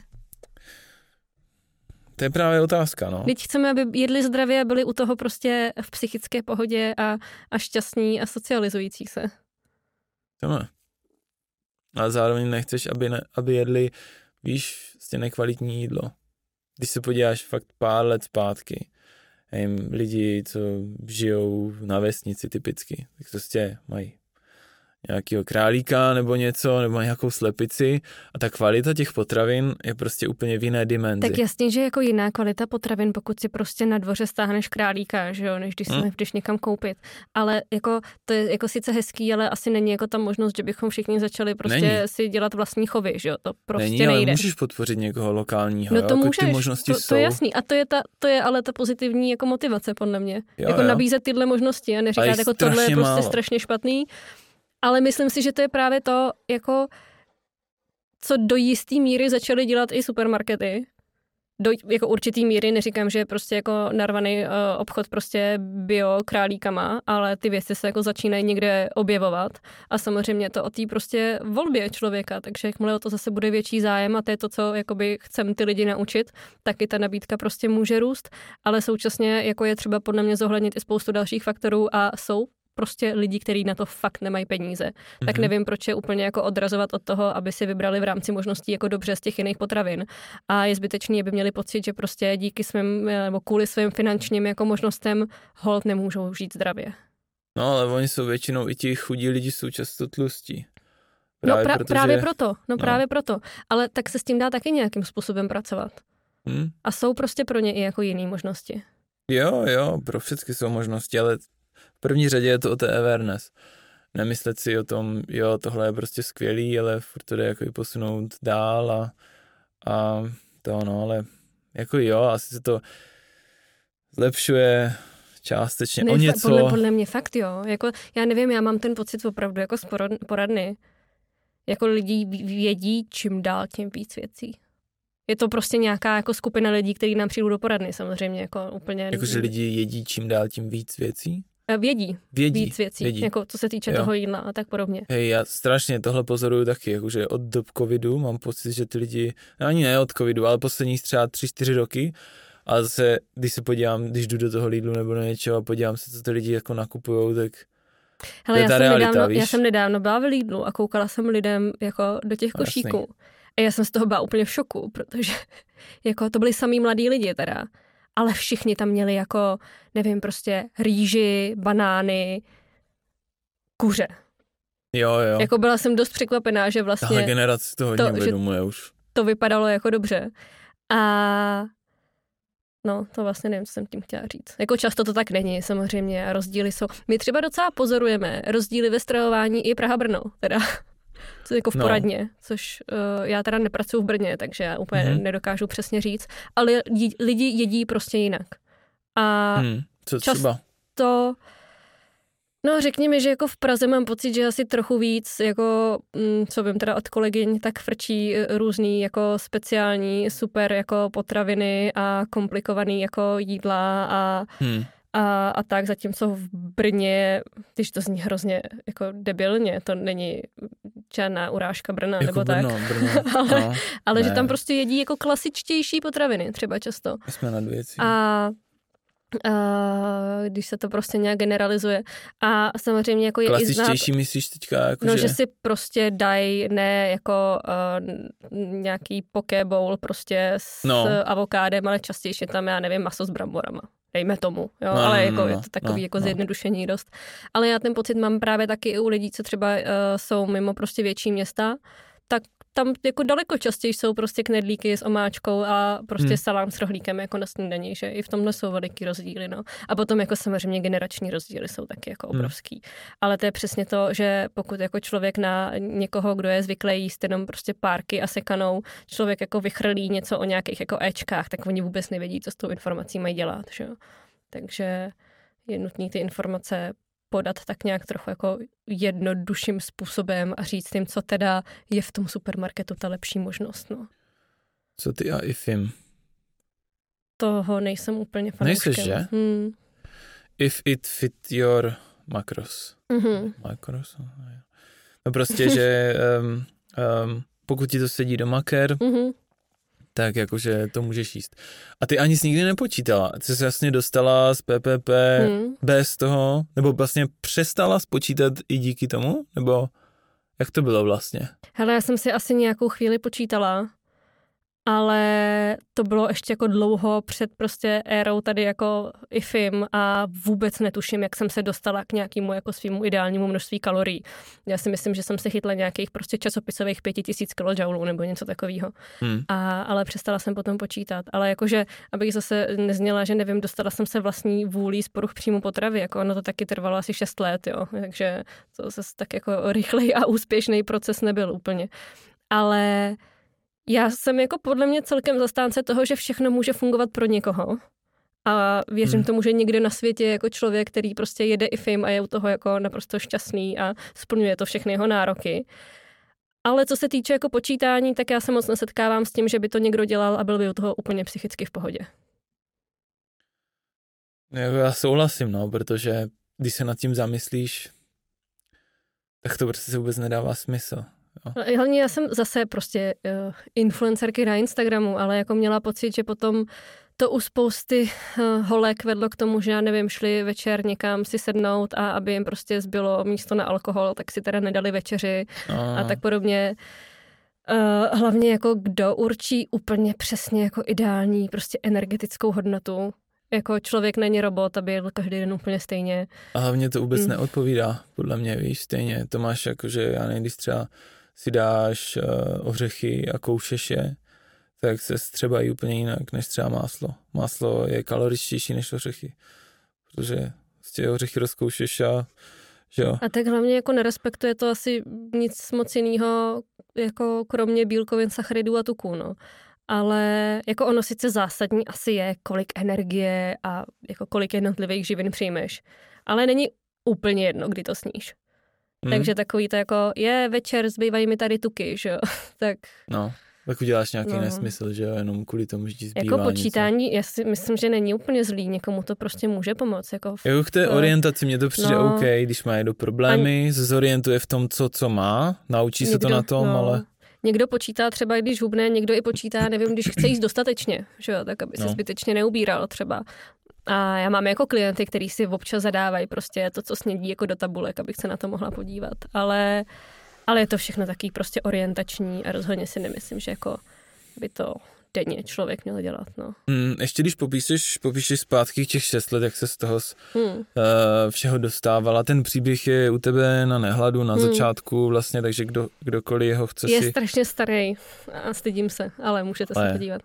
S1: To je právě otázka, no.
S2: Teď chceme, aby jedli zdravě a byli u toho prostě v psychické pohodě a, a šťastní a socializující se.
S1: Chceme. Ale zároveň nechceš, aby, ne, aby jedli, víš, prostě nekvalitní jídlo. Když se podíváš fakt pár let zpátky, nevím, lidi, co žijou na vesnici typicky, tak prostě mají nějakého králíka nebo něco, nebo nějakou slepici a ta kvalita těch potravin je prostě úplně v jiné dimenzi.
S2: Tak jasně, že jako jiná kvalita potravin, pokud si prostě na dvoře stáhneš králíka, že jo, než když si
S1: Hmm.
S2: jdeš někam koupit. Ale jako to je jako sice hezký, ale asi není jako ta možnost, že bychom všichni začali prostě
S1: Není.
S2: si dělat vlastní chovy, že jo, to prostě
S1: Není, ale
S2: nejde.
S1: můžeš podpořit někoho lokálního.
S2: No
S1: jo?
S2: to
S1: jako
S2: můžeš,
S1: ty možnosti
S2: to,
S1: jsou.
S2: to je jasný. A to je, ta, to je ale ta pozitivní jako motivace, podle mě.
S1: Jo,
S2: jako
S1: jo.
S2: nabízet tyhle možnosti a neříkat, jako tohle je prostě
S1: málo.
S2: strašně špatný. Ale myslím si, že to je právě to, jako co do jistý míry začaly dělat i supermarkety. Do jako určitý míry, neříkám, že je prostě jako narvaný uh, obchod prostě bio králíkama, ale ty věci se jako začínají někde objevovat a samozřejmě to o té prostě volbě člověka, takže jakmile o to zase bude větší zájem a to je to, co jakoby chcem ty lidi naučit, tak i ta nabídka prostě může růst, ale současně jako je třeba podle mě zohlednit i spoustu dalších faktorů a jsou prostě lidi, kteří na to fakt nemají peníze. Mm-hmm. Tak
S1: Mhm.
S2: nevím, proč je úplně jako odrazovat od toho, aby si vybrali v rámci možností jako dobře z těch jiných potravin. A je zbytečný, aby měli pocit, že prostě díky svým, nebo kvůli svým finančním jako možnostem hold nemůžou žít zdravě.
S1: No, ale oni jsou většinou i ti chudí lidi jsou často tlustí.
S2: no pra-
S1: protože-
S2: právě proto, no,
S1: no.
S2: právě proto. Ale tak se s tím dá taky nějakým způsobem pracovat.
S1: Hm?
S2: A jsou prostě pro ně i jako jiné možnosti.
S1: Jo, jo, pro všechny jsou možnosti, ale první řadě je to o té awareness. Nemyslet si o tom, jo, tohle je prostě skvělý, ale furt to jde jako i posunout dál a, a to no, ale jako jo, asi se to zlepšuje částečně o
S2: fa-
S1: něco.
S2: Podle, podle mě fakt jo. Jako, já nevím, já mám ten pocit opravdu jako z porad- poradny. Jako lidi vědí čím dál tím víc věcí. Je to prostě nějaká jako skupina lidí, kteří nám přijdou do poradny samozřejmě, jako úplně.
S1: Jakože lidi jedí čím dál tím víc věcí?
S2: Eh, Vědí,
S1: Vědí.
S2: víc věcí,
S1: vědí.
S2: jako co se týče
S1: Jo.
S2: toho jídla a tak podobně.
S1: Hej, já strašně tohle pozoruju taky, jakože od dob covidu mám pocit, že ty lidi, no ani ne od covidu, ale poslední třeba tři, čtyři roky, a zase, když se podívám, když jdu do toho Lidlu nebo do něčeho a podívám se, co ty lidi jako nakupujou, tak
S2: Hele,
S1: je
S2: já,
S1: ta
S2: jsem
S1: realita,
S2: nedávno,
S1: víš?
S2: já jsem nedávno byla v Lidlu a koukala jsem lidem jako do těch
S1: Jasný.
S2: košíků. A já jsem z toho byla úplně v šoku, protože jako to byli samý mladí lidi teda. Ale všichni tam měli jako, nevím, prostě rýži, banány, kuře.
S1: jo, jo.
S2: Jako byla jsem dost překvapená, že
S1: Tahle
S2: vlastně
S1: generace to hodně
S2: to,
S1: uvědomuje už.
S2: to vypadalo jako dobře. A no, to vlastně nevím, co jsem tím chtěla říct. Jako často to tak není, samozřejmě, a rozdíly jsou. My třeba docela pozorujeme rozdíly ve stravování i Praha-Brno, teda. Co jako v
S1: No.
S2: poradně, což uh, já teda nepracuji v Brně, takže já úplně mm-hmm. nedokážu přesně říct, ale lidi, lidi jedí prostě jinak. A
S1: Hmm, co třeba?
S2: to No řekněme, že jako v Praze mám pocit, že asi trochu víc, jako mm, co vím teda od kolegyň, tak frčí e, různý jako speciální super jako potraviny a komplikovaný jako jídla a hmm a, a tak, zatímco v Brně, když to zní hrozně jako debilně, to není žádná urážka Brna jako nebo Brno, tak, Brno. ale, no, ale že tam prostě jedí jako klasičtější potraviny třeba často.
S1: Jsme nad věcí.
S2: A a když se to prostě nějak generalizuje. A samozřejmě jako je
S1: Klasičtější i znát, myslíš teďka? Jako
S2: no, že... že si prostě dají ne jako uh, nějaký poke bowl prostě s no. avokádem, ale častěji je tam, já nevím, maso s bramborama dejme tomu, jo, no, ale no, jako no, je to takový no, jako no. zjednodušení dost. Ale já ten pocit mám právě taky i u lidí, co třeba uh, jsou mimo prostě větší města, tak tam jako daleko častěji jsou prostě knedlíky s omáčkou a prostě hmm. salám s rohlíkem jako na snídaní, že i v tomhle jsou veliký rozdíly, no. A potom jako samozřejmě generační rozdíly jsou taky jako hmm. obrovský. Hmm. Ale to je přesně to, že pokud jako člověk na někoho, kdo je zvyklý jíst jenom prostě párky a sekanou, člověk jako vychrlí něco o nějakých jako Ečkách, tak oni vůbec nevědí, co s tou informací mají dělat, že jo. Takže je nutné ty informace podat tak nějak trochu jako jednodušším způsobem a říct jim, co teda je v tom supermarketu ta lepší možnost. No.
S1: Co ty a IFIM?
S2: Toho nejsem úplně fanouškem.
S1: Nejseš, že? Hmm. If it fit your macros. Mm-hmm. Macros? No, no prostě, že um, um, pokud ti to sedí do maker, mm-hmm tak jakože to můžeš jíst. A ty ani jsi nikdy nepočítala. Ty jsi jasně dostala z PPP hmm. bez toho, nebo vlastně přestala spočítat i díky tomu? Nebo jak to bylo vlastně?
S2: Hele, já jsem si asi nějakou chvíli počítala, ale to bylo ještě jako dlouho před prostě érou tady jako IFIM a vůbec netuším, jak jsem se dostala k nějakému jako svýmu ideálnímu množství kalorií. Já si myslím, že jsem se chytla nějakých prostě časopisových 5000 kJ nebo něco takového. Hmm. A, ale přestala jsem potom počítat. Ale jakože, abych zase nezněla, že nevím, dostala jsem se vlastní vůlí z poruch příjmu potravy, jako ono to taky trvalo asi 6 let, jo. Takže to zase tak jako rychlej a úspěšný proces nebyl úplně. Ale já jsem jako podle mě celkem zastánce toho, že všechno může fungovat pro někoho. A věřím hmm. tomu, že někde na světě jako člověk, který prostě jede i film a je u toho jako naprosto šťastný a splňuje to všechny jeho nároky. Ale co se týče jako počítání, tak já se moc nesetkávám s tím, že by to někdo dělal a byl by u toho úplně psychicky v pohodě.
S1: Jako já souhlasím, no, protože když se nad tím zamyslíš, tak to prostě se vůbec nedává smysl.
S2: No. Hlavně já jsem zase prostě uh, influencerky na Instagramu, ale jako měla pocit, že potom to u spousty uh, holek vedlo k tomu, že já nevím, šli večer někam si sednout a aby jim prostě zbylo místo na alkohol, tak si teda nedali večeři a, a tak podobně. Uh, hlavně jako kdo určí úplně přesně jako ideální prostě energetickou hodnotu. Jako člověk není robot, aby jedl každý den úplně stejně.
S1: A hlavně to vůbec mm. neodpovídá, podle mě, víš, stejně. To máš jako, že já když třeba si dáš uh, ořechy a koušeš je, tak se střebají úplně jinak než třeba máslo. Máslo je kaloričtější než ořechy, protože prostě ořechy rozkoušeš a že jo.
S2: A tak hlavně jako nerespektuje to asi nic moc jiného, jako kromě bílkovin, sacharidů a tuků, no. Ale jako ono sice zásadní asi je, kolik energie a jako kolik jednotlivých živin přijmeš. Ale není úplně jedno, kdy to sníš. Hmm. Takže takový to jako, je večer, zbývají mi tady tuky, že jo, tak...
S1: No, tak uděláš nějaký no. nesmysl, že jo, jenom kvůli tomu, že ti zbývá
S2: Jako počítání, něco. já si myslím, že není úplně zlý, někomu to prostě může pomoct. Jako,
S1: v, jako k té orientaci mě to přijde no. OK, když má do problémy, Ani... zorientuje v tom, co, co má, naučí Někdo, se to na tom, no. ale...
S2: Někdo počítá třeba, když hubne, někdo i počítá, nevím, když chce jíst dostatečně, že jo, tak aby se no. zbytečně neubíral třeba. A já mám jako klienty, kteří si občas zadávají prostě to, co snědí jako do tabulek, abych se na to mohla podívat. Ale, ale je to všechno taky prostě orientační a rozhodně si nemyslím, že jako by to denně člověk měl dělat. No.
S1: Mm, ještě když popíšeš, popíšeš zpátky těch šest let, jak se z toho hmm. uh, všeho dostávala, ten příběh je u tebe na nehladu na hmm. začátku vlastně, takže kdo, kdokoliv ho chce
S2: je
S1: si...
S2: strašně starý a stydím se, ale můžete ale. se podívat.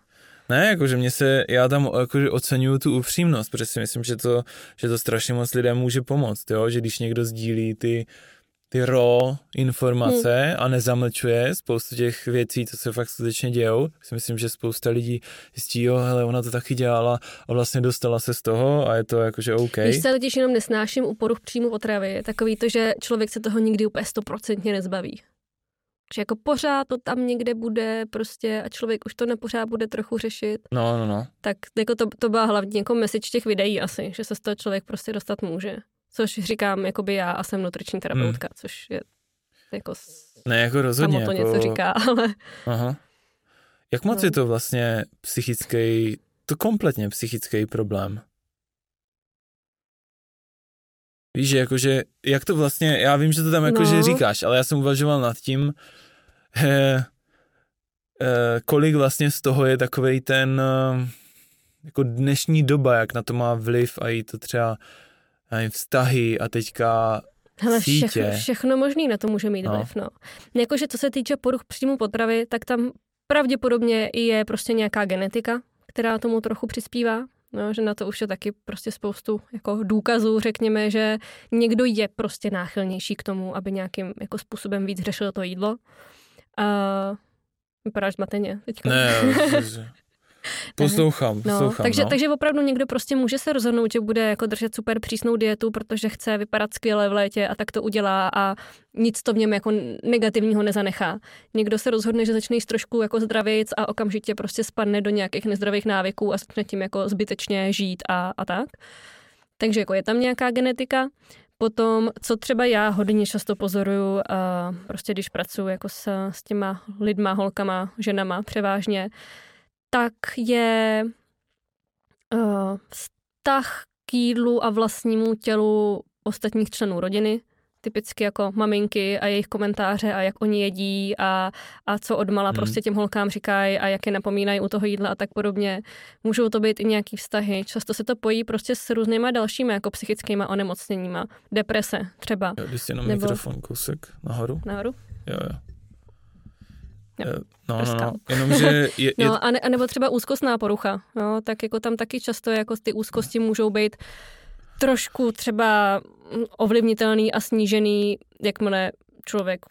S1: Ne, jakože mě se, já tam jakože oceňuju tu upřímnost, protože si myslím, že to, že to strašně moc lidem může pomoct, jo? že když někdo sdílí ty ty raw informace hmm. a nezamlčuje spoustu těch věcí, co se fakt skutečně dějou. Si myslím, že spousta lidí zjistí, jo, hele, ona to taky dělala a vlastně dostala se z toho a je to jakože OK.
S2: Víš, se totiž jenom nesnáším u poruch příjmu potravy. Je takový to, že člověk se toho nikdy úplně stoprocentně nezbaví. Že jako pořád to tam někde bude prostě a člověk už to nepořád bude trochu řešit.
S1: No, no, no.
S2: Tak jako to, to byla hlavně jako message těch videí asi, že se z toho člověk prostě dostat může. Což říkám jakoby já a jsem nutriční terapeutka, hmm. což je jako...
S1: Ne, jako rozhodně.
S2: to
S1: jako...
S2: něco říká, ale...
S1: Aha. Jak moc no. je to vlastně psychický, to kompletně psychický problém? Víš, že jakože, jak to vlastně, já vím, že to tam jakože no. říkáš, ale já jsem uvažoval nad tím, he, eh, kolik vlastně z toho je takovej ten, eh, jako dnešní doba, jak na to má vliv a i to třeba nevím, vztahy a teďka Hele, sítě.
S2: Všechno, všechno možný na to může mít no. vliv, no. Jakože co se týče poruch příjmu potravy, tak tam pravděpodobně je prostě nějaká genetika, která tomu trochu přispívá, No, že na to už je taky prostě spoustu jako důkazů, řekněme, že někdo je prostě náchylnější k tomu, aby nějakým jako způsobem víc řešil to jídlo. A vypadáš zmateně teďka.
S1: Ne, Poslouchám, poslouchám.
S2: No, takže, no. takže opravdu někdo prostě může se rozhodnout, že bude jako držet super přísnou dietu, protože chce vypadat skvěle v létě a tak to udělá a nic to v něm jako negativního nezanechá. Někdo se rozhodne, že začne jíst trošku jako zdravějc a okamžitě prostě spadne do nějakých nezdravých návyků a začne tím jako zbytečně žít a, a tak. Takže jako je tam nějaká genetika. Potom, co třeba já hodně často pozoruju, a prostě když pracuji jako s, s těma lidma, holkama, ženama převážně, tak je uh, vztah k jídlu a vlastnímu tělu ostatních členů rodiny, typicky jako maminky a jejich komentáře a jak oni jedí a, a co odmala hmm. prostě těm holkám říkají a jak je napomínají u toho jídla a tak podobně. Můžou to být i nějaký vztahy. Často se to pojí prostě s různýma dalšími jako psychickýma onemocněníma. Deprese třeba.
S1: Jo, když jenom Nebo... mikrofon kousek nahoru.
S2: Nahoru?
S1: Jo, jo. No, no, no, no, jenomže je, je...
S2: No, a, ne, a nebo třeba úzkostná porucha, no, tak jako tam taky často jako ty úzkosti můžou být trošku třeba ovlivnitelný a snížený, jakmile člověk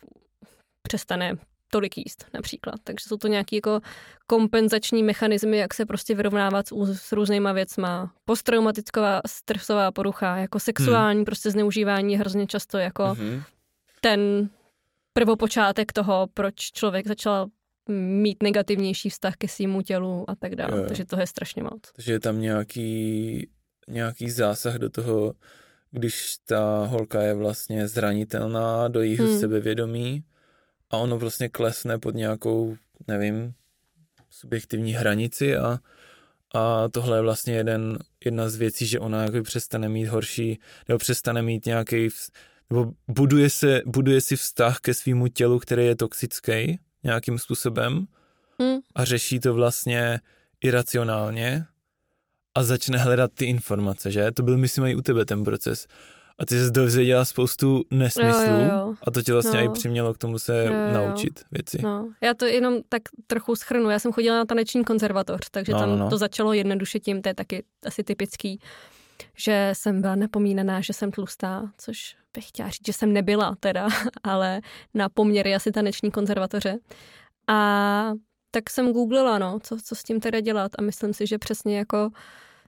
S2: přestane tolik jíst například. Takže jsou to nějaké jako kompenzační mechanismy, jak se prostě vyrovnávat s, s různýma věcma. Posttraumatická stresová porucha, jako sexuální hmm. prostě zneužívání je hrozně často jako hmm. ten prvopočátek toho, proč člověk začal mít negativnější vztah ke svýmu tělu a tak dále. Takže to je strašně moc.
S1: Takže je tam nějaký, nějaký zásah do toho, když ta holka je vlastně zranitelná do jejich hmm. sebevědomí a ono vlastně klesne pod nějakou, nevím, subjektivní hranici a, a tohle je vlastně jeden, jedna z věcí, že ona jako přestane mít horší, nebo přestane mít nějaký nebo buduje, se, buduje si vztah ke svýmu tělu, který je toxický nějakým způsobem mm. a řeší to vlastně iracionálně a začne hledat ty informace, že? To byl, myslím, i u tebe ten proces. A ty jsi dozvěděla spoustu nesmyslů jo, jo, jo. a to tě vlastně no. i přimělo k tomu se jo, jo. naučit věci.
S2: No. Já to jenom tak trochu schrnu. Já jsem chodila na taneční konzervatoř, takže no, tam no, no. to začalo jednoduše tím, to je taky asi typický, že jsem byla napomínaná, že jsem tlustá, což bych chtěla říct, že jsem nebyla teda, ale na poměry asi taneční konzervatoře. A tak jsem googlila, no, co, co s tím teda dělat a myslím si, že přesně jako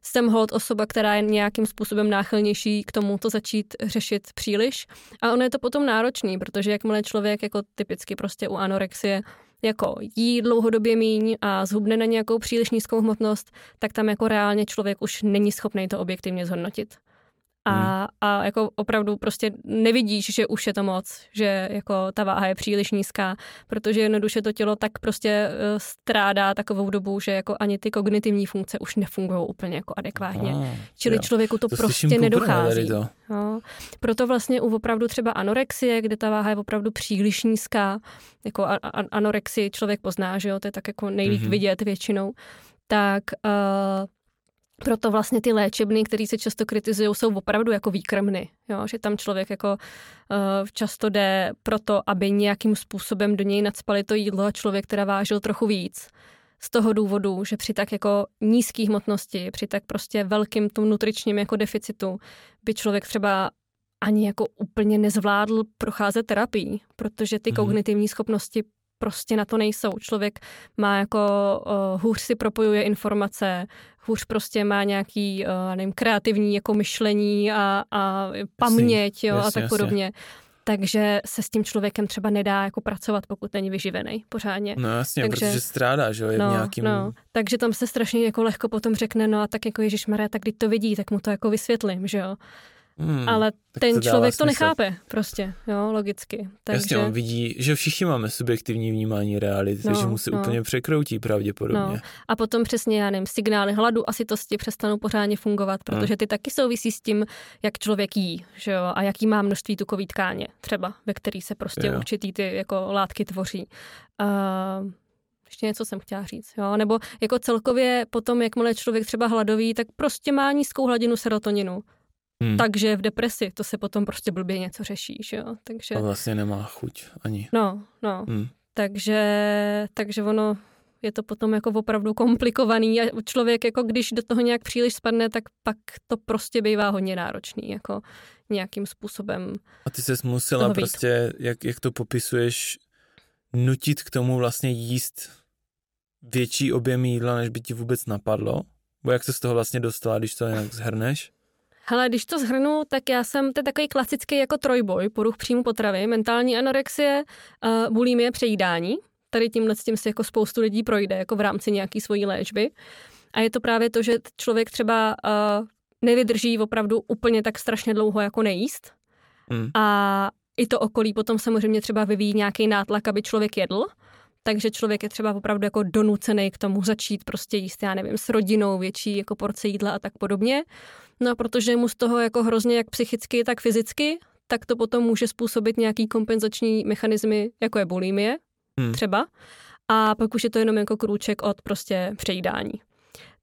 S2: jsem hold osoba, která je nějakým způsobem náchylnější k tomu to začít řešit příliš. A ono je to potom náročný, protože jakmile člověk jako typicky prostě u anorexie jako jí dlouhodobě míň a zhubne na nějakou příliš nízkou hmotnost, tak tam jako reálně člověk už není schopný to objektivně zhodnotit a, hmm. a jako opravdu prostě nevidíš, že už je to moc, že jako ta váha je příliš nízká, protože jednoduše to tělo tak prostě eh, strádá takovou dobu, že jako ani ty kognitivní funkce už nefungují úplně jako adekvátně. Ah, Čili jo. člověku to, to prostě nedochází. To. No. Proto vlastně u opravdu třeba anorexie, kde ta váha je opravdu příliš nízká, jako a, a, anorexii člověk pozná, že jo, to je tak jako nejlíp mm-hmm. vidět většinou, tak uh, proto vlastně ty léčebny, které se často kritizují, jsou opravdu jako výkrmny. Jo? Že tam člověk jako uh, často jde proto, aby nějakým způsobem do něj nadspali to jídlo a člověk teda vážil trochu víc. Z toho důvodu, že při tak jako nízké hmotnosti, při tak prostě velkým tom nutričním jako deficitu by člověk třeba ani jako úplně nezvládl procházet terapii, protože ty mm. kognitivní schopnosti prostě na to nejsou. Člověk má jako uh, hůř si propojuje informace, hůř prostě má nějaký, uh, nevím, kreativní jako myšlení a, a paměť, jo, jasně, a tak jasně. podobně. Takže se s tím člověkem třeba nedá jako pracovat, pokud není vyživený pořádně.
S1: No jasně, takže, protože strádá, že jo, je
S2: no,
S1: v nějakým... No,
S2: takže tam se strašně jako lehko potom řekne, no a tak jako Ježíš Maria, tak když to vidí, tak mu to jako vysvětlím, že jo. Hmm, ale ten to člověk to nechápe prostě, jo, logicky.
S1: Takže... Jasně, on vidí, že všichni máme subjektivní vnímání reality, no, že mu se no. úplně překroutí pravděpodobně. No.
S2: A potom přesně, já nevím, signály hladu a sytosti přestanou pořádně fungovat, protože hmm. ty taky souvisí s tím, jak člověk jí, že jo, a jaký má množství tukový tkáně, třeba, ve který se prostě jo. určitý ty jako látky tvoří. Uh, ještě něco jsem chtěla říct, jo? Nebo jako celkově potom, jakmile člověk třeba hladový, tak prostě má nízkou hladinu serotoninu. Hmm. Takže v depresi to se potom prostě blbě něco řeší, že jo. Takže...
S1: A vlastně nemá chuť ani.
S2: No, no. Hmm. Takže, takže ono je to potom jako opravdu komplikovaný a člověk jako když do toho nějak příliš spadne, tak pak to prostě bývá hodně náročný, jako nějakým způsobem.
S1: A ty ses musela prostě, jak, jak to popisuješ, nutit k tomu vlastně jíst větší objem jídla, než by ti vůbec napadlo? Bo jak se z toho vlastně dostala, když to nějak zhrneš?
S2: Hele, když to zhrnu, tak já jsem, to je takový klasický jako trojboj, poruch příjmu potravy, mentální anorexie, uh, bulimie, přejídání. Tady tímhle s tím si jako spoustu lidí projde jako v rámci nějaký svojí léčby. A je to právě to, že člověk třeba uh, nevydrží opravdu úplně tak strašně dlouho jako nejíst. Mm. A i to okolí potom samozřejmě třeba vyvíjí nějaký nátlak, aby člověk jedl. Takže člověk je třeba opravdu jako donucený k tomu začít prostě jíst, já nevím, s rodinou větší jako porce jídla a tak podobně. No a protože mu z toho jako hrozně jak psychicky, tak fyzicky, tak to potom může způsobit nějaký kompenzační mechanismy, jako je bulimie hmm. třeba. A pak už je to jenom jako krůček od prostě přejídání.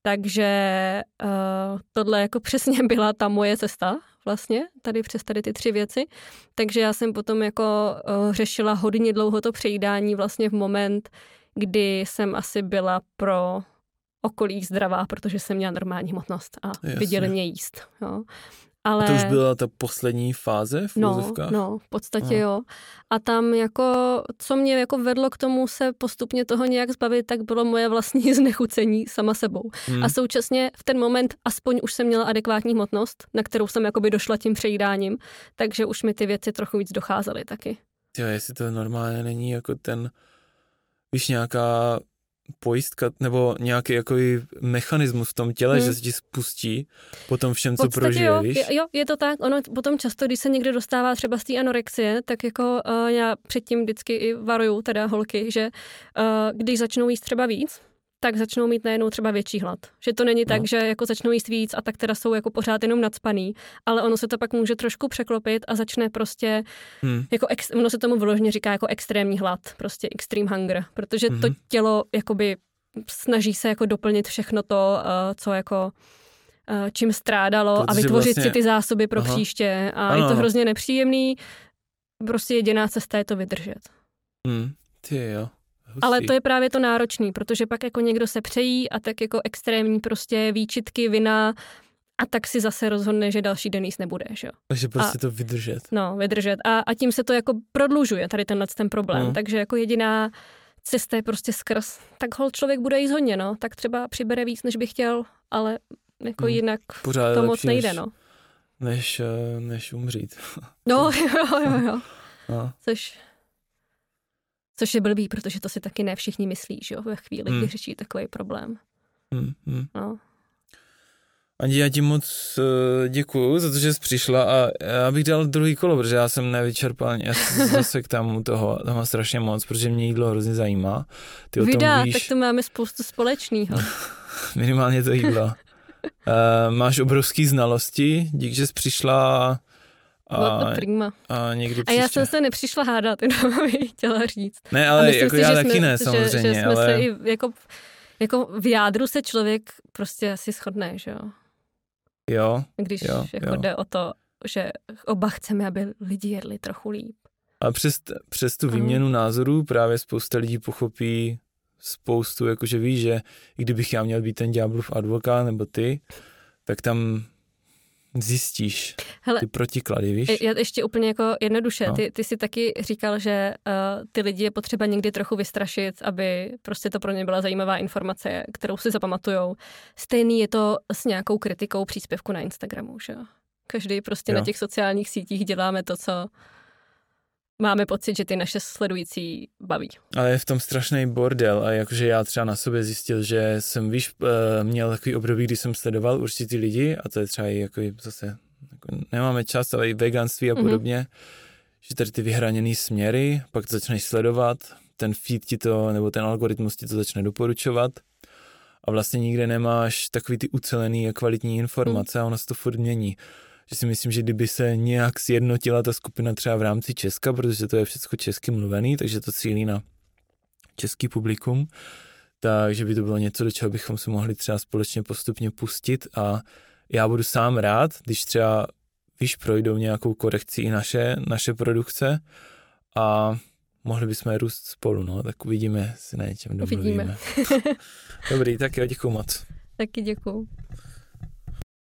S2: Takže uh, tohle jako přesně byla ta moje cesta vlastně, tady přes tady ty tři věci. Takže já jsem potom jako uh, řešila hodně dlouho to přejídání vlastně v moment, kdy jsem asi byla pro okolí zdravá, protože jsem měla normální hmotnost a Jasně. viděli mě jíst. Jo.
S1: Ale... A to už byla ta poslední fáze v
S2: no, no, v podstatě Aha. jo. A tam jako, co mě jako vedlo k tomu se postupně toho nějak zbavit, tak bylo moje vlastní znechucení sama sebou. Hmm. A současně v ten moment aspoň už jsem měla adekvátní hmotnost, na kterou jsem jakoby došla tím přejídáním, takže už mi ty věci trochu víc docházely taky.
S1: Jo, jestli to normálně není jako ten, víš, nějaká pojistka nebo nějaký jako mechanismus v tom těle, hmm. že se ti spustí po tom všem, co prožiješ.
S2: Jo, jo, je to tak. Ono potom často, když se někdo dostává třeba z té anorexie, tak jako uh, já předtím vždycky i varuju teda holky, že uh, když začnou jíst třeba víc, tak začnou mít najednou třeba větší hlad. Že to není no. tak, že jako začnou jíst víc a tak teda jsou jako pořád jenom nadspaný, ale ono se to pak může trošku překlopit a začne prostě, hmm. jako ex, ono se tomu vyloženě říká jako extrémní hlad, prostě extreme hunger, protože hmm. to tělo jakoby snaží se jako doplnit všechno to, uh, co jako uh, čím strádalo Protože a vytvořit vlastně... si ty zásoby pro Aha. příště a ano. je to hrozně nepříjemný. Prostě jediná cesta je to vydržet.
S1: Hmm. Ty jo.
S2: Hustý. Ale to je právě to náročný, protože pak jako někdo se přejí a tak jako extrémní prostě výčitky, vina a tak si zase rozhodne, že další den jíst nebude, že jo.
S1: Takže prostě a, to vydržet.
S2: No, vydržet. A, a tím se to jako prodlužuje, tady tenhle ten problém. Mm. Takže jako jediná cesta je prostě skrz. Tak hol člověk bude jíst hodně, no. Tak třeba přibere víc, než by chtěl, ale jako mm. jinak Pořád to moc nejde, než, no.
S1: Než, eh, než umřít.
S2: No, jo, jo, jo. No. Což Což je blbý, protože to si taky ne všichni myslí, že jo, ve chvíli, hmm. kdy řeší takový problém. Hmm, hmm. No.
S1: Ani já ti moc uh, děkuju za to, že jsi přišla a já bych dal druhý kolo, protože já jsem nevyčerpal, já jsem zase k tomu toho, tam mám strašně moc, protože mě jídlo hrozně zajímá.
S2: Ty o Vydá, tom víš... tak to máme spoustu společného.
S1: Minimálně to jídlo. uh, máš obrovské znalosti, díky, že jsi přišla
S2: a, prima.
S1: A, někdy
S2: a já jsem se nepřišla hádat, jenom bych chtěla říct.
S1: Ne, ale jako si, já taky jsme, ne, samozřejmě. Že, že jsme ale... se
S2: i jako, jako v jádru se člověk prostě asi shodne, že jo?
S1: Jo.
S2: Když
S1: jo,
S2: jako jo. jde o to, že oba chceme, aby lidi jedli trochu líp.
S1: A přes, přes tu výměnu názorů právě spousta lidí pochopí spoustu, jakože víš, že i kdybych já měl být ten ďáblův advokát nebo ty, tak tam zjistíš Hele, ty protiklady, víš?
S2: Já ještě úplně jako jednoduše. No. Ty, ty jsi taky říkal, že uh, ty lidi je potřeba někdy trochu vystrašit, aby prostě to pro ně byla zajímavá informace, kterou si zapamatujou. Stejný je to s nějakou kritikou příspěvku na Instagramu, že jo? Každý prostě jo. na těch sociálních sítích děláme to, co máme pocit, že ty naše sledující baví.
S1: Ale je v tom strašný bordel a jakože já třeba na sobě zjistil, že jsem, víš, eh, měl takový období, kdy jsem sledoval určitý lidi a to je třeba i jako zase, jako nemáme čas, ale i veganství a mhm. podobně, mm-hmm. že tady ty vyhraněné směry, pak to začneš sledovat, ten feed ti to, nebo ten algoritmus ti to začne doporučovat a vlastně nikde nemáš takový ty ucelený a kvalitní informace mm. a ono se to furt mění že si myslím, že kdyby se nějak sjednotila ta skupina třeba v rámci Česka, protože to je všechno česky mluvený, takže to cílí na český publikum, takže by to bylo něco, do čeho bychom se mohli třeba společně postupně pustit a já budu sám rád, když třeba víš, projdou nějakou korekci i naše, naše produkce a mohli bychom růst spolu, no, tak uvidíme, si na něčem domluvíme. Uvidíme. Dobrý, tak jo, děkuju moc.
S2: Taky děkuju.